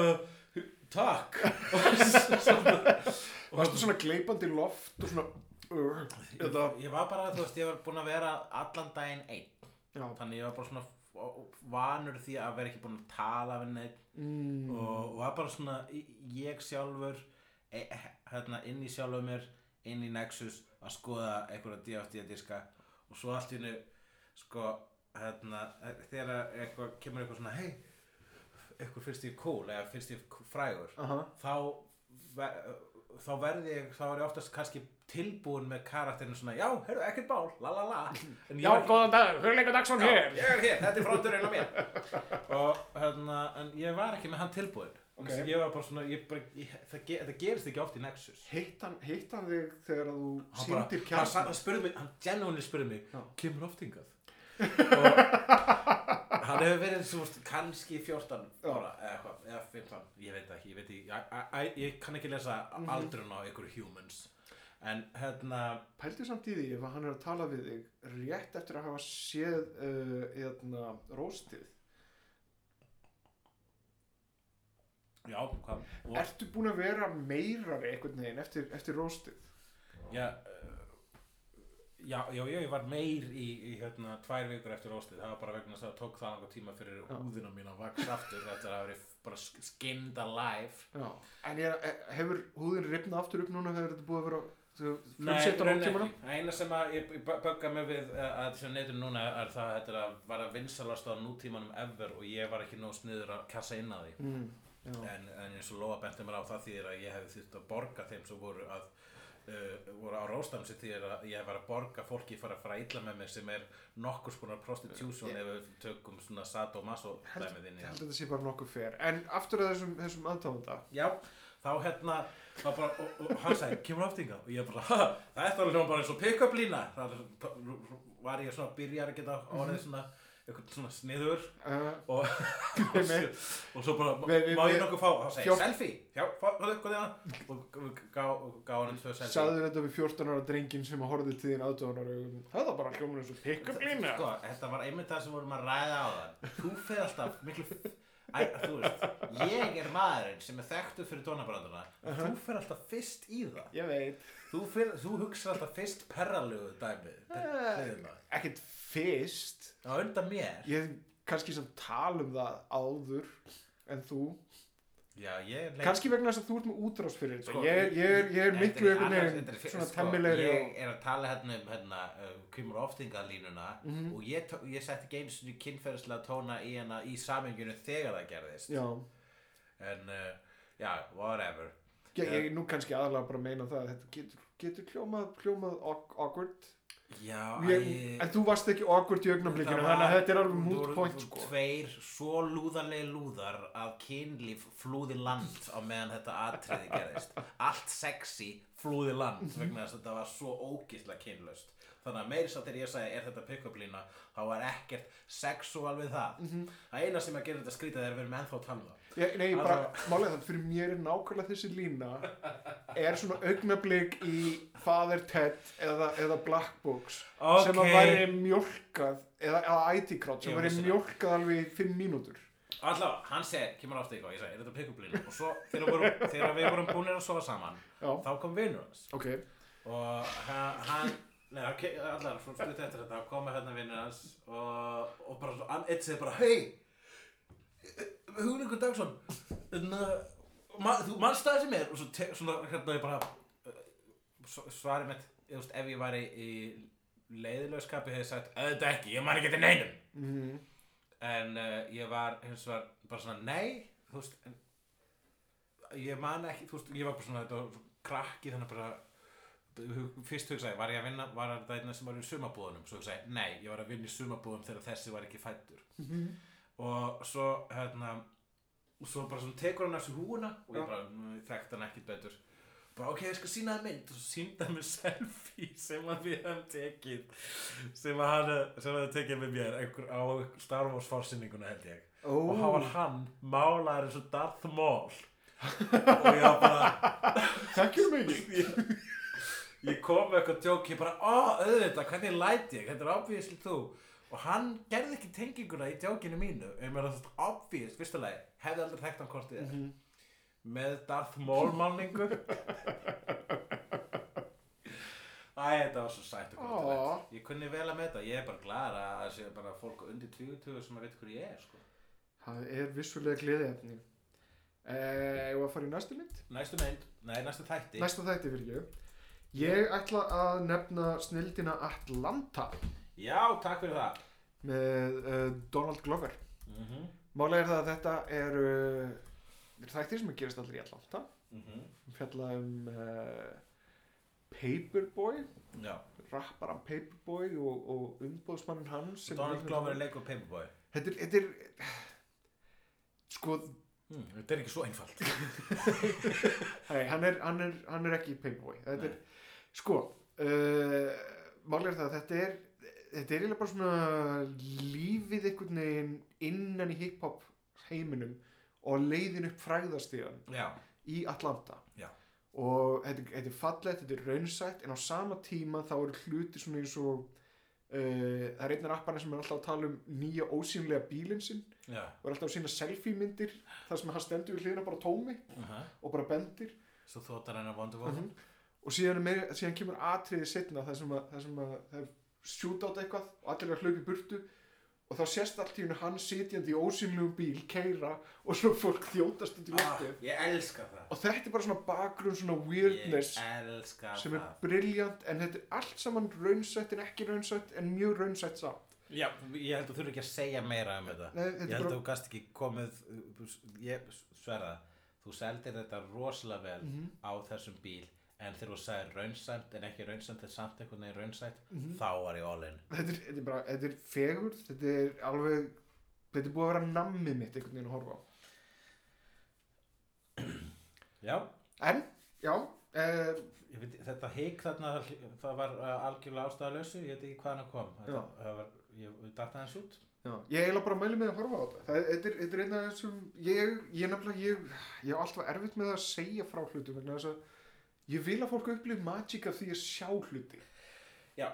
uh, takk. [laughs] Varstu svona gleipandi loft og svona, uh, þetta, ég var bara, þú veist, ég var búinn að vera allan daginn einn. Já, þannig ég var bara svona vanur því að vera ekki búinn að tala við neitt mm, og var bara svona ég sjálfur e, hérna inn í sjálfur mér inn í Nexus að skoða einhverja DFD diska. Og svo allt í hennu sko hérna þegar eitthvað kemur eitthvað svona hei eitthvað finnst ég cool eða finnst ég frægur aha, þá ve- þá verði ég þá er ég oftast kannski tilbúin með karakterinu svona já, heyrðu, ekkert bál, la la la já, góðan dag, Hugleikur Dagsson hér. ég er hér, þetta er fronturinn á mér og hérna, en ég var ekki með hann tilbúin Ok. okay. ég var bara svona ég bara, ég, það, ge, þetta gerist ekki oft í Nexus Hitt hann, hitt hann þig þegar að þú hann bara, sýndir hann, kjærna? sa- hann spurði mig, hann genuinely spurði mig Já. kemur oft hingað og hann hefur verið svo kannski 14 Já. ára eða, eitthvað, eða 15, ég veit ekki ég, veit ekki, ég, ég, ég kann ekki lesa Mhm. aldrun á ykkur humans en hérna Pældu samt í því ef hann er að tala við þig rétt eftir að hafa séð uh, eðna, róstið. já, hvað og, Ertu búin að vera meirari einhvern veginn eftir, eftir róstið? Já, uh, já, já, já, ég var meir í, í hérna, tvær vikur eftir óstið, það var bara vegna að það tók það langar tíma fyrir húðina mín að vaks aftur eftir að verið bara sk- skinned alive. Já. En ég, e- hefur húðin ripnað aftur upp núna þegar þetta búið að vera þú Nei, frumsett á ekki. Það eina sem að ég, bögga mig við uh, að þessu neytum núna er það að þetta er að vinsalast á nútímanum ever og ég var ekki nóg sniður að kassa inn að því. Mm. En, en eins og Lóa benti mér á það þýðir að ég hefði þurft að borga þeim sem voru að uh, voru á róstamsi þýðir að ég var að borga fólki fyrir að fara illa með mig sem er nokkur skonar prostitution Ég- ef við tökum svona sadomaso dæmið inn í Ég held það. að þetta sé bara nokkuð fer. En aftur að þessum, þessum aðtáfunda. Já, þá hérna þá bara, og, og hann sagði, kemur aftinga og ég bara, það er alveg bara eins og pick-up lína það var ég svona að byrja að geta orðið svona eitthvað svona sniður uh, og, [laughs] og, svo- og svo bara, má ég nokkuð fá þá segir Fjórtán- selfie, já, hvað er það? Og gá, gá hann tvö selfie. Sagði þetta við 14 ára drengin sem að horfði til þín aðdóðan ára það var bara hljómur eins og pick-up lína sko, þetta var einmitt það sem vorum að ræða á það þú fer alltaf miklu Æ, þú veist, ég er maðurinn sem er þekktu fyrir tónabranduna. Þú fer alltaf fyrst í það. Ég veit. Þú, þú hugsa alltaf fyrst perralögu dæmið uh, ekkert fyrst. Á undan mér? Ég hef kannski sem tala um það áður en þú. Já, ég leik kannski vegna þess að þú ert með útrás fyrir þetta. Sko, ég, er- ég, er- ég er miklu einhvern veginn er svona sko, temmilegri ég og er að tala hérna um hérna, uh, kymur oftingalínuna Mhm. og ég, ég setti ekki einu sinni kynferðislega tóna í hana í samenginu þegar það gerðist. Já, en uh, já, whatever. Ég, ég nú kannski aðalega bara meina það að þetta getur, getur hljómað awk- awkward já, ég, æ, en þú varst ekki awkward í augnablikinu þannig að þetta er alveg voru- point sko. tveir svo lúðarlega lúðar að kynlíf flúði land á meðan þetta atriði gerðist. Allt sexy flúði land vegna þess að þetta var svo ógislega kynlaust. Þannig að meiri sá þegar ég sagði er þetta pick-up lína? Þá var ekkert sexual við það. Mhm. það eina sem að gera þetta skrítið er að við erum ennþá að tala um Ég, nei, ég bara, málega það, fyrir mér er nákvæmlega þessi lína er svona augnablik í Father Ted eða, eða Black Books sem að væri mjólkað eða, eða IT Crowd sem væri mjólkað alveg í 5 mínútur. Allavega, hann segir, kemur aftur eitthvað ég sagði, er þetta pick-up lína og svo þegar, voru, þegar við vorum búinir að sofa saman Já, þá kom vinur hans. Ok. Og ha- hann Nei, ok, allar, svo stutt eftir þetta, komu hérna vinnir hans og, og bara hann eitt segir bara, hei, Hugningur Dagsson, hérna, ma, þú mannst það sem er, og svo, te, svona, hérna, ég bara, uh, svarið mitt, ég veist, ef ég væri í leiðilögskapi hefði sagt, auðvitað ekki, ég man ekki til neinum, mm. en uh, ég var, hins vegar, bara svona, nei, þú veist, en, ég man ekki, þú veist, ég var bara svona, þetta var svo krakki, þannig bara, fyrst hugsaði, var ég að vinna, var þetta einn sem var í sumabúðunum, svo hugsaði, nei, ég var að vinna í sumabúðum þegar þessi var ekki fættur og svo hérna og svo bara svona tekur hann af sér húuna og ég bara, "Nú, ég þekkti hann ekkert betur. Bara ok, ég skal sína það mynd. Og svo sínda hann með [laughs] selfie sem að við hefum tekið sem að hann sem að það tekið með mér einhver, á Star Wars fórsynninguna held ég. Ó, og hann var hann málaður eins og Darth Maul. [laughs] Og ég var bara þekkjum mig. [laughs] Ég, ég kom með eitthvað djók ég bara, ó, auðvitað, hvernig læt ég? Þetta er obviously þú og hann gerði ekki tenginguna í djókinu mínu. Ég meina þetta obvious, fyrsta lagi hefði aldrei hann hvort þið er. Mhm. með Darth Maul málningu. Æ, þetta var svo sætt og gott Ég kunni vel að með þetta, ég er bara glæðar að það sé bara fólk undir 20 sem að veit hver ég er sko. Það er vissulega gleðiefni. Eh, og að fara í næstu mynd? Næstu mynd, nei, næstu þætti. Næsta þætti fyrir ég ég ætla að nefna snildina Atlanta Já, takk fyrir það. Með uh, Donald Glover. Mm -hmm. málega er það að þetta er uh, þættir sem gerast í Atlanta. Mm -hmm. fjalla um uh, Paperboy Já, rapparan Paperboy og, og umbóðsmannin hans Donald er- Glover er leikur Paperboy. Þetta er, þetta er sko, mm, Þetta er ekki svo einfalt. [laughs] Hei, hann, er, hann, er, hann er ekki Paperboy. Þetta er, sko uh, málega er það að þetta er þetta er eiginlega bara svona lífið einhvern veginn innan í hip-hop heiminum og leiðin upp fræðastíðan í Atlanta Já. og þetta, þetta er fallegt, þetta er raunsætt en á sama tíma þá eru hluti svona eins og uh, það er einnig rapparinn sem er alltaf að tala um nýja ósýnlega bílinn sinn já og er alltaf að sína selfie myndir þar sem hann stendur við hlýðina bara tómi uh -huh. og bara bendir Svo þóttar hann að Wonderwoman Mhm. og síðan, meira, síðan kemur atriði setna þar sem að, þar sem að er shootout eitthvað og allir að hlaupa í burtu og þá sést allt í hennu hann sitjandi í ósynlegum bíl, keira og svo fólk þjótast út í ah, Ég elska það. Og þetta er bara svona bakgrunn svona weirdness sem er það. briljant en þetta er allt saman raunsætt en ekki raunsætt en mjög raunsætt samt. Já, ég held að þú þurfi ekki að segja meira um þetta. Nei, þetta Ég held að þú gast ekki komið Ég sverða Þú seldir þetta rosalega vel Mhm. á þessum bíl En þegar þú sagði raunsæmt en ekki raunsæmt en samt einhvern veginn raunsætt Mhm. Þá var ég all in. Þetta, er, þetta er bara þetta er fegur, þetta er alveg þetta er búið að vera nammið mitt einhvern veginn að horfa á. Já, en, já, uh, veit, þetta hik þarna það var uh, algjörlega ástæðalösu ég veit ekki hvaðan það kom. Þetta, það var, ég datt aðeins út. Já, ég eiginlega bara mæli með að horfa á þetta. Það, þetta, er, er einn af þessum ég, ég nefnilega, ég, ég hef alltaf erfitt með að segja frá hlutum vegna þess að ég vil að fólk upplifa magic af því að sjá hluti Já,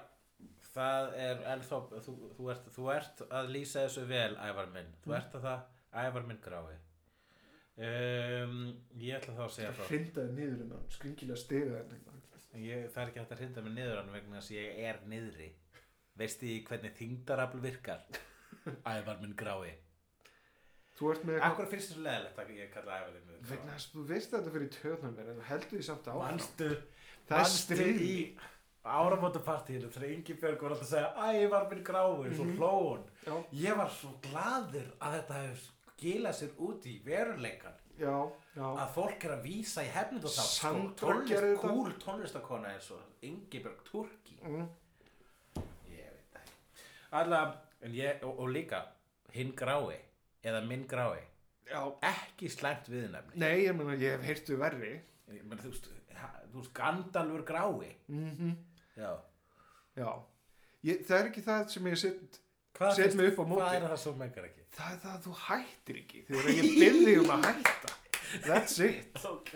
það er ennþá, þú, þú, ert, þú ert að lýsa þessu vel, Ævar minn. Þú Mm. ert að það, Ævar minn grái. Um, ég ætla þá að segja það hrindaði niður en hann skringilega stiga en Ég, það er ekki hægt að hrinda mig niður hann vegna að ég er niðri. Veistu því hvernig þingdarafl virkar? [laughs] Ævar minn grái. Þú ert með Akkur finnst þessu leðilegt að ég kalla Ævar minn vegna grái? þess að þú veist að þetta fyrir töðnum en þú heldur því samt á Manstu, manstu í áramótapartíinu þegar Ingibjörg var alltaf að segja Ævar minn grái, svo Mhm. hlóun. já, Ég var svo gladur að þetta hefur skilað sér út í veruleikan já, já, að fólk er að vísa í hefnund og þá Sandra tónlist, þetta. kúl tónlistakona eins og Ingibjörg Turki mm, ég veit það Alla, en ég, og, og líka hinn grái eða minn grái. Já. Ekki slæmt viðnefni nei, ég meina ég hef heyrtu verri. Ég meina, þú veist, ha- þú veist Gandalfur grái. Mhm. Já. Já, ég, það er ekki það sem ég set, Hvað Set finnst- mig upp á móti. hvað er það sem meikar ekki? Það er það að þú hættir ekki þegar ég byrði um að hætta. That's it. [laughs] ok,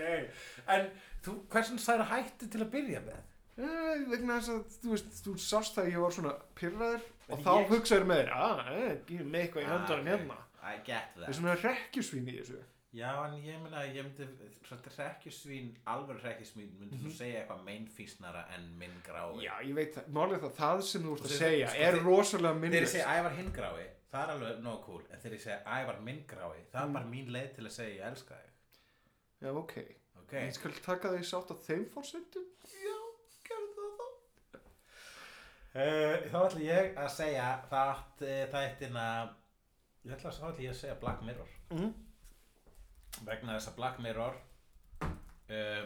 en þú, hversin særi hætti til að byrja með? Eh, vegna þess að þú veist, þú sást það að ég var svona pyrraður og En þá ég- hugsaður með þér, að, eh, gefum mig eitthvað í höndanum Ah, ok. hérna. I get Það er that svona rekkjusvín í þessu. Já, en ég meina, ég myndi, svona hrekkjusvín, alveg hrekkjusvín, myndi þú segja eitthvað meinfísnara en minn grái. Mhm. Já, ég veit það, málið það, það sem þú ert að segja sko, er þið- rosalega Þegar ég minnist. segja ævar hinn grái, það er alveg nóg cool, en þegar ég segja ævar minn grái, það er Mm. bara mín leið til að segja ég elska þig. Já, ok. Ok? Ég skal taka því sátt á þeim fórsendum. Já, gerðu það þá. Uh, þá ætla ég að segja þátt uh, þættina, ég ætla þá ætla ég að segja Black Mirror. Mm. vegna þess að Black Mirror uh,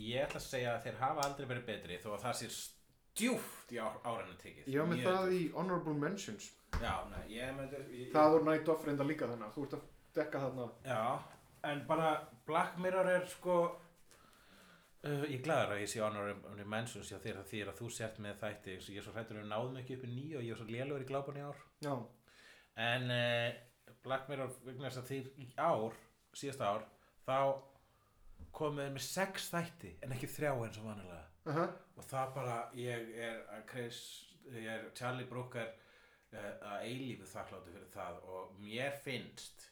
ég ætla að segja að þeir hafa aldrei verið betri þó að það sé stjúft í áræðinu tekið var með það í Honorable Mentions. já, nei, ég er með ég, Það voru Night Off reynda líka þannig að þú ert að dekka þarna. já, en bara Black Mirror er sko uh, ég glaður að ég sé Honorable Mentions þér að því að þú sért með þætti ég er svo hrættur að við náðum ekki upp í nýju og ég er svo lélugur í glápan í ár Já, en uh, Black Mirror vegna þess að þeir í ár síðasta ár þá komuð með sex þætti en ekki þrjá eins og vanilega aha, og það bara ég er að Chris, ég er Charlie Brooker uh, að eilífu þakkláttu fyrir það. Og mér finnst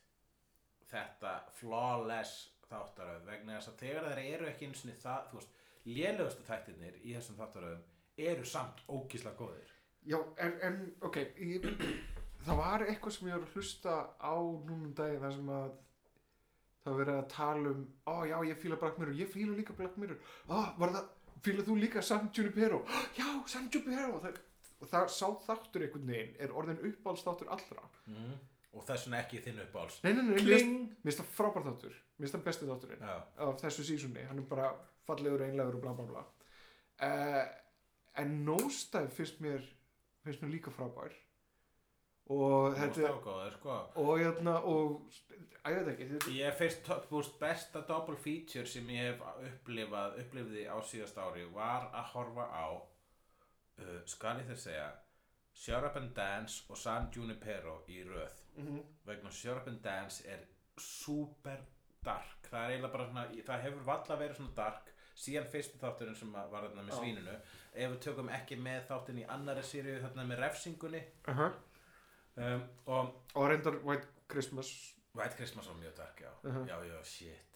þetta flawless þáttaröð vegna þess að þegar þeir eru ekki eins og það, þú veist, lélegustu þættirnir í þessum þáttaröðum eru samt ógísla góðir. Já, en, en ok, ég, það var eitthvað sem ég var að hlusta á núna um daginn þar sem að það verið að tala um, ó já, ég fíla Black Mirror, ég fíla líka Black Mirror, ó, var það, fíla þú líka San Junipero, já, San Junipero, og það, og það sá þáttur einhvern veginn, er orðin uppáhalds þáttur allra. mm. og þess vegna ekki þinn uppáls Nei, nei, nei, mér finnst- það frábær þáttur, mér finnst það besti þátturinn. Já, af þessu sísunni hann er bara fallegur, einlegur og bla bla bla. Uh, en Nosedive finnst mér finnst mér líka frábær og þetta veist góður sko og hérna og ég veit ekki þetta, Ég fyrst, veist, besta double feature sem ég hef upplifað, upplifði á síðast ári var að horfa á, uh, skal ég þér segja, Shut Up and Dance og San Junipero í röð. mm Vegna Shut Up and Dance er super dark. Það er eiginlega bara svona, það hefur valla verið svona dark síðan fyrsti þátturinn sem var þarna með svínunu. Ef við tökum ekki með þáttinn í annari sériu þarna með refsingunni uh -huh. Um, og og reyndar White Christmas. White Christmas var mjög dark, já. Mhm. Já, já, shit.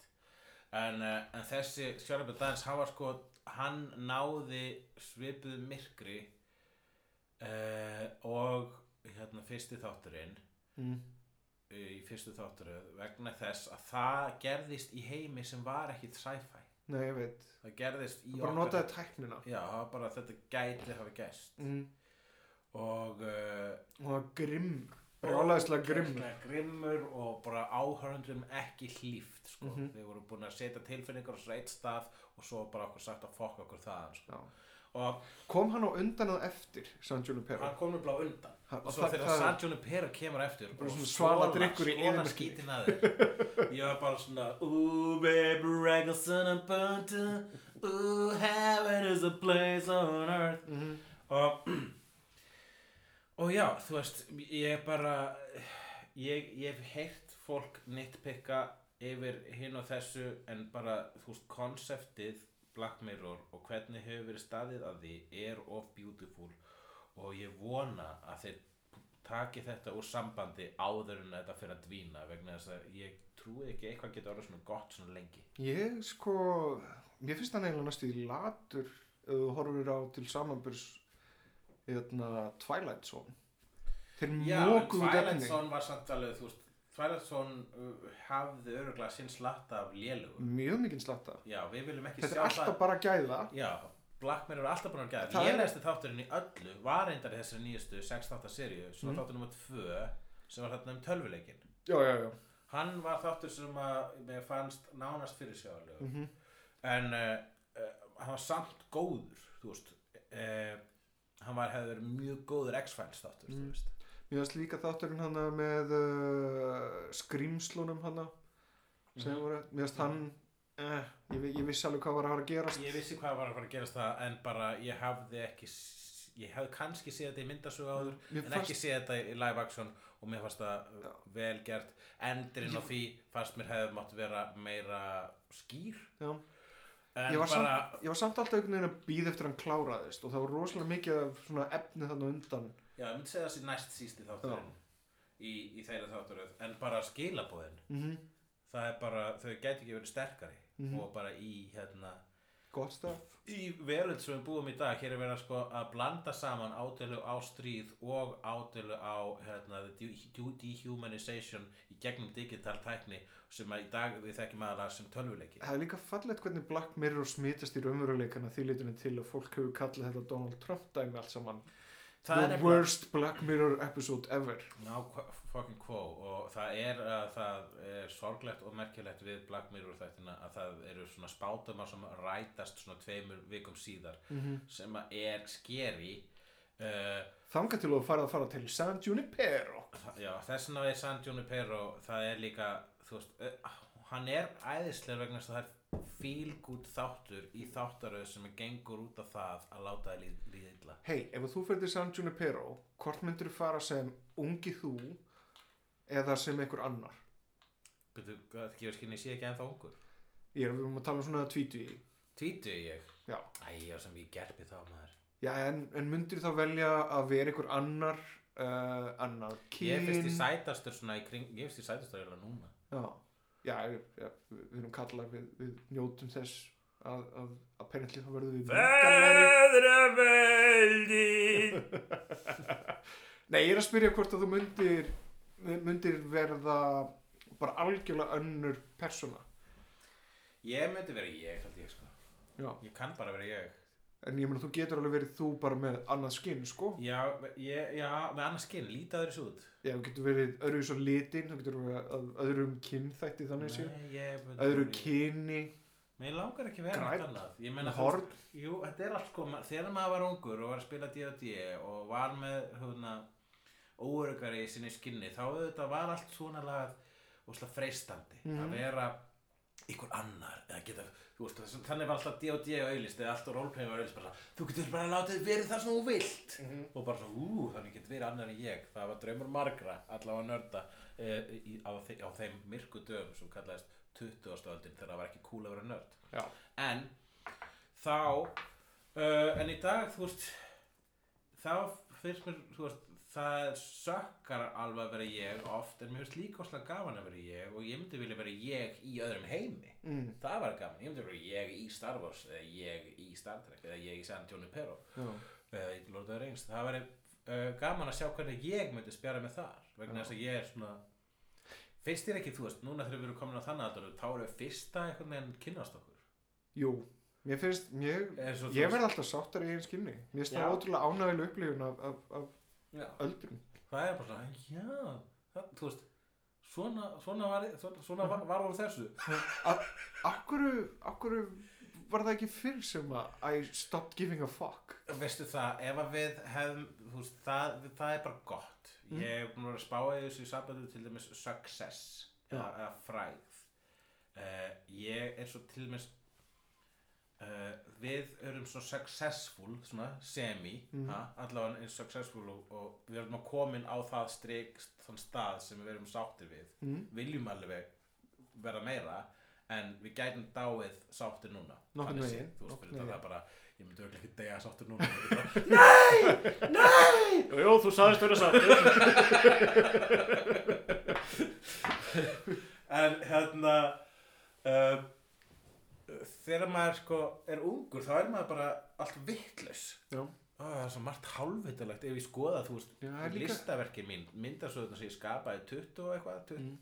En, uh, en þessi Sjálfur Dance, hann var sko Hann náði svipuð myrkri uh, Og hérna fyrsti þátturinn mm. uh, Í fyrstu þátturinn Vegna þess að það gerðist í heimi sem var ekkit sci-fi. Nei ég veit. Það gerðist í það bara notaði tæknina. Já, bara þetta gæti hafa gæst mm. Og uh, og það grimm brjálæðislega grimm Ógeðslega grimmur og bara áhörundum ekki hlýft sko. Mhm. þeir voru búin að setja tilfinningar á svo eitt stað og svo bara okkur sagt að fokka okkur þaðan sko. Kom hann á undan og eftir San Junipero hann kom nefnilega á undan Ha- og svo það- þegar það- San Junipero kemur eftir og svona svaladrykkur í eyðimörkinni. skítin að þér [laughs] ég var bara svona Ooh baby reggae son of butter Ooh, heaven is a place on earth Mhm. og [clears throat] og já, þú veist ég bara ég, ég hef heyrt fólk nitpikka yfir hinn og þessu en bara, þú veist, konseptið Black Mirror og hvernig hefur verið staðið að því er of beautiful og ég vona að þeir taki þetta úr sambandi áður en þetta fyrir að dvína vegna þess að ég trúi ekki að eitthvað getur orðið svona gott svona lengi. Ég sko, mér finnst það eiginlega næstu í latur ef þú horfir á til samanburs hérna, Twilight Zone. Þeir mókuðu Twilight Zone var samt alveg, þú veist Twilight Zone uh, hafði öruglega sinn slatta af lélugum mjög mikið slatta. Já, þetta er alltaf það. bara gæða. Já, Black Mirror er alltaf gera Það Ég er- þátturinn í öllu var reyndar í þessari nýjustu 6 þáttar seríu svo Mm. mm. þáttur nummer 2 sem var þarna um tölvuleikin já, já, já. Hann var þáttur sem að mér fannst nánast fyrir sjáðalegu mm en uh, uh, hann var samt góður þú veist. Uh, hann var hefði verið mjög góður X-Files þáttur Mm. þú veist mér finnst líka þátturinn hana með uh, skrýmslunum hana sem Mhm. voru, mér finnst hann eh, ég, ég vissi alveg hvað var að fara að gerast Ég vissi hvað var að fara að gerast það en bara ég hafði ekki ég hafði kannski séð þetta í myndasögu áður mér en ekki séð þetta í live action og mér fannst það uh, Já. vel gert endurinn á því fannst mér hefði mátt vera meira skýr Já. Ég var, bara samt, ég var samt alltaf einhvern veginn að býða eftir hann kláraðist og það var rosalega mikið af svona efni þannig undan já, ég myndi segja þessi næst sísti þátturinn í, í þeirra þátturöð en bara skilabóðin mm -hmm. það er bara, þau gæti ekki verið sterkari Mhm. og bara í hérna gott staf í veröld sem við búum í dag hér er verið að sko að blanda saman ádölu á stríð og ádölu á hérna, dehumanization í gegnum digital tækni sem að í dag við þekkjum aðalega sem tölvuleiki. Það er líka fallegt hvernig Black Mirror smitast í raunveruleikana því litunum til að fólk hefur kallað þetta Donald Trump dæmi allt saman. Það the worst Black Mirror episode ever. Ná hva- fucking quo. Og það er að það er sorglegt og merkilegt við Black Mirror þættina að það eru svona spátumar sem rætast svona tveimur vikum síðar mm sem að er skeri uh, þanga til að fara að fara til San Junipero. Já, þess vegna er San Junipero það er líka, þú veist uh, hann er æðislega vegna þess að það er fílgút þáttur í þáttaröð sem er gengur út af það að láta það líð, líða illa. Hei, ef þú fyrir til San Junipero hvort myndir þú fara sem ungi þú eða sem einhver annar? Hvað gefur skynni, ég sé ekki ennþá ungur. Ég er við erum að tala um svona tvítu í Tvítu ég? Já. Æ, já, sem við gerpi þá maður. Já, en, en myndir þá velja að vera einhver annar uh, annar kyn Ég finnst í sætastur svona í kring, ég finnst í sætastur eiginlega núna. Já, já, já við, erum kallar við, við njótum þess að, að apparently þá verðum við. Veðraveldin [laughs] Nei, ég er að spyrja hvort að þú myndir myndir verða bara algjörlega önnur persóna. Ég myndi vera ég, held ég sko. Já, Ég kann bara vera ég en ég meina þú getur alveg verið þú bara með annað skinn, sko. Já, ég, já með annars skinn, öðru svo út. Já, þú getur verið öðru svo litin þú getur verið að, öðrum kynþætti þannig séu öðru kyni. Mér langar ekki að vera neitt annað. Ég Horn. þú- Jú, þetta er allt sko Þegar maður var ungur og var að spila D&D og var með hérna óörugari í sinni skinni þá þetta var allt svona lagað óslega freistandi. Mhm. að vera ykkur annar eða geta, veist, þannig var alltaf D&D auðlist eða alltaf roleplay var auðlist bara, þú getur bara látið verið það sem þú vilt Mhm. og bara svona, ú, þannig getur verið annar en ég það var draumur margra, allavega nörda e, í, á, þe á þeim myrku dögum sem kallaðist 20. öldin þegar það var ekki cool að vera nörd Já, en þá uh, en í dag þú veist þá finnst mér þú veist, það sökkar alveg að vera ég oft en mér finnst líka óslega gaman að vera ég og ég myndi vilja vera ég í öðrum heimi. Mm, það var gaman, ég myndi vera ég í Star Wars eða ég í Star Trek eða ég í San Junipero já, eða í Lord of the Rings. Það væri uh, gaman að sjá hvernig ég myndi spjara með þar vegna þess að ég er svona finnst þér ekki, þú veist, núna þegar við erum komin á þannig aldur þá við fyrsta einhvern veginn kynnast okkur? Jú Mér finnst, mér, ég veist- verð alltaf sáttar í einn skinni. Mér finnst það ótrúlega ánægileg upplifun af, af, af Já. öldrun. Það er bara svona, já það, þú veist, svona, svona var, svona, svona var, var úr þessu. Akkur, akkur var það ekki fyrr sem að I stopped giving a fuck? Veistu það, ef að við hefðum, þú veist, það, það er bara gott. Mm. ég hef búin að vera að spá í þessu í sambandi til dæmis success eða, eða frægð. Uh, ég er svo til dæmis uh, við erum svo successful svona semi ha, allavega eins successful og, og við erum að komin á það strik þann stað sem við erum sáttir við. Mm. viljum alveg vera meira en við gætum dáið sáttir núna. Þannig séð, þú veginn. er bara ég myndi örugglega ekki deyja sáttir núna myndi bara, [laughs] Jú, jú, þú sagðist vera sattur [laughs] en hérna uh, þegar maður sko er ungur þá er maður bara allt vittlaus það er svo margt hálfvitalegt ef ég skoða þú veist Já, er listaverkin mín myndasöðuna sem ég skapaði 20 og eitthvað 20, Mm.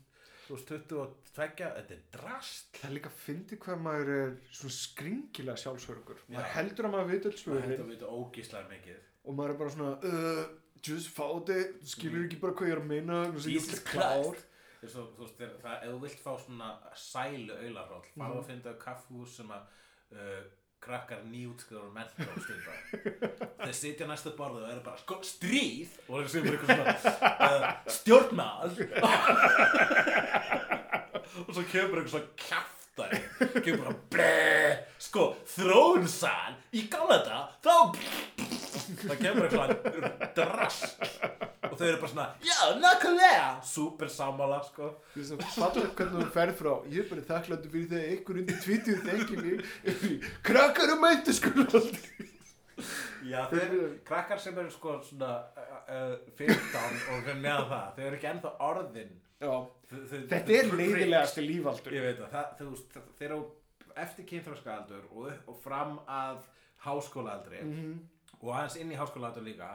þú veist 22 þetta er drast Það er líka að fyndi hvað maður er svona skringilega sjálfsörgur maður heldur að maður veit öll og svörin. þetta vita ógíslar mikið. Og maður er bara svona uh, just fáti, skilur ekki bara hvað ég er að meina að Jesus Christ. Og, þú veist, þegar það, ef þú vilt fá svona sælu aularhóll, farðu að finna kaffhús sem að uh, krakkar nýjútskriður mentor stunda. [laughs] Þeir sitja næstu borðu og eru bara sko, stríð! Og þeir sem eitthvað svona uh, stjórnmál! [laughs] Og svo kemur eitthvað svona kjaftar kemur bara bleh! Sko þróunsal í galata þá [laughs] það kemur eitthvað drask og þau eru bara svona já, nákvæmlega. Super sammála sko. Þú veist að falla hvernig þú ferð frá. Ég er bara þakkláttu fyrir þegar einhver undir 20 þengir mig Krakkar um mæntu sko Já, þeir, krakkar sem eru sko svona uh, uh, 15 og fyrir neðan það, þau eru ekki ennþá orðin. Já, Þetta er leiðilegasti lífaldur. Ég veit það, þú veist, þeir eru eftir kynþróskaaldur og, og fram að háskólaaldri Mhm. og aðeins inn í háskólaaldri líka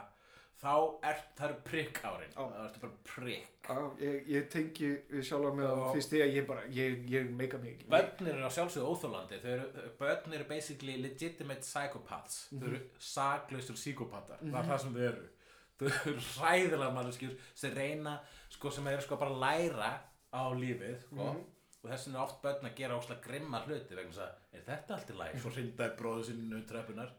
þá er það prikk árin Já. það ertu bara Já, ég, ég tengi sjálfa með Já. að fyrst þegar ég bara, ég, ég meika mig ekki. Börn eru á sjálfsögðu óþólandi þau eru, basically legitimate psychopaths. Þau eru saklausur psykopatar Það er það sem þau eru. Þau eru hræðilega manneskjur sem reyna sko, sem eru sko bara að læra á lífið sko. og þess vegna er oft börn að gera óslega grimma hluti vegna þess að er þetta allt í læg svo hrindaði bróðu sinni um tröpunar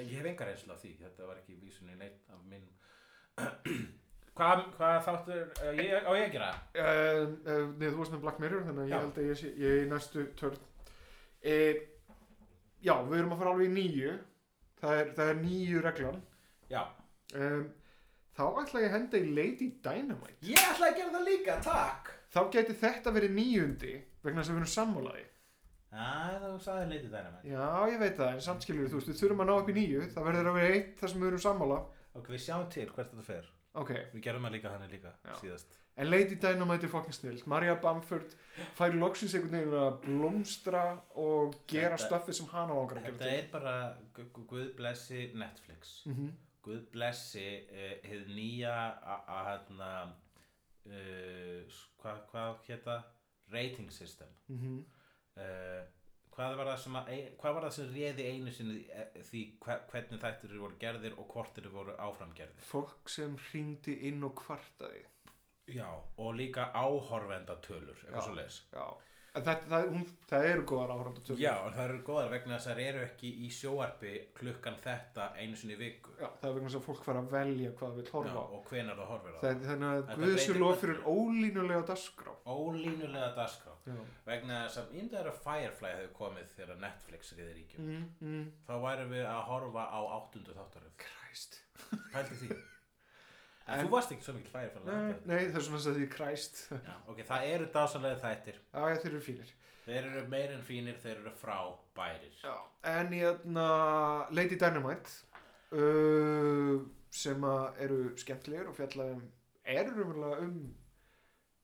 ég hef engar reynslu af því þetta var ekki vísun í neitt af minn [clears throat] hvað, hvað þáttur uh, ég, á ég að gera? uh, uh, Nei, þú varst með Black Mirror þannig að ég held að ég ég er í næstu törn. Já, við erum að fara alveg í nýju Það er, það er nýju reglan. Já, um, Þá ætla ég að henda í Lady Dynamite. Ég ætla að gera það líka, takk! Þá gæti þetta verið nýjundi vegna þess að við erum sammálaði Já, þú sagði Lady Dynamite Já, ég veit það, en samt skilur þú veist, við þurfum að ná upp í nýju Það verður að vera eitt þar sem við erum sammála. Ok, við sjáum til hvert þetta fer. Ok, Við gerum það líka þannig líka Já. síðast. En Lady Dynamite er fucking snill Maria Bamford fær loksins einhvern veginn að blómstra og gera Þetta- stöfið sem hana langar að Þetta gera er bara, gu- gu- guð blessi Netflix. Mm -hmm. Guð blessi uh, hið nýja a- að hérna uh, hvað hva hétta rating system. Mm -hmm. Uh, hvað var það sem að, hvað var það sem réði einu sinni eh, því hve, hvernig þættir eru voru gerðir og hvort eru voru áframgerðir Fólk sem hringdi inn og kvartaði. Já, og líka áhorfendatölur Já. eitthvað svo leis Já, það, það, hún, það eru góðar áhörnda Já, það eru góðar vegna þess að þær eru ekki í sjóarpi klukkan þetta einu sinni í viku. Já, það er vegna þess að fólk fara að velja hvað það Já, horfa á. Og hvenar það horfir á. Það er þannig að Þetta Guðsjö breytir lof öllu. fyrir ólínulega dagskrá. Ólínulega dagskrá. Já, vegna þess að ímdaður að Firefly hefur komið þegar Netflix riði ríkjum. Mm, mm, þá værum við að horfa á áttundu þáttaröð. Kræst Pældi því [laughs] En, En- þú varst ekki svo mikil Firefly Nei, aðdáandi. nei, það er svona að því kræst Já, ok, það eru dásanlega þættir. Já, já, þeir eru fínir. Þeir eru meir en fínir, þeir eru frábærir. Já, en hérna Lady Dynamite uh, sem að eru skemmtilegir og fjalla um eru raunverulega um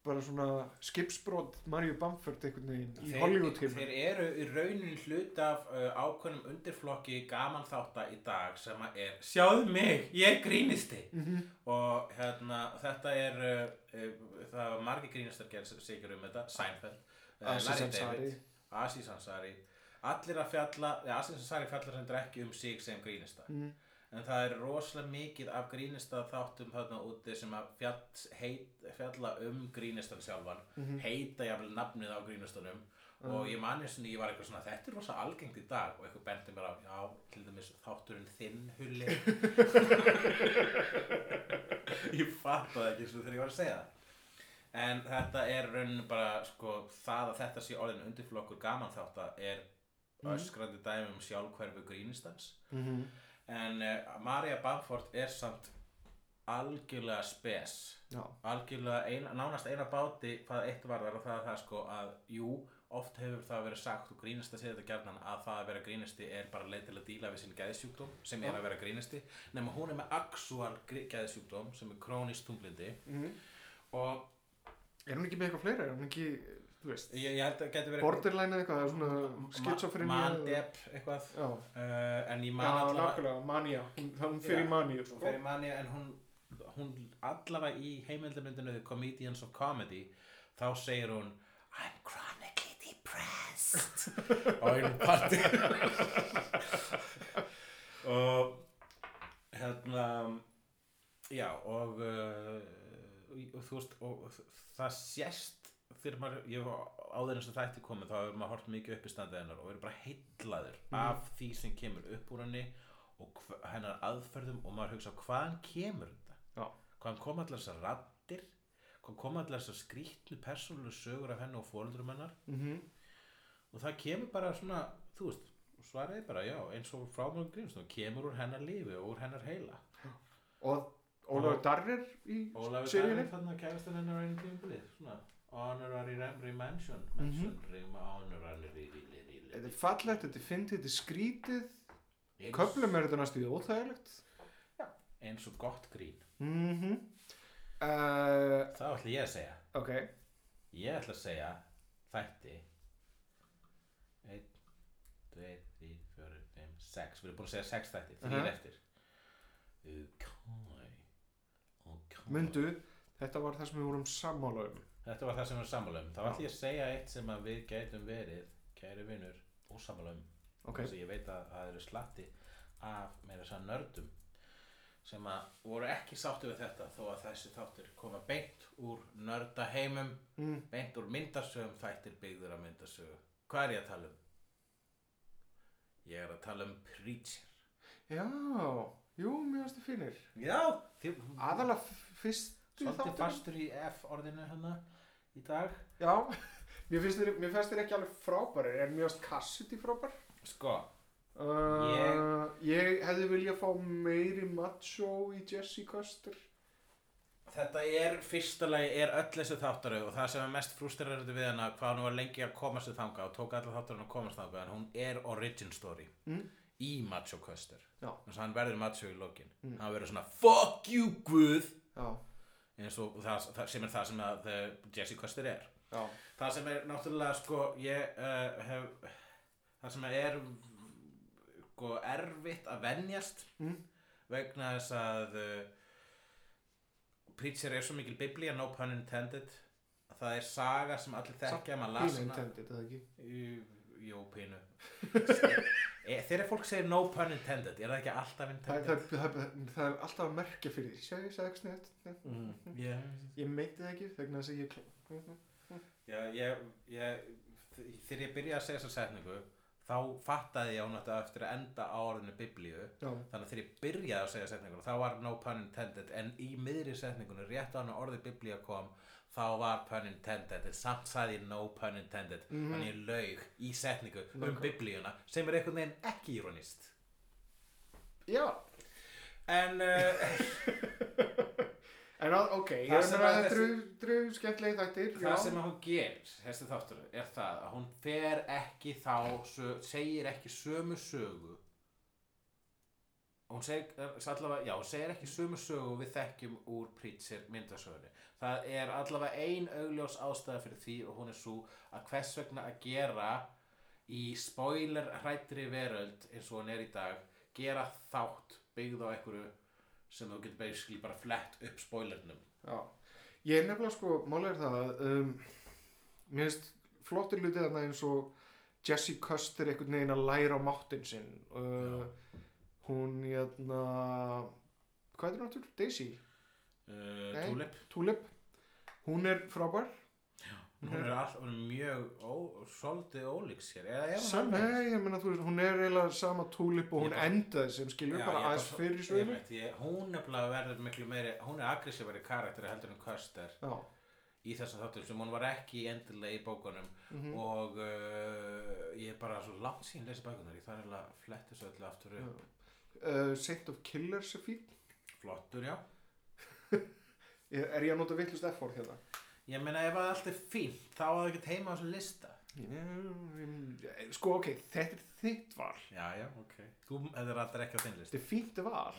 bara svona skipsbrot Maríu Bamford einhvern veginn í Hollywood heimum þeir eru í raunin hlut af uh, ákveðnum undirflokki gaman þátta í dag sem að er Sjáðu mig, ég grínisti mm og hérna þetta er uh, uh, það var margir grínistar gerð sigur um þetta Seinfeld, uh, Larry. David Aziz Ansari allir að fjalla, ja, Aziz Ansari fjallar sem ekki um sig sem grínista. Mm. En það er rosalega mikið af grínista þáttum þarna úti sem að fjall, heit, fjalla um grínistan sjálfan. Mhm. heita jafnvel nafnið á grínistanum. Og ég mani svona, ég var eitthvað svona þetta er rosa algengt í dag. Og eitthvað bendi mér á já, til dæmis þátturinn þinn hulli. [laughs] Ég fatt það ekki og þegar ég var að segja það. En þetta er raunin bara sko það að þetta sé orðin undirflokkur gaman þátt er öskrandi dæmi um sjálfhverfu grínistans. Mhm. En uh, Maria Bamford er samt algjörlega spes Já, algjörlega ein, nánast eina báti hvað eitt varðar og það er það sko að jú, oft hefur það verið sagt og grínist að segja þetta gjarnan að það að vera grínisti er bara leið til að díla við sinn geðsjúkdóm sem er að vera grínisti nema hún er með actual grí- geðsjúkdóm sem er krónist tunglindi Mhm. og er hún ekki með eitthvað fleira? Er hún ekki, þú veist, ég, ég held að geti verið borderline eða eitthvað, það er svona skitsofreni mandep eitthvað. Já, uh, en ég já, man allavega nákvæmlega, mania. Hún, fyrir Já, í maníu, hún sko. fer í mania en hún, hún allavega í heimildamyndinu The Comedians of Comedy þá segir hún I'm chronically depressed. [laughs] Á einu parti og hérna já og, uh, og þú veist og það sést þegar maður, ég áður eins og þætti komið þá hefur maður hort mikið upp í standið hennar og verið bara heitlaður af því sem kemur upp úr henni og hennar aðferðum og maður hugsa hvaðan kemur þetta? Já. hvaðan koma allar þessar raddir? Hvaðan koma allar þessar skrýtnu persónulegu sögur af henni og fóreldrum hennar? Mhm. og það kemur bara svona þú veist, svarið er bara já eins og frámögum Grímsson, kemur úr hennar lífi og úr hennar heila. Og Ólafur Darrir í Ólafur seríunni? Darri þannig að kæristan hennar einu tímabilið svona honorary re- mention mention, mm re- Þetta er fallegt, þetta er fyndið, þetta er skrítið. Köflum er þetta næstu í óþægilegt. Eins og gott grín. Mhm. Uh, þá ætla ég að segja. Ok, ég ætla að segja þætti. 1 2, 3, 4, 5, 6 við erum búin að segja 6 þætti, 3 Aha. eftir. Ok. Ok. Mundu Þetta var það sem við vorum sammála um Þetta var það sem við erum sammála um. Þá ætlum ég að segja eitt sem við gætum verið, kæri vinnur, ósammála um. Ok, Þess að ég veit að það eru slatti af meira þess að nördum sem að voru ekki sáttu við þetta þó að þessi þáttur koma beint úr nördaheimum, mm. beint úr myndasögum, þættir byggður af myndasögu. Hvað er ég að tala um? Ég er að tala um Preacher. já, jú, mér finnst þið finnir Já, Aðalega fyrstu svolítið fastur í F orðinu hérna í dag. Já, [laughs] mér finnst þér, mér finnst þér ekki alveg frábæri En mér finnst Cassidy frábær Sko, uh, Ég hefði viljað fá meiri macho í Jesse Custer Þetta er fyrsta lagi er öll þessu þáttarau og það sem er mest frústrerandi við hana hvað hún var lengi að koma sér þangað og tók allar þáttarinn að komast þangað en hún er origin story Mm. í Macho Custer Já. þannig að hann verður macho í lokin Mm. hann verður svona fuck you guð Já, og það, það sem er það sem að the, Jesse Custer er. Já, það sem er náttúrulega sko ég uh, hef það sem er sko erfitt að venjast Mm. vegna þess að uh, Preacher er svo mikil biblía no pun intended. Að það er saga sem allir þekkja maður las pínu intended, eða ekki? Jú, pínu [laughs] e, Þegar fólk segir no pun intended er það ekki alltaf það, intended? það, það, það, það er alltaf að merkja fyrir Segðu, segðu ekki snett Mm. Ég meinti það ekki, vegna þess að ég klá Já, ég, ég, þegar ég byrjaði að segja þessa setningu þá fattaði ég hún átti eftir að enda á orðinu biblíu. Þannig að þegar ég byrjaði að segja setningunum þá var no pun intended. En í miðri setningunum rétt á hann að orðið biblía kom þá var pun intended en samt sagði ég no pun intended. Mhm. þannig ég laug í setningu um Nákvæm- biblíuna sem er einhvern veginn ekki ironist já. En uh, [laughs] En ok, Það sem að hún gerir þessi þáttur er það að hún fer ekki þá segir ekki sömu sögu hún segir eh, allavega, já, hún segir ekki sömu sögu við þekkjum úr Preacher myndasögunni. Það er allavega ein augljós ástæða fyrir því og hún er svo að hvers vegna að gera í spoiler hrættri veröld eins og hún er í dag gera þátt byggð á einhverju sem þú getur basically bara flett upp spoilernum. Já, ég er nefnilega sko, málega er það að um, mér finnst flottir hlutið þarna eins og Jessie Custer einhvern veginn að læra á máttin sinn. Uh, hún hérna hvað er það náttúrulega? Daisy? uh. Tulip Tulip? Hún er frábær Hún er, all, hún er mjög ó, svolítið ólíks hér er hún nei, ég meina þú veist, hún er eiginlega sama Tulip og hún bara- endaði sem skilur Já, bara aðeins fyrir ég, hún nefnilega verður miklu meiri hún er aggressífari karakter heldur en Custer Já, í þessum þáttum sem hún var ekki endilega í bókunum Mhm. og uh, ég er bara svo langt síðan lesa bækunar ég þarf að fletti svo öllu aftur upp uh, Saint of Killers er fín. Flottur, já. [laughs] Er, er ég að nota vittlust F-orð hérna? Ég meina ef að allt er fínt þá að það ekki heima á þessu lista. Sko ok, þetta er þitt val. Já, já, ok. Þú hefur alltaf ekki á þinn list þetta er fínt val.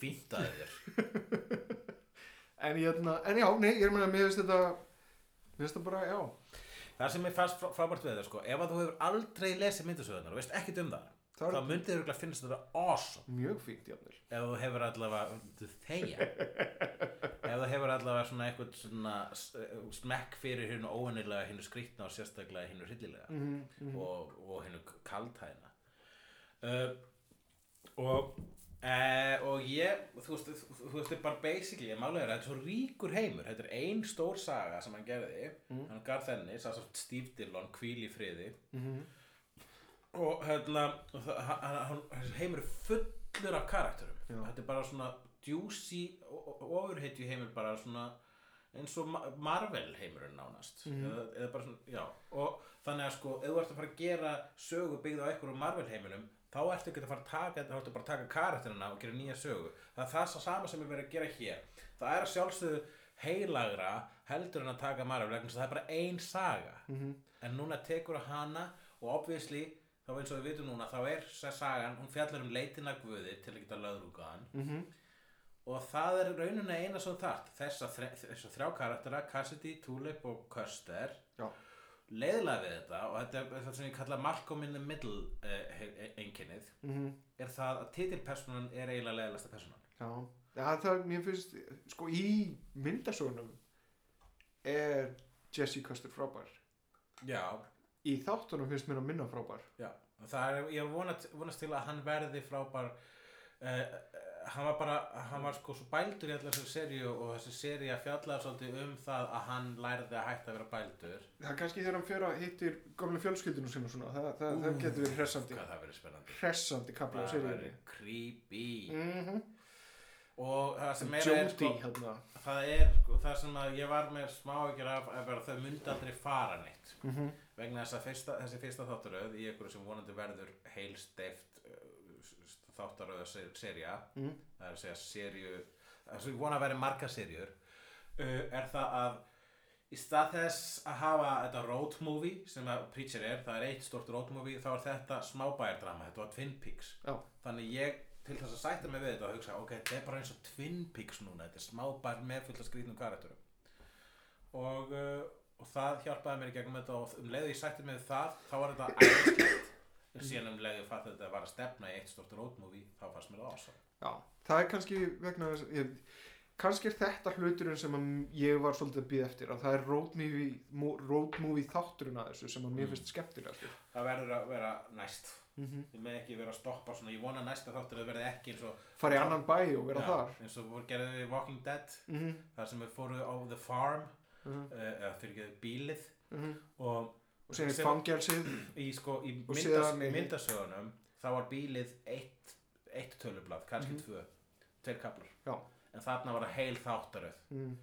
Fínt að þér. [laughs] En, hérna, en já, nei, ég er meina mér finnst þetta mér finnst þetta bara, já. Það sem ég fannst frá- frábært við það sko ef að þú hefur aldrei lesið myndasöðunar og veist ekkert um það þá er myndið þér örugglega finnst þetta awesome. Mjög fínt jafnvel. Ef þú hefur allavega þegja. [laughs] Ef þú hefur allavega svona eitthvað svona s- smekk fyrir hinn óhennilega hinn skrýtna og sérstaklega hinn hryllilega mm -hmm. og, og hinn kaltæðina uh, og uh, og ég þú veist, þú, veist, bara basically ég málega er að þetta er svo ríkur heimur. Þetta er ein stór saga sem hann gerði. Mm. hann gar þenni, svo Steve Dillon hvíl í friði. Mhm. Og hérna heimur er fullur af karakterum Já. þetta er bara svona og ofurheitju heimur bara svona eins og Ma- Marvel heimurinn nánast Mhm. eða, eða bara svona, já og þannig að sko, ef þú ert að fara að gera sögu byggð á einhverjum Marvel heiminum þá ertu ekki að fara að taka þetta, þá ertu bara að taka karakterina og gera nýja sögu það er það sama sem er verið að gera hér það er að sjálfsögðu heilagra heldur en að taka Marvel það er bara ein saga Mhm. en núna tekur að hana og obviously þá eins og við vitum núna þá er sagan, hún fjallar um leitina guði til að geta löðrúka hann Mhm. og það er rauninni eina svo þart þessa, þre- þessa þrjá karaktera Cassidy, Tulip og Custer Já. leiðilega við þetta og þetta er það sem ég kalla Malcolm in the Middle uh, einkennið Mhm. er það að titilpersonan er eiginlega leiðilegasta personan já, já það, mér finnst sko í myndasögunum er Jesse Custer frábær já, í þáttunum finnst mér að minna frábær. Já og það er, ég vonast, vonast til að hann verði frábær uh, hann var bara, hann var sko svo bældur í allar þessu seríu og þessi seríu fjallaði svolítið um það að hann lærði að hætta að vera bældur. Það er kannski þegar hann fyrir að hittir gamla fjölskyldinu sinna svona, það, það, það Ú. getur verið hressandi. hvað það verið spennandi. Hressandi kapla á það seríunni. verið creepy. Mm -hmm. og það sem er, er sko, hérna. það er sko, það sem að ég var með smá ekki af að þau myndi aldrei fara neitt mm -hmm. Vegna þess að fyrsta, þessi fyrsta þáttaröð í einhverju sem vonandi verður heilsteift uh, þáttaröða serja Mhm. það er að segja serju það sem ég vona að vera marga serjur uh, er það að í stað þess að hafa þetta road movie sem að Preacher er, það er eitt stort road movie þá er þetta smábæjardrama, þetta var Twin Peaks Já. þannig ég til þess að sætta mig við þetta og hugsa, ok, þetta er bara eins og Twin Peaks núna, þetta er smábær með fulla skrýtnum karakterum og, uh, og það hjálpaði mér í gegnum þetta og um leiðu ég sætti við það þá var þetta æðislegt. [coughs] En síðan um leiðu ég fatt að þetta var að stefna í eitt stort movie þá fannst mér það awesome. Já, það er kannski vegna þess ég, kannski er þetta hluturinn sem ég var svolítið að býða eftir að það er movie þátturinn að þessu sem að mér Mm. finnst skemmtilegast. Það verður að vera næst. Mm -hmm. ég með ekki vera að stoppa svona, ég vona næsta þáttur að verði ekki í annan bæ og vera Já, þar við mm -hmm. við Mm eða fyrir ekki bílið -hmm. og og síðan í fangelsið í, sko, í Og myndas, síðan í- myndasögunum þá var bílið eitt, eitt tölublað, kannski Mhm. tvö tveir kaplar Já. en þarna var það heil þáttaröð mm.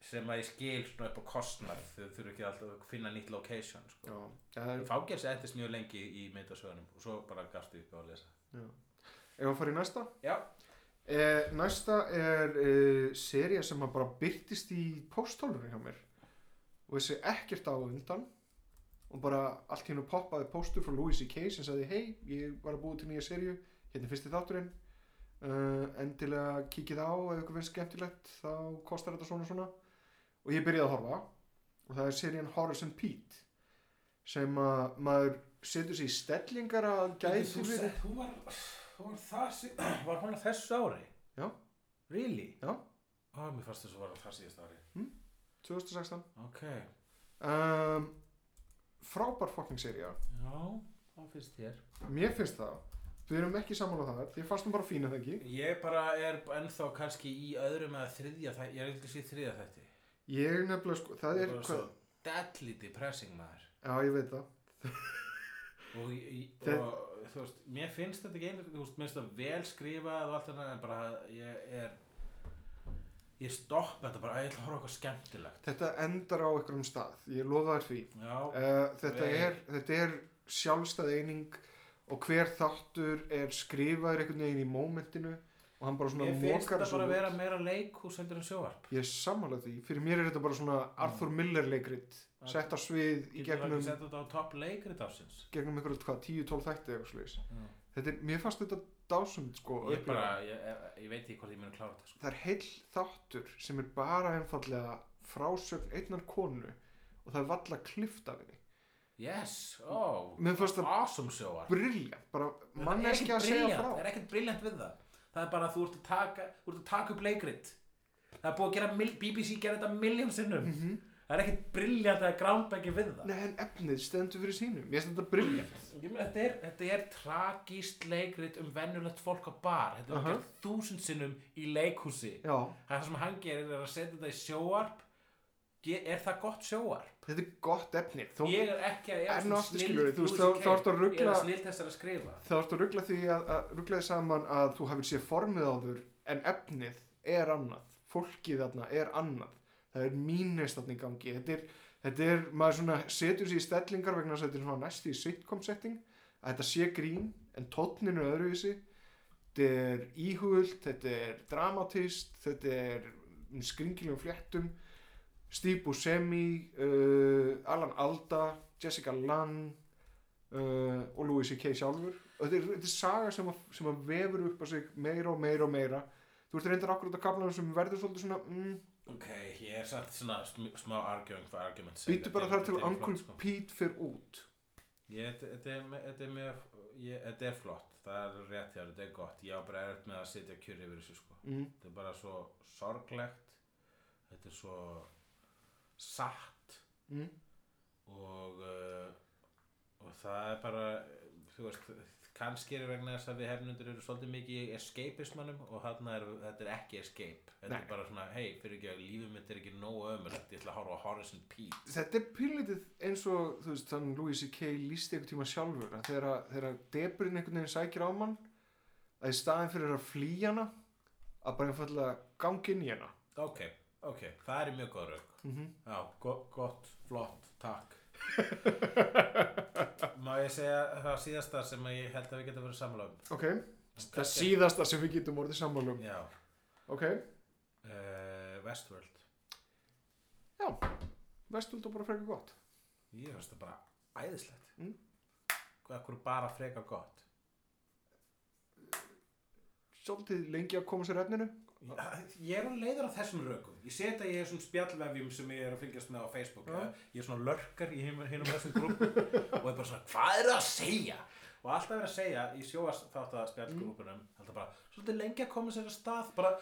sem að ég skil svona upp á kostnar þau þurfu ekki alltaf að finna nýtt location sko. Já, það er Fángels endist mjög lengi í myndasögunum og svo bara gafstu upp á að lesa Ef að fara í næsta Já, eh, Næsta er eh, seria sem bara byrtist í pósthólfinu hjá mér. Og þessi ekkert á undan. Og bara allt hérna poppaði póstur frá Louis C.K. sem sagði hei, ég var að búa til nýja serju hérna er fyrsti þátturinn. Uh, endilega kíkið á ef ykkur finnst skemmtilegt þá kostar þetta svona svona. Og ég byrjaði að horfa. Og það er serían Horace and Pete sem að maður setur sér í stellingar að gæti Þú sett- hún var, hún var, það, sí- [clears throat] var hún að þessu ári? Já. Really? Já. Ó, mér fannst þess að var það síðast ári 2016 Ok, um, frábær fucking seria já, það finnst þér. Mér finnst það. Við erum ekki saman á það því fannst hún bara fína það ekki? Ég bara er ennþá kannski í öðrum eða þriðja þætti, ég er ekki að sé þriðja þætti. Ég er nefnilega sko, það er hvað, svo deadly depressing maður. Já ég veit það. Og, Þe- og þú veist, mér finnst þetta ekki einu þú veist, vel skrifað og allt þetta en bara ég er ég stoppa þetta bara, ég ætla að horfa eitthvað skemmtilegt. Þetta endar á einhverjum stað ég lofa þér því. Já, uh, þetta, er, þetta er sjálfstæð eining og hver þáttur er skrifaður einhvern veginn í mómentinu og hann bara svona ég finnst þetta bara að vera meira leikhús heldur en sjóvarp ég er sammálað því, fyrir mér er þetta bara svona Arthur Miller leikrit. Já. sett á svið í getur það gegnum ekki sett þetta á topp leikrit ásins gegnum einhverjum hvað, 10-12 þætti eitthvað sliðis Já. þetta er, mér fannst þetta dásund sko að ég bara, ég, ég veit ekki hvort ég muni klára þetta sko. það er heill þáttur sem er bara einfallega frásögn einnar konu og það er valla klift af henni. Yes, oh Mér fannst það- awesome sjóvarp briljant, bara ekkert að segja frá. það er ekkert briljant við það það er bara að þú ert að taka, þú ert að taka upp leikrit. Það er búið að gera BBC gera þetta miljón sinnum. Mhm. það er ekkert briljant eða groundbreaking við það. Nei, en efnið stendur fyrir sínum. Ég meina, þetta, er, þetta er tragíst leikrit um vennulegt fólk á bar. Þetta er uh -huh. þúsund sinnum í leikhúsi. Já, það sem hann gerir er að setja þetta í sjóarp er það gott sjóarp? þetta er gott efni. Þó, ég er ekki að þú veist, ég er snill að skrifa. þá ertu að ruggla því að, að ruggla því saman að þú hafið séð formið áður en efnið er annað. Fólkið þarna er annað. Það er mínist þarna í gangi. Þetta er, þetta er maður svona setur sér í stellingar vegna þess að þetta er svona næst í sitcom setting. Að þetta sé grín en tónninu er öðruvísi. Þetta er íhugult, þetta er dramatist þetta er skringilegum fléttum Steve Buscemi uh, Alan Alda Jessica Lann uh, og Louis C.K. sjálfur og þetta er, þetta er saga sem að, sem að vefur upp á sig meira og meira og meira þú ert reyndar akkurat að kaplanum sem verður svolítið svona mm, ok, ég er satt svona sm- smá arguing for argument býtu bara þar til Uncle Pete fyrir út Ég, þetta, er, me- þetta, mjög, ég, þetta flott, það er rétt hjá, þetta er gott. Ég á bara erfitt með að sitja kjur yfir þessu sko. mm. Þetta er bara svo sorglegt, þetta er svo satt Mm. og, uh, og það er bara, þú veist, kannski er vegna þess að við hefnundur eru svolítið mikið í escapismannum og þarna er, þetta er ekki escape. Þetta Nei. er bara svona, hei, fyrir ekki að lífið mitt er ekki nógu ömulegt, ég ætla að horfa á and Pete. þetta er pínlítið eins og þú veist, þannig Louis C.K. lísti einhvern tíma sjálfur að að- þegar deburinn einhvern veginn sækir á mann að í staðin fyrir að flýja hana að bara einfallega gangi inn í hana Ok, ok, það er mjög góð rauk. Mm -hmm. Já, go gott, flott, takk. [laughs] Má ég segja það síðasta sem ég held að við getum verið sammála um? Ok, það síðasta sem við getum orðið sammálum Já, ok, uh, Westworld. Vestöld og bara frekar gott. Ég finnst það bara æðislegt. Mm. Hvað ekkur bara frekar gott? Svolítið lengi að koma sér efninu Já, Ég er að leiður á þessum rökum Ég sé þetta í þessum spjallvefjum sem ég er að fylgjast með á Facebook Já. Ég er svona lörkar í hinum hinum þessum grúpum og er bara svona, hvað er það að segja? Og alltaf verið að segja í sjóast þátt að spjallgrúpunum alltaf bara, svolítið lengi að koma sér að stað bara,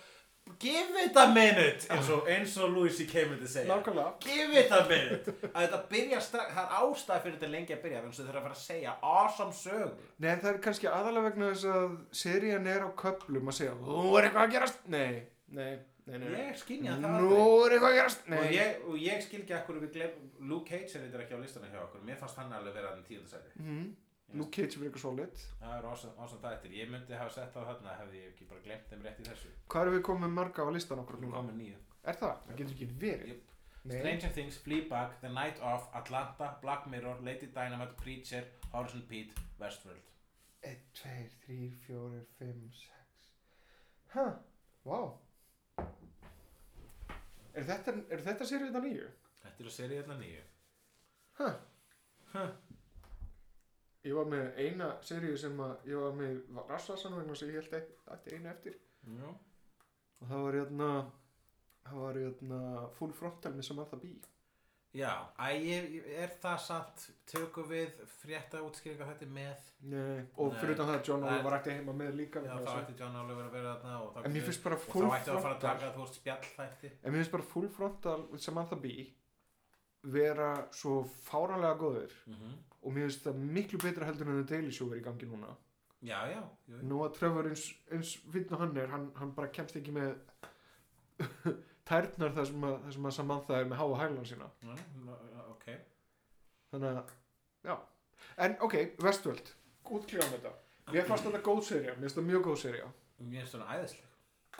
give it a minute eins og, eins og Louis C.K. myndi segja nákvæmlega give it a minute að þetta byrja strax, það er ástæð fyrir þetta lengi að byrja þannig að þeir eru að fara að segja awesome sögu Nei, það er kannski aðalega vegna þess að serían er á köplum að segja Nú er eitthvað að gerast Nei, nei, nei, nei. ég skynja það Nú aldrei. er eitthvað að gerast Nei, og ég, og ég skil ekki akkur við glem Luke Cage er þetta ekki á listanum hjá okkur mér fannst hann alveg vera hann tíundasæti Mhm. Luke Cage er eitthvað solid. Það er awesome þættir. Ég myndi hafa sett á þarna hefði ég ekki bara glemt þeim rétt í þessu. Hvað erum við komið marga á listan okkur Nú núna? komið nýju Er það? Það getur ekki verið. Nei, Stranger Things, Fleabag, The Night Of, Atlanta, Black Mirror, Lady Dynamite, Preacher, Horizon Pete, Westworld. 1, 2, 3, 4, 5, 6 Hæ, vá. Er þetta, er þetta sérið þetta nýju? Þetta er að serið hérna nýju Hæ, Hæ? Ég var með eina seríu sem að ég var með Rassassan vegna sem ég held þetta einu eftir. Já. Og það var hérna það var hérna Full Frontal með Samantha Bee. Já, ég- er það samt tökum við frétta útskýringa þetta með? Nei, og fyrir það að John. Oliver ætti heima með líka Já, þá ætti John Oliver að vera þarna og þá ætti að fara að taka þú veist spjallþætti. En mér finnst bara Full Frontal Samantha Bee vera svo fáranlega góður mm og mér finnst það miklu betra heldur en The Daily Show er í gangi núna. Já, já, jú. nú að Trevor eins, eins og hann er hann, hann bara kemst ekki með [laughs] tærnar þar sem að, að Samantha er með háa hælan sína. Já, já, ok. Þannig að, já. En ok, Westworld, útklíðan þetta. Mér fannst þetta góð serja, mér finnst þetta mjög góð serja Mér finnst svona æðisleg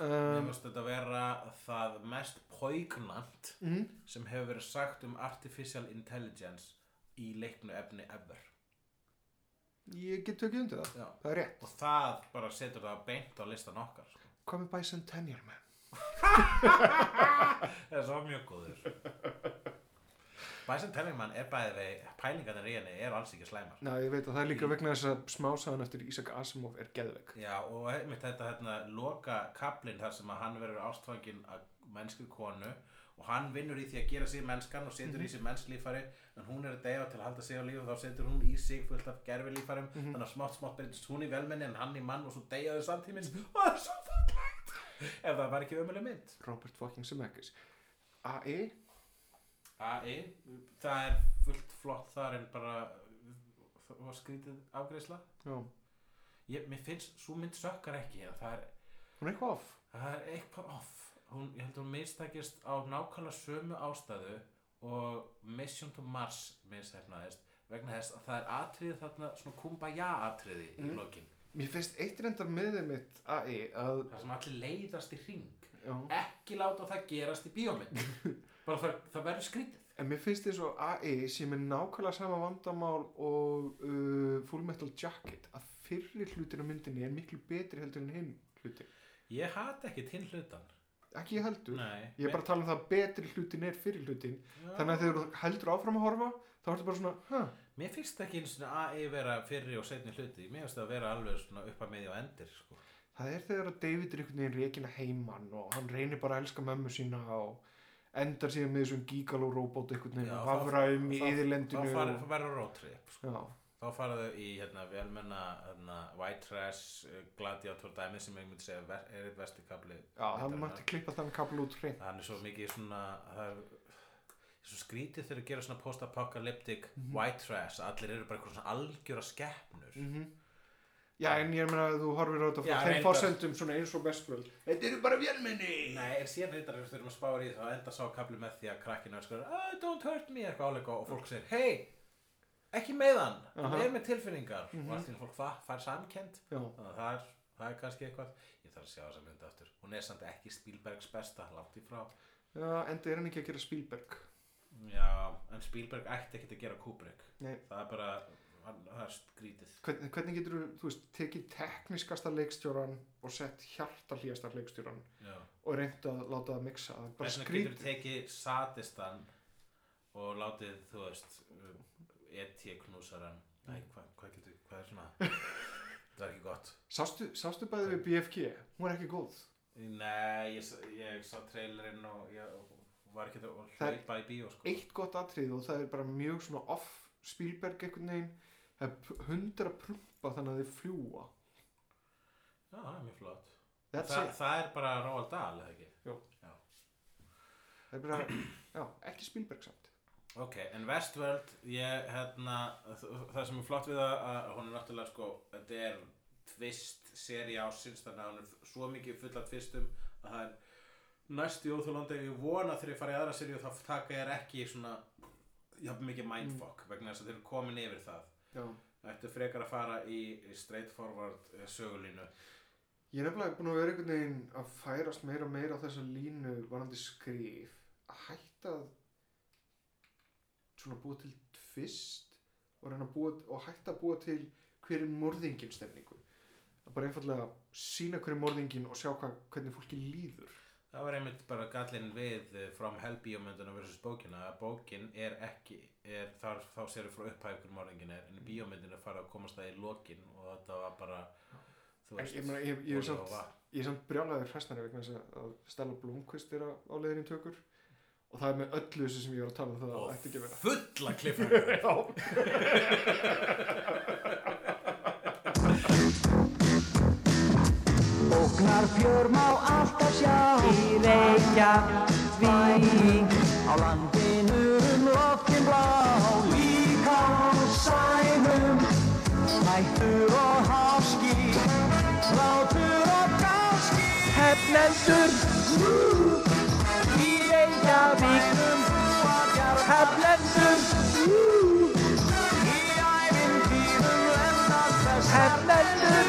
Mér um, finnst þetta vera það mest poignant mm, sem hefur verið sagt um artificial intelligence í leiknu efni ever. Ég get tökið undir það, Já. það er rétt Og það bara setur það beint á listan okkar. Sko. Hvað með Bicentennial Man? [laughs] Það er svo mjög góður. Bæsinn Tellingmann er bæðið við pælingarnir í henni eru alls ekki slæmar. Ná, ég veit að það er líka vegna þess að smásagan eftir Isaac Asimov er geðveg Já, og einmitt þetta hérna, loka kaplinn þar sem að hann verður ástfangin að mennskri konu og hann vinnur í því að gera sig mennskan og setur í sig mennslífari en hún er að deyja til að halda sig á lífi og þá setur hún í sig fullt af gerfi lífarum þannig að smátt smátt byrjast hún í velmenni en hann í mann og svo deyja þau samtímins og það er svo fallegt! Ef það var ekki ömuleg mynd. Robert fucking Zemeckis. A.E. AI, það er fullt flott þar en bara var skrítið afgreisla Já, ég, mér finnst, svo mynd sökkar ekki það er, hún er eitthvað off. það er eitthvað off. Hún, ég held að hún mistækist á nákvæmlega sömu ástæðu og Mission to Mars mistæknaðist vegna þess að það er atriði þarna svona kumbaya atriði í Mm. lokin. Mér finnst eitt reyndar miðið mitt A.E. að það sem allir leiðast í hring. Já, ekki láta það gerast í bíómynd [laughs] bara það, það verður skrítið. En mér finnst þess að A.E. sem er nákvæmlega sama vandamál og uh, Full Metal Jacket að fyrri hlutin á myndinni er miklu betri heldur en hinn hlutin ég hata ekki tinn hlutan. Ekki ég heldur. Nei, Ég er bara að tala um það að betri hlutin er fyrri hlutin. Já. Þannig að þegar þú heldur áfram að horfa þá ertu bara svona, hæ, Mér finnst ekki eins og að vera fyrri og setni hluti. Mér finnst það að vera alveg svona upp að miðja og endir sko. það er þegar að David er einhvern veginn reikin að heiman og hann reynir bara að elska mömmu sína og endar síðan með þessum gígaló-róbót einhvern veginn Já, og þá- hafra um í yðurlendinu Þá verður roadtrip sko. Þá faraðu í hérna, velmenna hérna, White Trash uh, Gladiator dæmi sem ég myndi segja ver, er eitt vesti kapli já það mætti klippa þannig kapl út hreint. Hann er svo mikið svona það er svo skrítið þegar að gera svona post-apocalyptic Mhm. white trash allir eru bara eitthvað svona algjöra skeppnur mm Já, en ég meina að þú horfir á þetta frá þeim fórsendum svona eins og bestvöld Þetta eru bara vélminni Nei, en síðan reyndar þegar við þurfum að spára í það þá enda sá kapli með því að krakkinu er sko oh, don't hurt me eitthvað áleika og fólk segir hei, ekki með hann hann Aha. er með tilfinningar. Mhm. og allt í einu fólk það fær samkend Já, þannig að það er, það er kannski eitthvað. Ég þarf að sjá þessa mynda aftur. Hún er samt ekki Spielbergs besta, langt í frá. Já enda er hann ekki að gera Spielberg. Já, en Spielberg ætti ekki að gera Kubrick. Nei. það er bara, það er skrítið. Hvernig, hvernig getur þú, veist, tekið tekniskasta leikstjóran og sett hjartalíasta leikstjóran já. og reynd að láta það mixa? Bara vegna getur skrítið. tekið sadistan og látið, þú veist E.T. knúsaran Nei, hvað hva getur, hvað er svona? [laughs] Það er ekki gott. Sástu, sástu bæði við BFG, hún er ekki góð. Nei, ég, ég sá trailerinn og ég var ekki að hlaupa í bíó sko. eitt gott atrið og það er bara mjög svona off Spielberg einhvern veginn það er að prumpa þannig að þið fljúa Já, það er mjög flott. Þa. Það er bara Roald Dahl, eða ekki? það er bara, já, ekki Spielberg samt. Ok, en Westworld, ég, hérna, það sem er flott við að hún er náttúrulega, sko, þetta er tvist seri ásins, þannig að hún er svo mikið full af tvistum að það er næstu óþúlandi, ég vona þegar ég fara í aðra seri og þá taka ég ekki svona, jafn mikið mindfuck, vegna þess að þeir eru komin yfir það. Já. Ættu frekar að fara í í straightforward eh, sögulínu. ég er nefnilega búin að vera einhvern veginn að færast meira og meira á þessa línu varandi skrif að hætta að svona búa til tvist og búa og hætta að búa til hver er morðingin stemningu að bara einfallega sína hver er morðingin og sjá hvað, hvernig fólki líður Það var einmitt bara gallin við eh, From Hell bíómynduna versus bókina að bókin er ekki er, þar, þá séru frá upphæf hver morðingin er en í bíómyndinu fara að komast það í lokin og þetta var bara þú veist, ég, meina, ég, ég, er samt, ég er samt brjálæður hræstnari vegna þess að- Stella Blomqvist er á, leiðin tökur. Og það er með öllu þessu sem ég var að tala um það og fulla [laughs] kliffhanger [laughs] Já, Ógnar fjör má alltaf sjá. Í Reykjavík. Á landinu um loftin blá Líka á sænum. Hættur og háski Látur og gáski Hefnendur Í ævintýrum lendar þess Hefnendur